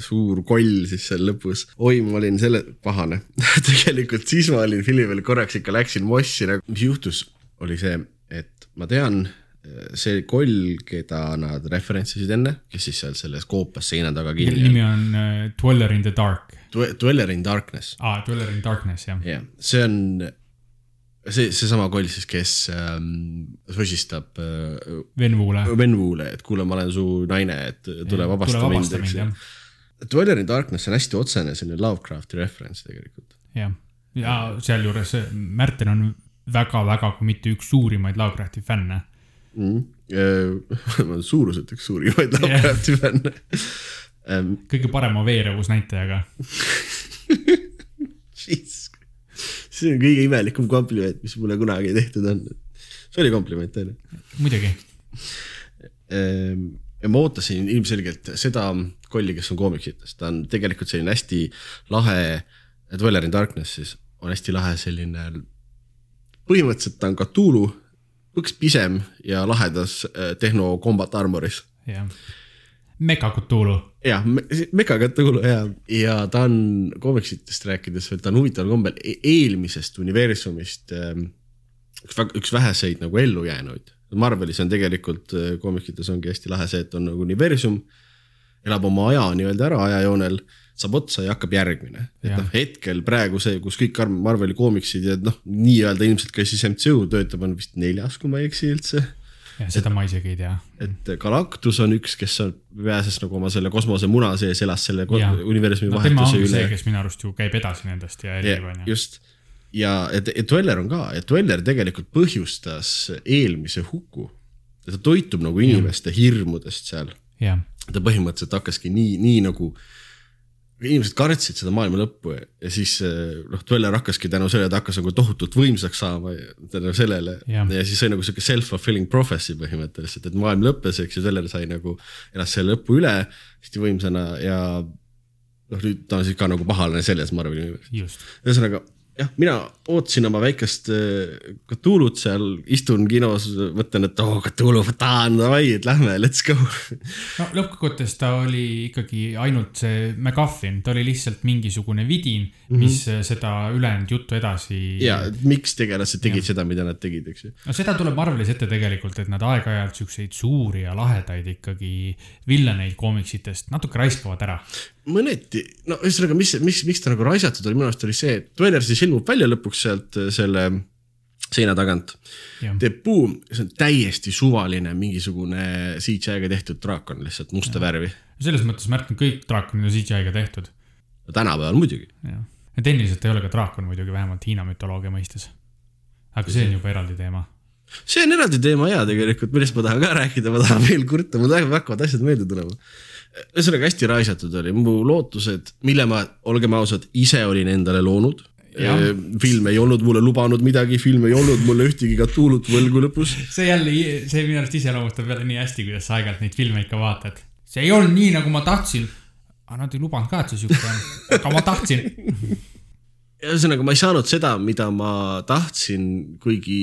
suur koll siis seal lõpus. oi, ma olin selle pahane. *laughs* tegelikult siis ma olin filmi peal korraks ikka läksin mossi nagu, mis juhtus, oli see, et ma tean, see koll, keda nad referentsisid enne, kes siis seal selles koopas seina taga kinni
nimi on uh, Dweller in the Dark.
Dweller in Darkness,
ah,, Dweller in Darkness jah.
jah, see on see, seesama koll siis, kes ähm, sosistab äh,
Venvule.
Venvuule, et kuule, ma olen su naine, et tule vabasta mind, eks ju. Dweller in Darkness on hästi otsene selline Lovecrafti reference tegelikult.
jah, ja sealjuures Märten on väga-väga, kui mitte üks suurimaid Lovecrafti fänne. *laughs*
ma olen suuruselt üks suurimaid Lovecrafti fänne.
Kõige parema veerevusnäitajaga. *laughs*
see on kõige imelikum kompliment, mis mulle kunagi tehtud on. see oli kompliment on ju.
muidugi,
ja ma ootasin ilmselgelt seda kolli, kes on koomiksites, ta on tegelikult selline hästi lahe, Dweller in Darkness siis on hästi lahe selline, põhimõtteliselt ta on Cthulhu, põks pisem ja lahedas äh, tehno combat armoris
jah. Mecha Cthulhu,
jah, Mecha Cthulhu ja, ja ta on koomiksitest rääkides, ta on huvitaval kombel e- eelmisest universumist ähm, üks, üks väheseid nagu ellujäänuid. Marvelis on tegelikult äh, koomikites ongi hästi lahe see, et on nagu universum, elab oma aja nii-öelda ära ajajoonel, saab otsa ja hakkab järgmine. et noh, hetkel praegu see, kus kõik Ar- Marveli koomiksid ja noh, nii-öelda ilmselt ka siis MCU töötab, on vist neljas, kui ma ei eksi üldse
jah, seda ma isegi ei tea.
et Galactus on üks, kes on, pääses nagu oma selle kosmosemuna sees, elas selle
Jaa.
universumi
no
vahetuse üle
see, kes minu arust ju käib edasi nendest ja
ja,
jälgib, onju.
just. ja, et, et Dweller on ka, et Dweller tegelikult põhjustas eelmise huku. ta toitub nagu inimeste hirmudest seal. ta põhimõtteliselt hakkaski nii, nii nagu inimesed kartsid seda maailma lõppu ja, siis eh, noh, Dweller hakkaski tänu sellele, ta hakkas nagu tohutult võimsaks saama tänu sellele ja,
Jah.
ja siis sai nagu sihuke self-fulfilling prophecy põhimõtteliselt, et maailm lõppes, eks ju, Dweller sai nagu, elas selle lõpu üle hästi võimsana ja noh, nüüd ta on siis ka nagu pahalane selles Marveli
just.
ühesõnaga jah, mina ootasin oma väikest äh, Cthulhu't seal, istun kinos, mõtlen, et oo oh, Cthulhu, võtan, davai, et lähme, let's go.
no lõppkokkuvõttes ta oli ikkagi ainult see MacGuffin, ta oli lihtsalt mingisugune vidin mm, -hmm. mis seda ülejäänud juttu edasi.
ja et miks tegelased tegid seda, mida nad tegid, eks ju.
no seda tuleb Marvelis ette tegelikult, et nad aeg-ajalt siukseid suuri ja lahedaid ikkagi villaneid koomiksitest natuke raiskavad ära.
mõneti, no ühesõnaga, mis, mis, miks ta nagu raisatud oli, minu arust oli see, et Dweller siis ilmub välja lõpuks sealt äh, selle seina tagant. teeb buum, see on täiesti suvaline mingisugune CGI-ga tehtud draakon lihtsalt musta värvi.
selles mõttes ma ütlen, kõik draakonid on CGI-ga tehtud.
tänapäeval muidugi.
ja tehniliselt ei ole ka draakon muidugi, vähemalt Hiina mütoloogia mõistes. aga see on juba eraldi teema.
see on eraldi teema ja tegelikult, millest ma tahan ka rääkida, ma tahan veel kurta, mul hakkavad asjad meelde tulema. Ühesõnaga hästi raisatud oli, mu lootused, mille ma, olgem ausad, ise olin endale loonud. Film ei olnud mulle lubanud midagi, film ei olnud mulle ühtegi Cthulhu't võlgu lõpus.
see jälle, see minu arust iseloomustab jälle nii hästi, kuidas sa aeg-ajalt neid filme ikka vaatad. see ei olnud nii, nagu ma tahtsin. aga nad ei lubanud ka, et see siuke on, aga ma tahtsin.
ühesõnaga, ma ei saanud seda, mida ma tahtsin, kuigi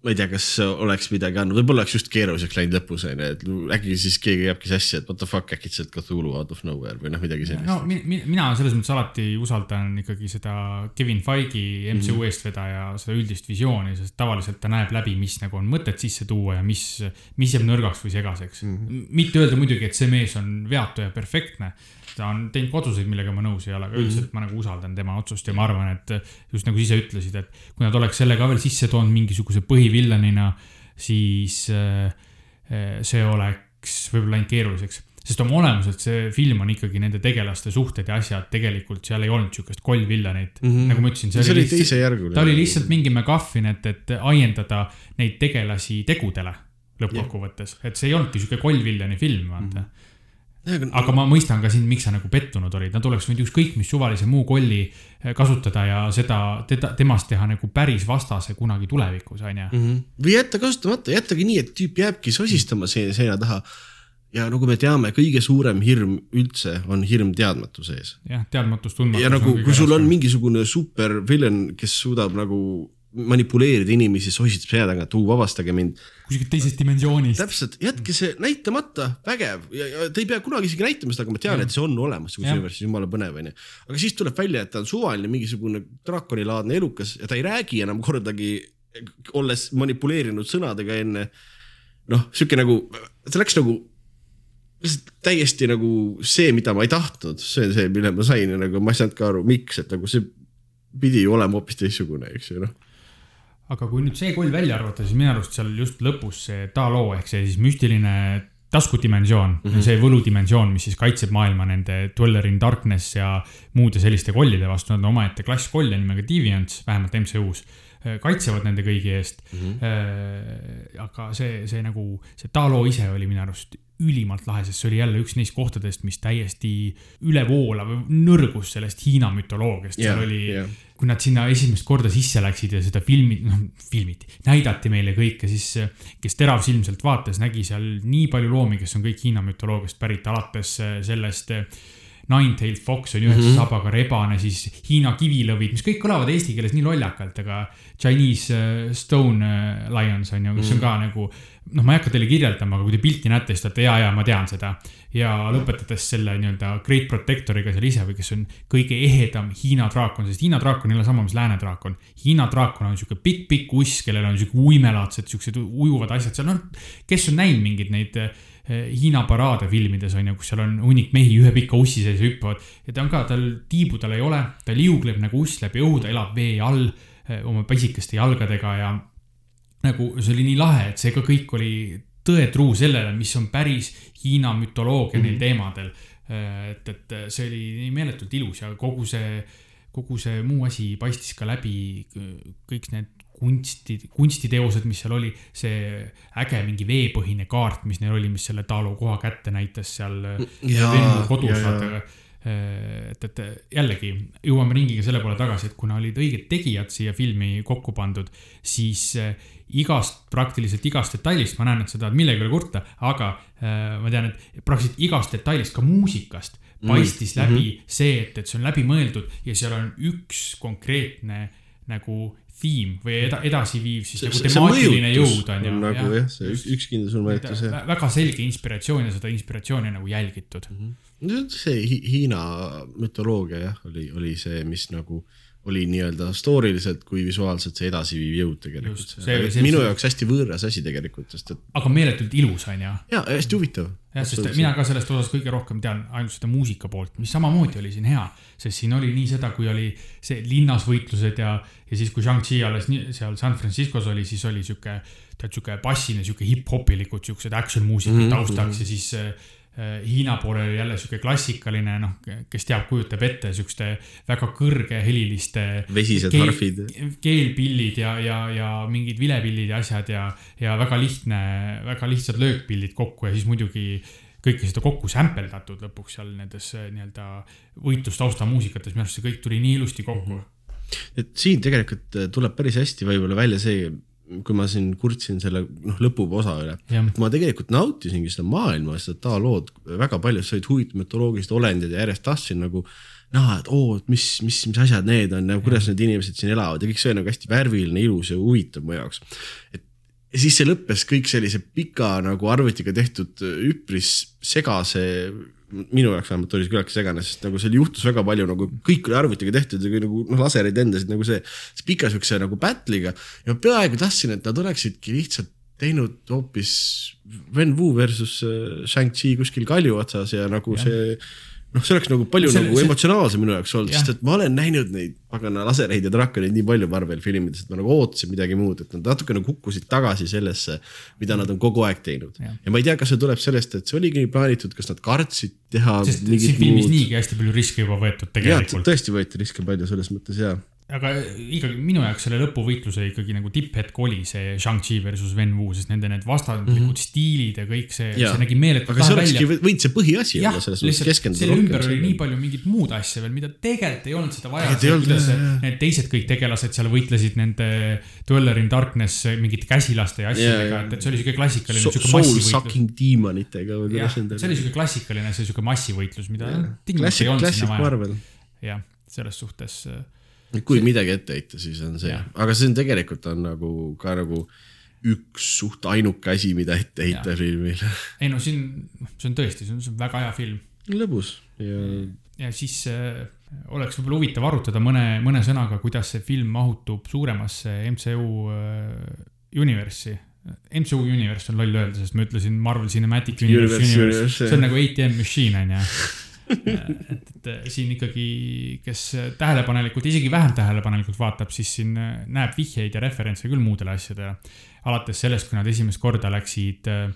ma ei tea, kas oleks midagi andnud, võib-olla oleks just keeruliseks läinud lõpus onju, et äkki siis keegi jääbki sassi, et what the fuck äkitselt Cthulhu out of nowhere või noh, midagi sellist
no mi, mi, mina selles mõttes alati usaldan ikkagi seda Kevin Feige MCU
Mhm.
eestvedaja seda üldist visiooni, sest tavaliselt ta näeb läbi, mis nagu on mõtet sisse tuua ja mis, mis jääb nõrgaks või segaseks mm. -hmm. mitte öelda muidugi, et see mees on veatu ja perfektne. Ta on teinud ka otsuseid, millega ma nõus ei ole, aga
Mhm.
üldiselt ma nagu usaldan tema otsust ja ma arvan, et just nagu sa ise ütlesid, et kui nad oleks selle ka veel sisse toonud mingisuguse põhivillanina, siis äh, äh, see oleks võib-olla läinud keeruliseks sest oma olemuselt see film on ikkagi nende tegelaste suhted ja asjad, tegelikult seal ei olnud siukest kollvillanit mm. -hmm. nagu ma ütlesin,
see oli teisejärguline.
ta oli lihtsalt mingi MacGuffin, et, et ajendada neid tegelasi tegudele lõppkokkuvõttes, et see ei olnudki siuke kollvillani film, vaata mm. -hmm. Aga ma mõistan ka sind, miks sa nagu pettunud olid, nad oleks võinud ükskõik mis suvalise muu kolli eh, kasutada ja seda, teda, temast teha nagu päris vastase kunagi tulevikus, onju.
Mhm. või jätta kasutamata, jättagi nii, et tüüp jääbki sosistama seina, seina taha. ja nagu me teame, kõige suurem hirm üldse on hirm teadmatuse ees.
jah, teadmatus, tundmatus.
ja nagu, kui sul on mingisugune super villain, kes suudab nagu manipuleerida inimesi, sositab seina tagant, uu, vabastage mind.
kuskilt teisest dimensioonist.
täpselt, jätke see näitamata, vägev ja, ja te ei pea kunagi isegi näitama seda, aga ma tean, et see on olemas,
Jah.
kusjuures jumala põnev onju. aga siis tuleb välja, et ta on suvaline mingisugune draakonilaadne elukas ja ta ei räägi enam kordagi, olles manipuleerinud sõnadega enne. noh, sihuke nagu, see läks nagu lihtsalt täiesti nagu see, mida ma ei tahtnud, see on see, mille ma sain ja nagu ma ei saanud ka aru, miks, et nagu see pidi ju olema hoopis teistsugune, eks ju noh.
Aga kui nüüd see koll välja arvata, siis minu arust seal just lõpus see Talo ehk see siis müstiline taskudimensioon mm, -hmm. see võludimensioon, mis siis kaitseb maailma nende Dweller in Darkness ja muude selliste kollide vastu, nad on omaette klass kolle nimega Deviants, vähemalt MCU-s, kaitsevad nende kõigi eest mm. -hmm. aga see, see nagu, see Talo ise oli minu arust ülimalt lahe, sest see oli jälle üks neist kohtadest, mis täiesti ülevoolav nõrgus sellest Hiina mütoloogiast, seal
Jah,
oli
jah.
Kui nad sinna esimest korda sisse läksid ja seda filmi, noh filmiti, näidati meile kõike, siis kes teravsilmselt vaatas, nägi seal nii palju loomi, kes on kõik Hiina mütoloogiast pärit, alates sellest Nine-Tailed Fox on üheksa mm -hmm. sabaga rebane, siis Hiina kivilõvid, mis kõik kõlavad eesti keeles nii lollakalt, aga Chinese äh, Stone äh, Lions on ju, mis on ka nagu noh, ma ei hakka teile kirjeldama, aga kui te pilti näete, siis te olete ja, ja ma tean seda. ja lõpetades selle nii-öelda Great Protectoriga seal ise või kes on kõige ehedam Hiina draakon, sest Hiina draakon ei ole sama, mis lääne draakon. Hiina draakon on sihuke pikk-pikk uss, kellel on sihuke uimelaadsed, siuksed ujuvad asjad seal, noh, kes on näinud mingeid neid eh, Hiina paraade filmides on ju, kus seal on hunnik mehi ühe pika ussi sees hüppavad ja ta on ka, tal tiibu tal ei ole, ta liugleb nagu uss läbi õhu, ta elab vee all eh, oma pisikeste jalgadega ja nagu see oli nii lahe, et see ka kõik oli tõetruu sellele, mis on päris Hiina mütoloogia mm -hmm. neil teemadel. et, et see oli nii meeletult ilus ja kogu see, kogu see muu asi paistis ka läbi, kõik need kunsti, kunstiteosed, mis seal oli, see äge mingi veepõhine kaart, mis neil oli, mis selle Taalo koha kätte näitas seal Vennu kodus, vaata et, et jällegi jõuame ringiga selle poole tagasi, et kuna olid õiged tegijad siia filmi kokku pandud, siis igast, praktiliselt igast detailist, ma näen, et sa tahad millegi üle kurta, aga ma tean, et praktiliselt igast detailist, ka muusikast paistis mm -hmm. läbi see, et, et see on läbimõeldud ja seal on üks konkreetne nagu theme või eda, edasiviiv siis see, nagu temaatiline jõud on
ju. nagu jah, jah, see üks, üks kindel sul mõjutus jah.
väga selge inspiratsioon ja seda inspiratsiooni nagu jälgitud mm.
-hmm. see Hiina mütoloogia jah, oli, oli see, mis nagu oli nii-öelda story liselt kui visuaalselt see edasiviiv jõud tegelikult. minu jaoks hästi võõras asi tegelikult, sest et.
aga meeletult ilus on ju.
ja hästi huvitav.
Jah, sest mina ka sellest osast kõige rohkem tean ainult seda muusika poolt, mis samamoodi oli siin hea, sest siin oli nii seda, kui oli see linnasvõitlused ja, ja siis, kui Shang-Chi alles nii, seal San Franciscos oli, siis oli sihuke, tead sihuke bassine, sihuke hip-hopilikud siuksed action muusikad mm -hmm. taustaks ja siis Hiina poolel oli jälle sihuke klassikaline, noh, kes teab, kujutab ette siukeste väga kõrgeheliliste.
vesised keel, harfid.
keelpillid ja, ja, ja mingid vilepillid ja asjad ja, ja väga lihtne, väga lihtsad löökpillid kokku ja siis muidugi kõike seda kokku sämpeldatud lõpuks seal nendes äh, nii-öelda võitlustausta muusikates, minu arust see kõik tuli nii ilusti kokku mm.
-hmm. et siin tegelikult äh, tuleb päris hästi võib-olla välja see kui ma siin kurtsin selle noh, lõpuosa üle, ma tegelikult nautisingi seda maailma, seda taalood väga palju, sa olid huvitav mütoloogilised olendid ja järjest tahtsin nagu näha, et oo, et mis, mis, mis asjad need on ja kuidas ja. need inimesed siin elavad ja kõik see on nagu hästi värviline, ilus ja huvitav mu jaoks. et ja siis see lõppes kõik sellise pika nagu arvutiga tehtud üpris segase minu jaoks vähemalt oli see küllaltki segane, sest nagu seal juhtus väga palju nagu kõik oli arvutiga tehtud ja nagu noh, laserid endasid nagu see, see pika siukse nagu battle'iga. ja peaaegu tahtsin, et nad oleksidki lihtsalt teinud hoopis Wen Wu versus äh, Shang-Chi kuskil kalju otsas ja nagu ja. see noh, see oleks nagu palju see, nagu see... emotsionaalsem minu jaoks olnud, sest et ma olen näinud neid pagana lasereid ja draakoneid nii palju Marveli filmides, et ma nagu ootasin midagi muud, et nad natukene kukkusid tagasi sellesse, mida nad on kogu aeg teinud. ja ma ei tea, kas see tuleb sellest, et see oligi plaanitud, kas nad kartsid teha.
sest siin filmis muud... niigi hästi palju riske juba võetud tegelikult.
tõesti võeti riske palju selles mõttes ja
aga ikkagi minu jaoks selle lõpuvõitluse ikkagi nagu tipphetk oli see Shang-Chi versus Wen Wu, sest nende need vastandlikud mm -hmm. stiilid ja kõik see, see nägi meeletult
aga see olekski võinud see põhiasi olla selles mõttes keskenduda
selle ümber oli nii palju mingit muud asja veel, mida tegelikult ei olnud seda vaja. kuidas need teised kõik tegelased seal võitlesid nende Dweller in Darkness mingite käsilaste ja asjadega, et, et see oli siuke klassikaline so,.
Soul sucking demonitega
või kuidas nende. see oli siuke klassikaline, see siuke massivõitlus, mida olnud sinna vaja. jah, selles suhtes
kui midagi ette heita, siis on see, aga see on tegelikult on nagu ka nagu üks suht ainuke asi, mida ette heita filmile.
ei no siin, see on tõesti, see on, see on väga hea film.
lõbus. Ja.
ja siis äh, oleks võib-olla huvitav arutada mõne, mõne sõnaga, kuidas see film mahutub suuremasse MCU äh, universi. MCU Universe on loll öelda, sest ma ütlesin Marvel Cinematic Universe, universe, universe, see on nagu ATM machine on ju *laughs* et, et siin ikkagi, kes tähelepanelikult, isegi vähem tähelepanelikult vaatab, siis siin näeb vihjeid ja referentse küll muudele asjadele. alates sellest, kui nad esimest korda läksid äh,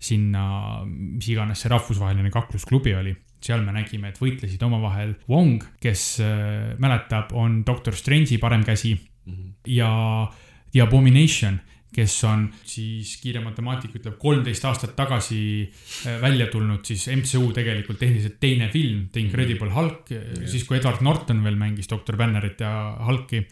sinna, mis iganes see rahvusvaheline kaklusklubi oli seal me nägime, et võitlesid omavahel Wong, kes äh, mäletab, on Doctor Strange'i parem käsi mm -hmm. ja The Abomination kes on siis kiire matemaatik ütleb kolmteist aastat tagasi äh, välja tulnud siis MCU tegelikult tehniliselt teine film, The Incredible Hulk, siis kui Edward Norton veel mängis doktor Bannerit ja Hulki,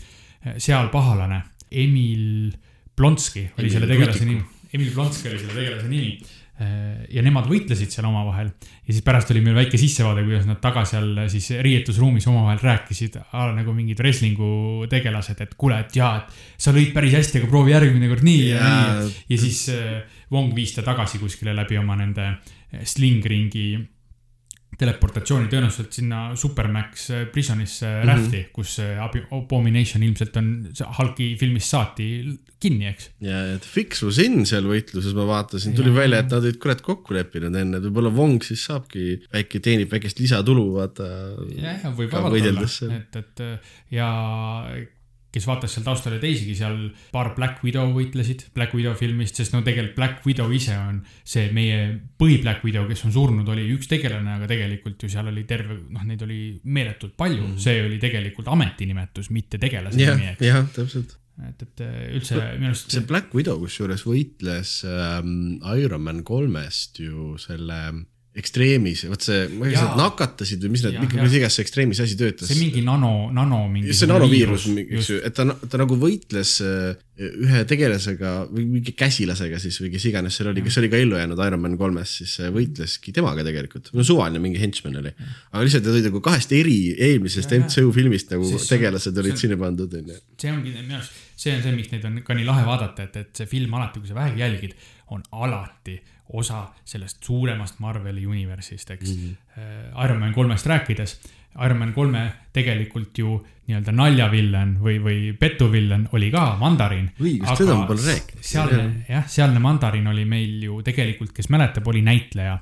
äh, seal pahalane, Emil Blonski oli Emil selle tegelase nimi, Emil Blonski oli selle tegelase nimi. Äh, ja nemad võitlesid seal omavahel ja siis pärast oli meil väike sissevaade, kuidas nad taga seal siis riietusruumis omavahel rääkisid, nagu mingid wrestling'u tegelased, et kuule, et jaa, et sa lõid päris hästi, aga proovi järgmine kord nii ja, ja nii. ja siis äh, Wong viis ta tagasi kuskile läbi oma nende slingringi teleportatsiooni tõenäoliselt sinna Supermax äh, Prisonisse mm -hmm. Rafti, kus Abomination ilmselt on Hulki filmist saati kinni, eks.
ja, et Fix was in seal võitluses ma vaatasin, tuli ja, välja, et nad olid kurat kokku leppinud enne, et võib-olla Wong siis saabki väike, teenib väikest lisatulu, vaata.
jah, võib vabalt olla, et, et ja kes vaatas seal taustal ja teisigi seal paar Black Widow võitlesid Black Widow filmist, sest no tegelikult Black Widow ise on see meie põhi Black Widow, kes on surnud, oli üks tegelane, aga tegelikult ju seal oli terve, noh, neid oli meeletult palju mm., see oli tegelikult ametinimetus, mitte tegelase
yeah, nimi, eks. jah, täpselt
et, et üldse minu arust.
see Black Widow kusjuures võitles ähm, Ironman kolmest ju selle ekstreemis, vot see, ma ei tea,
Jaa.
nad nakatasid või mis nad mis iganes see ekstreemis asi töötas.
see mingi nano, nano mingi.
see nanoviirus, eks ju, et ta, ta nagu võitles äh, ühe tegelasega või mingi käsilasega siis või kes iganes seal oli, kes oli ka ellu jäänud Ironman kolmes, siis äh, võitleski temaga tegelikult. no suvaline mingi henchman oli, aga lihtsalt nad olid nagu kahest eri eelmisest. MCU filmist nagu
Siis
tegelased olid sinna pandud onju.
see ongi minu arust, see on see, miks neid on ka nii lahe vaadata, et, et see film alati, kui sa vähegi jälgid, on alati osa sellest suuremast Marveli universist, eks mm. -hmm. Ironman kolmest rääkides, Ironman kolme tegelikult ju nii-öelda naljavillen või, või petuvillen oli ka mandariin.
Õigus, seda ma pole rääkinud.
sealne, jah, sealne mandariin oli meil ju tegelikult, kes mäletab, oli näitleja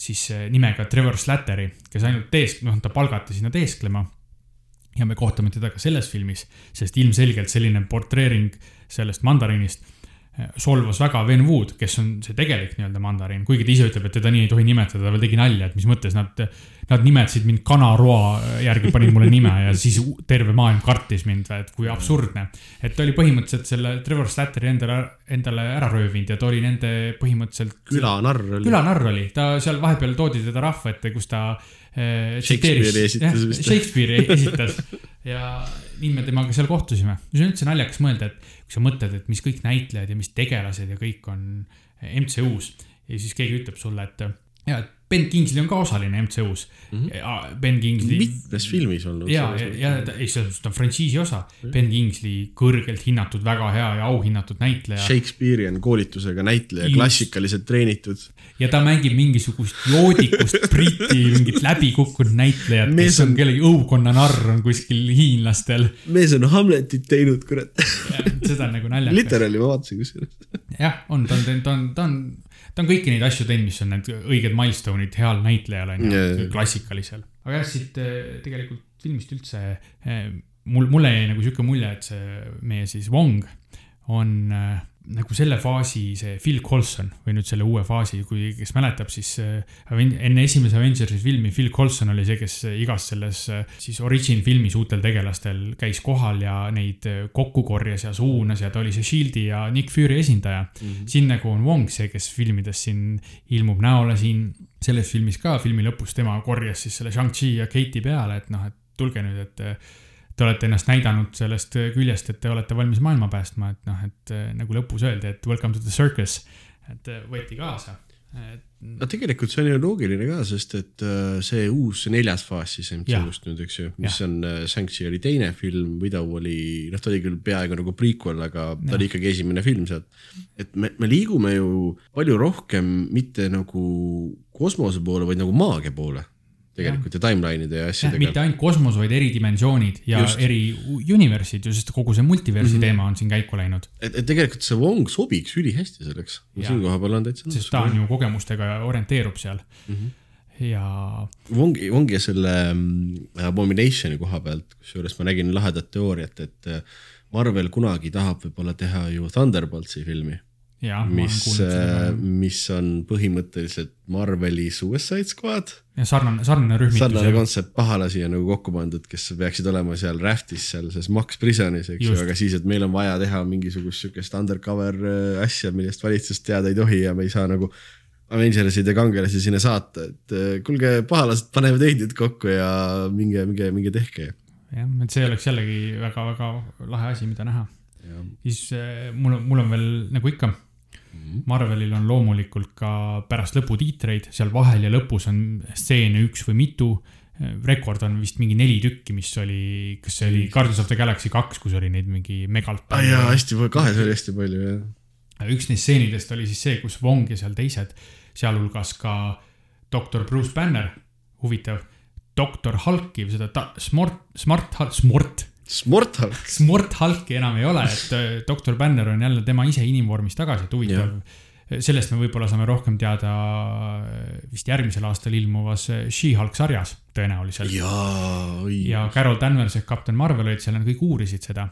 siis eh, nimega Trevor Slattery, kes ainult teesk-, noh, ta palgati sinna teesklema ja me kohtame teda ka selles filmis, sest ilmselgelt selline portreering sellest mandariinist solvas väga Ben Wood, kes on see tegelik nii-öelda mandariin, kuigi ta ise ütleb, et teda nii ei tohi nimetada, ta veel tegi nalja, et mis mõttes nad, nad nimetasid mind kanaroa järgi, panid mulle nime ja siis terve maailm kartis mind, et kui absurdne. et ta oli põhimõtteliselt selle Trevor Slattery endale, endale ära röövinud ja ta oli nende põhimõtteliselt
külanarr oli.
külanarr oli, ta seal vahepeal toodi teda rahva ette, kus ta äh,
Shakespeare'i esitas vist.
Shakespeare'i esitas *laughs* ja nii me temaga seal kohtusime. see on üldse naljakas mõelda, et kui sa mõtled, et mis kõik näitlejad ja mis tegelased ja kõik on MCU-s ja siis keegi ütleb sulle, et ja, et Ben Kingsley on ka osaline MCU-s mm. -hmm. Ben Kingsley
mitmes filmis olnud.
ja, ja, ja ta, ei, see on frantsiisi osa. Ben Kingsley kõrgelt hinnatud, väga hea ja auhinnatud näitleja.
Shakespearean koolitusega näitleja, klassikaliselt treenitud.
ja ta mängib mingisugust joodikust *laughs* briti mingit läbikukkunud näitlejat, kes on
on-
kellegi õukonna narr on kuskil hiinlastel.
mees on Hamletit teinud, kurat.
seda on nagu naljakas.
literaali ma vaatasin kusjuures.
jah, on, ta on, ta on, ta on, ta on kõiki neid asju teinud, mis on need õiged milstone'id heal näitlejal on ju klassikalisel. aga jah, siit eh, tegelikult filmist üldse eh, mul, mulle jäi nagu sihuke mulje, et see meie siis Wong on äh, nagu selle faasi see Phil Coulson või nüüd selle uue faasi, kui, kes mäletab, siis äh, enne esimese Avengersi filmi Phil Coulson oli see, kes igas selles äh, siis origin filmis uutel tegelastel käis kohal ja neid äh, kokku korjas ja suunas ja ta oli see Shieldi ja Nick Fury esindaja mm. -hmm. siin nagu on Wong see, kes filmides siin ilmub näole siin selles filmis ka, filmi lõpus tema korjas siis selle Shang-Chi ja Kate'i peale, et noh, et tulge nüüd, et äh, te olete ennast näidanud sellest küljest, et te olete valmis maailma päästma, et noh, et äh, nagu lõpus öeldi, et welcome to the circus, et äh, võeti kaasa.
no tegelikult see on ju loogiline ka, sest et äh, see uus neljas faas siis MCU-st nüüd, eks ju, mis
Jah.
on Shang-Chi oli teine film, Widow oli, noh, ta oli küll peaaegu nagu prequel, aga ta oli ikkagi esimene film sealt. et me, me liigume ju palju rohkem mitte nagu kosmose poole, vaid nagu maagia poole tegelikult ja, ja timeline'ide ja asjadega
mitte. ainult kosmos, vaid eri dimensioonid ja
Just.
Eri universid ju, sest kogu see multiversi mm. -hmm. teema on siin käiku läinud,
et, et tegelikult see Wong sobiks ülihästi selleks. Siin koha peal on täitsa
sest ta on ju kogemustega orienteerub seal mm. -hmm. ja
Wongi, Wongi ja selle mm, Abomination'i koha pealt, kusjuures ma nägin lahedat teooriat, et äh, Marvel kunagi tahab võib-olla teha ju Thunderboltsi filmi, mis, mis on põhimõtteliselt Marveli Suicide Squad.
sarnane, sarnane rühmitus
sarnane kontsept pahalasi on nagu kokku pandud, kes peaksid olema seal Raftis seal selles Max Prisonis, eks ju, aga siis, et meil on vaja teha mingisugust sihukest undercover äh, asja, millest valitsus teada ei tohi ja me ei saa nagu Avengersid ja kangelasi sinna saata, et äh, kuulge, pahalased panevad teid nüüd kokku ja minge, minge, minge tehke.
jah, et see oleks jällegi väga-väga lahe asi, mida näha. siis äh, mul on, mul on veel nagu ikka. Marvelil on loomulikult ka pärast lõputiitreid, seal vahel ja lõpus on stseene üks või mitu. rekord on vist mingi neli tükki, mis oli, kas see oli Guardians of the Galaxy kaks, kus oli neid mingi megalt
aa jaa, hästi palju, kahes oli hästi palju jah.
üks neist stseenidest oli siis see, kus Wong ja seal teised, sealhulgas ka doktor Bruce Banner, huvitav, doktor Hulki või seda ta, Smart, Smart, Smart,
Smortal,
Smart Hulki enam ei ole, et äh, doktor Banner on jälle tema ise inimvormis tagasi, et huvitav. sellest me võib-olla saame rohkem teada äh, vist järgmisel aastal ilmuvas äh, She-Hulk sarjas tõenäoliselt. ja Carol Danvers ehk kapten Marvel olid seal, nad kõik uurisid seda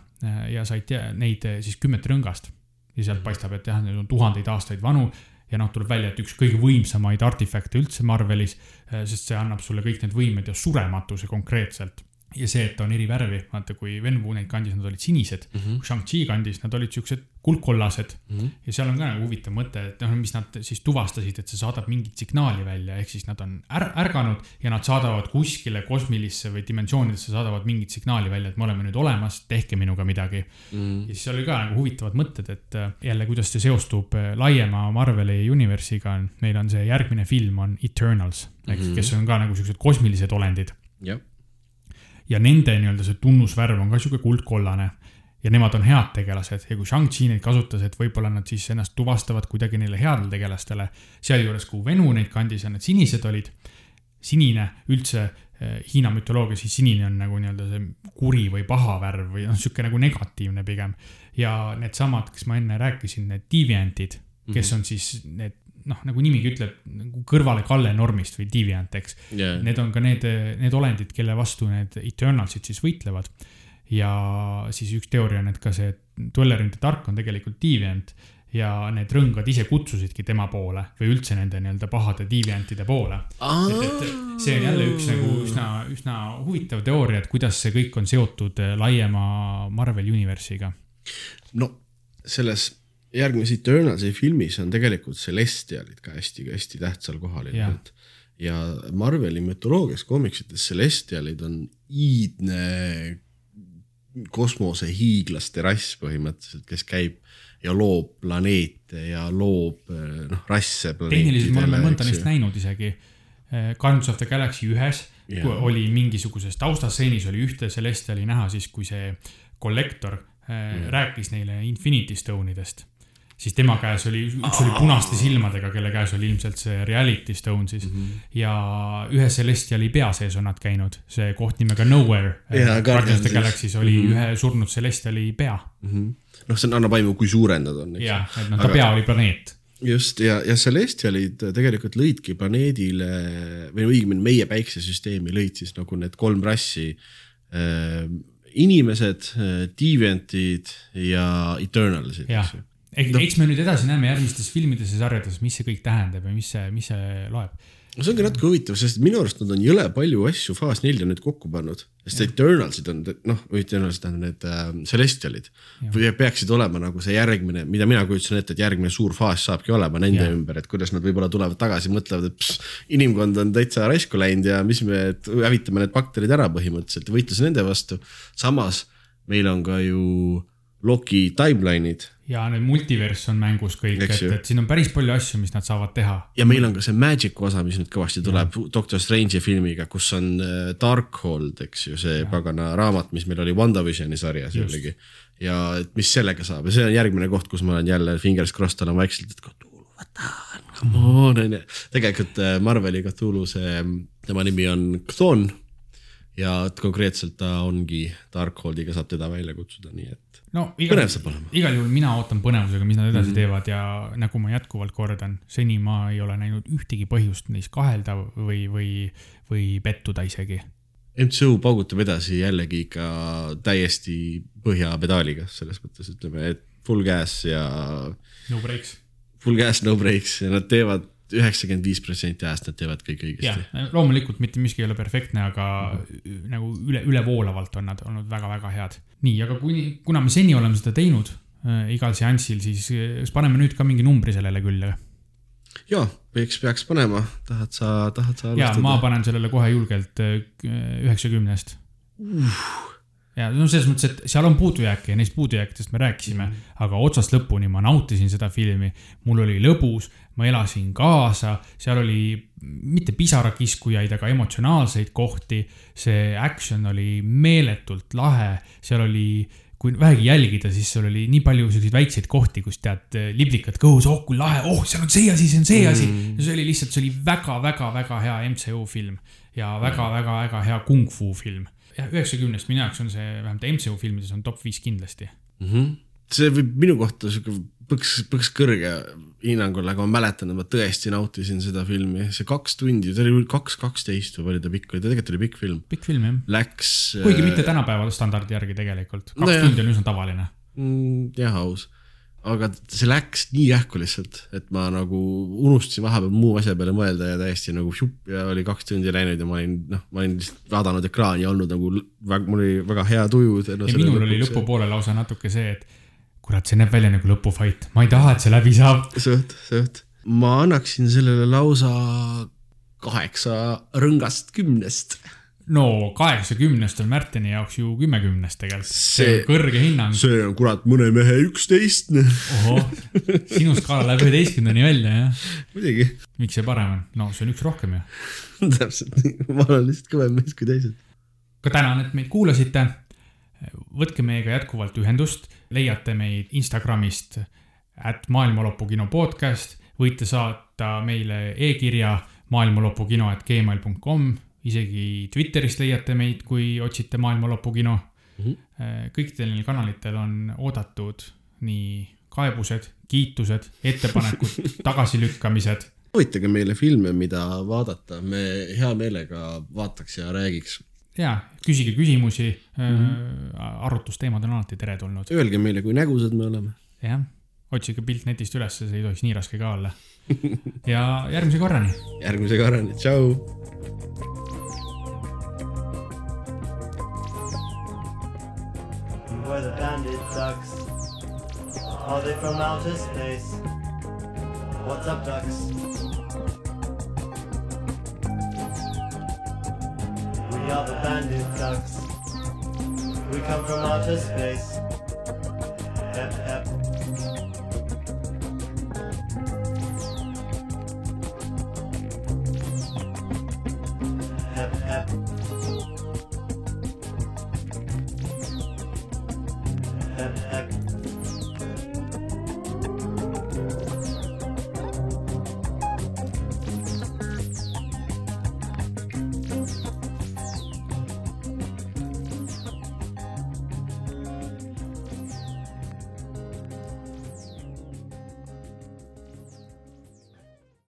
ja said neid siis kümmet rõngast. ja sealt paistab, et jah, need on tuhandeid aastaid vanu ja noh, tuleb välja, et üks kõige võimsamaid artefakte üldse Marvelis, sest see annab sulle kõik need võimed ja surematuse konkreetselt. Ja see, et on eri värvi, vaata kui Venwu neid kandis, nad olid sinised mm, -hmm. Shang-Chi kandis, nad olid siuksed kuldkollased mm. -hmm. ja seal on ka nagu huvitav mõte, et noh, mis nad siis tuvastasid, et see saadab mingit signaali välja, ehk siis nad on är ärganud ja nad saadavad kuskile kosmilisse või dimensioonidesse saadavad mingit signaali välja, et me oleme nüüd olemas, tehke minuga midagi mm. -hmm. ja siis seal oli ka nagu huvitavad mõtted, et äh, jälle, kuidas see seostub äh, laiema Marveli universiga, meil on see järgmine film on Eternals, ehk mm -hmm. kes on ka nagu siuksed kosmilised olendid
jah,
ja nende nii-öelda see tunnusvärv on ka sihuke kuldkollane. Ja nemad on head tegelased. Ja kui Shang-Chi neid kasutas, et võib-olla nad siis ennast tuvastavad kuidagi neile headele tegelastele, sealjuures kui Venu neid kandis ja need sinised olid, sinine üldse eh, Hiina mütoloogias, siis sinine on nagu nii-öelda see kuri või paha värv või noh, sihuke nagu negatiivne pigem. ja needsamad, kes ma enne rääkisin, need deviant'id, kes on siis need noh, nagu nimigi ütleb, nagu kõrvalekalle normist või deviant, eks
jah,
Need on ka need, need olendid, kelle vastu need Eternalsid siis võitlevad. ja siis üks teooria on, et ka see Dweller in the Dark on tegelikult deviant ja need rõngad ise kutsusidki tema poole või üldse nende nii-öelda pahade deviantide poole. et, et see on jälle üks nagu üsna, üsna huvitav teooria, et kuidas see kõik on seotud laiema Marvel Universiga.
no selles järgmises Eternalsi filmis on tegelikult Celestialid ka hästi-hästi tähtsal kohal ilmselt. ja Marveli mütoloogias, koomiksites Celestialid on iidne kosmosehiiglaste rass põhimõtteliselt, kes käib ja loob planeete ja loob eh, noh, rasse.
tehniliselt me oleme mõnda neist näinud isegi. Guardians of the Galaxy ühes yeah. oli mingisuguses taustastseenis oli ühte Celestiali näha siis, kui see kollektor mm. rääkis neile Infinity Stone idest. Siis tema käes oli, üks oli punaste silmadega, kelle käes oli ilmselt see Reality Stone siis mm. -hmm. ja ühe Celestiali pea sees on nad käinud, see koht nimega Nowhere äh, Guardians of the. Galaxy's oli mm -hmm. ühe surnud Celestiali pea.
noh, see annab aimu, kui suured nad on,
jah, et noh, ta pea oli planeet.
just ja, ja Celestialid tegelikult lõidki planeedile või õigemini meie päiksesüsteemi lõid siis nagu need kolm rassi äh,. inimesed, deviantid ja eternalsid, eks ju.,
eks eks me nüüd edasi näeme järgmistes filmides ja sarjades, mis see kõik tähendab ja mis see, mis see loeb.
no see ongi natuke huvitav, sest minu arust nad on jõle palju asju Phase nelja nüüd kokku pannud, sest Eternalsid on noh, või Eternalsid tähendab need äh, Celestialid või peaksid olema nagu see järgmine, mida mina kujutasin ette, et järgmine suur faas saabki olema nende
Jah.
ümber, et kuidas nad võib-olla tulevad tagasi, mõtlevad, et pss, inimkond on täitsa raisku läinud ja mis me et hävitame need bakterid ära põhimõtteliselt ja võitluse nende vastu. samas meil on ka ju Loki timeline'id
ja need multiverss on mängus kõik, et
ju.,
et siin on päris palju asju, mis nad saavad teha.
ja meil on ka see Magic'u osa, mis nüüd kõvasti tuleb Doctor Strange'i filmiga, kus on äh, Darkhold, eks ju, see pagana raamat, mis meil oli WandaVisioni sarjas jällegi. ja et mis sellega saab ja see on järgmine koht, kus ma olen jälle fingers crossed olen vaikselt, et Cthulhu, võta, come on, onju. tegelikult äh, Marveli Cthulhu see, tema nimi on Chthon. ja et konkreetselt ta ongi Darkholdiga saab teda välja kutsuda, nii et
no igal igal juhul mina ootan põnevusega, mis nad edasi mm -hmm. teevad ja nagu ma jätkuvalt kordan, seni ma ei ole näinud ühtegi põhjust neis kahelda või, või, või pettuda isegi.
MCU paugutab edasi jällegi ikka täiesti põhjapedaaliga, selles mõttes ütleme, et full gas ja
no breaks.
full gas, no breaks ja nad teevad üheksakümmend viis protsenti ajast nad teevad kõik õigesti.,
loomulikult mitte miski ei ole perfektne, aga mm -hmm. nagu üle, ülevoolavalt on nad olnud väga-väga head. nii, aga kuni, kuna me seni oleme seda teinud äh, igal seansil, siis äh, kas paneme nüüd ka mingi numbri sellele külge?
ja peaks, peaks panema, tahad sa, tahad sa
ja ma panen sellele kohe julgelt äh, üheksakümnest. ja no selles mõttes, et seal on puudujääke ja neist puudujääkidest me rääkisime mm, -hmm. aga otsast lõpuni ma nautisin seda filmi, mul oli lõbus, ma elasin kaasa, seal oli mitte pisarakiskujaid, aga emotsionaalseid kohti. see action oli meeletult lahe, seal oli kui vähegi jälgida, siis seal oli nii palju selliseid väikseid kohti, kus tead liblikad kõhus, oh kui lahe, oh seal on see asi, see on see asi mm.. see oli lihtsalt, see oli väga-väga-väga hea MCU film ja väga-väga-väga hea kung-fu film. jah, üheksakümnest minu jaoks on see vähemalt MCU filmides on top viis kindlasti.
mm. -hmm. see võib minu kohta sihuke põks, põks kõrge hinnang olla, aga ma mäletan, et ma tõesti nautisin seda filmi, see kaks tundi, ta oli kaks kaksteist või palju ta pikk oli, ta tegelikult oli pikk film.
pikk film jah,
Läks.
kuigi mitte tänapäeva standardi järgi tegelikult, kaks
Nojah.
tundi on üsna tavaline.
mm,. jah, aus. aga see läks nii kähku lihtsalt, et ma nagu unustasin vahepeal muu asja peale mõelda ja täiesti nagu šupp ja oli kaks tundi läinud ja ma olin, noh, ma olin lihtsalt vaadanud ekraani ja olnud nagu, mul oli väga hea tuju.
ja minul oli lõpupoole lausa natuke see, et kurat, see näeb välja nagu lõpufait, ma ei taha, et see läbi saab.
suht, suht. ma annaksin sellele lausa kaheksa rõngast kümnest.
no kaheksakümnest on Märteni jaoks ju kümmekümnest tegelikult, see on kõrge hinnang.
see on kurat mõne mehe üksteist,
ohoh, sinu skaala läheb üheteistkümneni välja, jah.
muidugi.
miks see parem on? no see on üks rohkem ju. *laughs*
täpselt nii, ma olen lihtsalt kõvem mees kui teised.
ka tänan, et meid kuulasite. Võtke meiega jätkuvalt ühendust, leiate meid Instagramist, at maailmalopukino podcast, võite saata meile e-kirja maailmalopukino at gmail.com, isegi Twitterist leiate meid, kui otsite maailmalopukino mm. -hmm. kõikidel neil kanalitel on oodatud nii kaebused, kiitused, ettepanekud, *laughs* tagasilükkamised
soovitage meile filme, mida vaadata, me hea meelega vaataks ja räägiks.
Ja küsige küsimusi mm, -hmm. arutlusteemad on alati teretulnud.
Öelge meile, kui nägusad me oleme.
jah, otsige pilt netist üles, see ei tohiks nii raske ka olla. ja järgmise korrani.
järgmise korrani, tšau.
Where the bandit ducks? Are they from outer space? What's up, ducks? We are the bandit ducks. We come from outer space. Hep hep.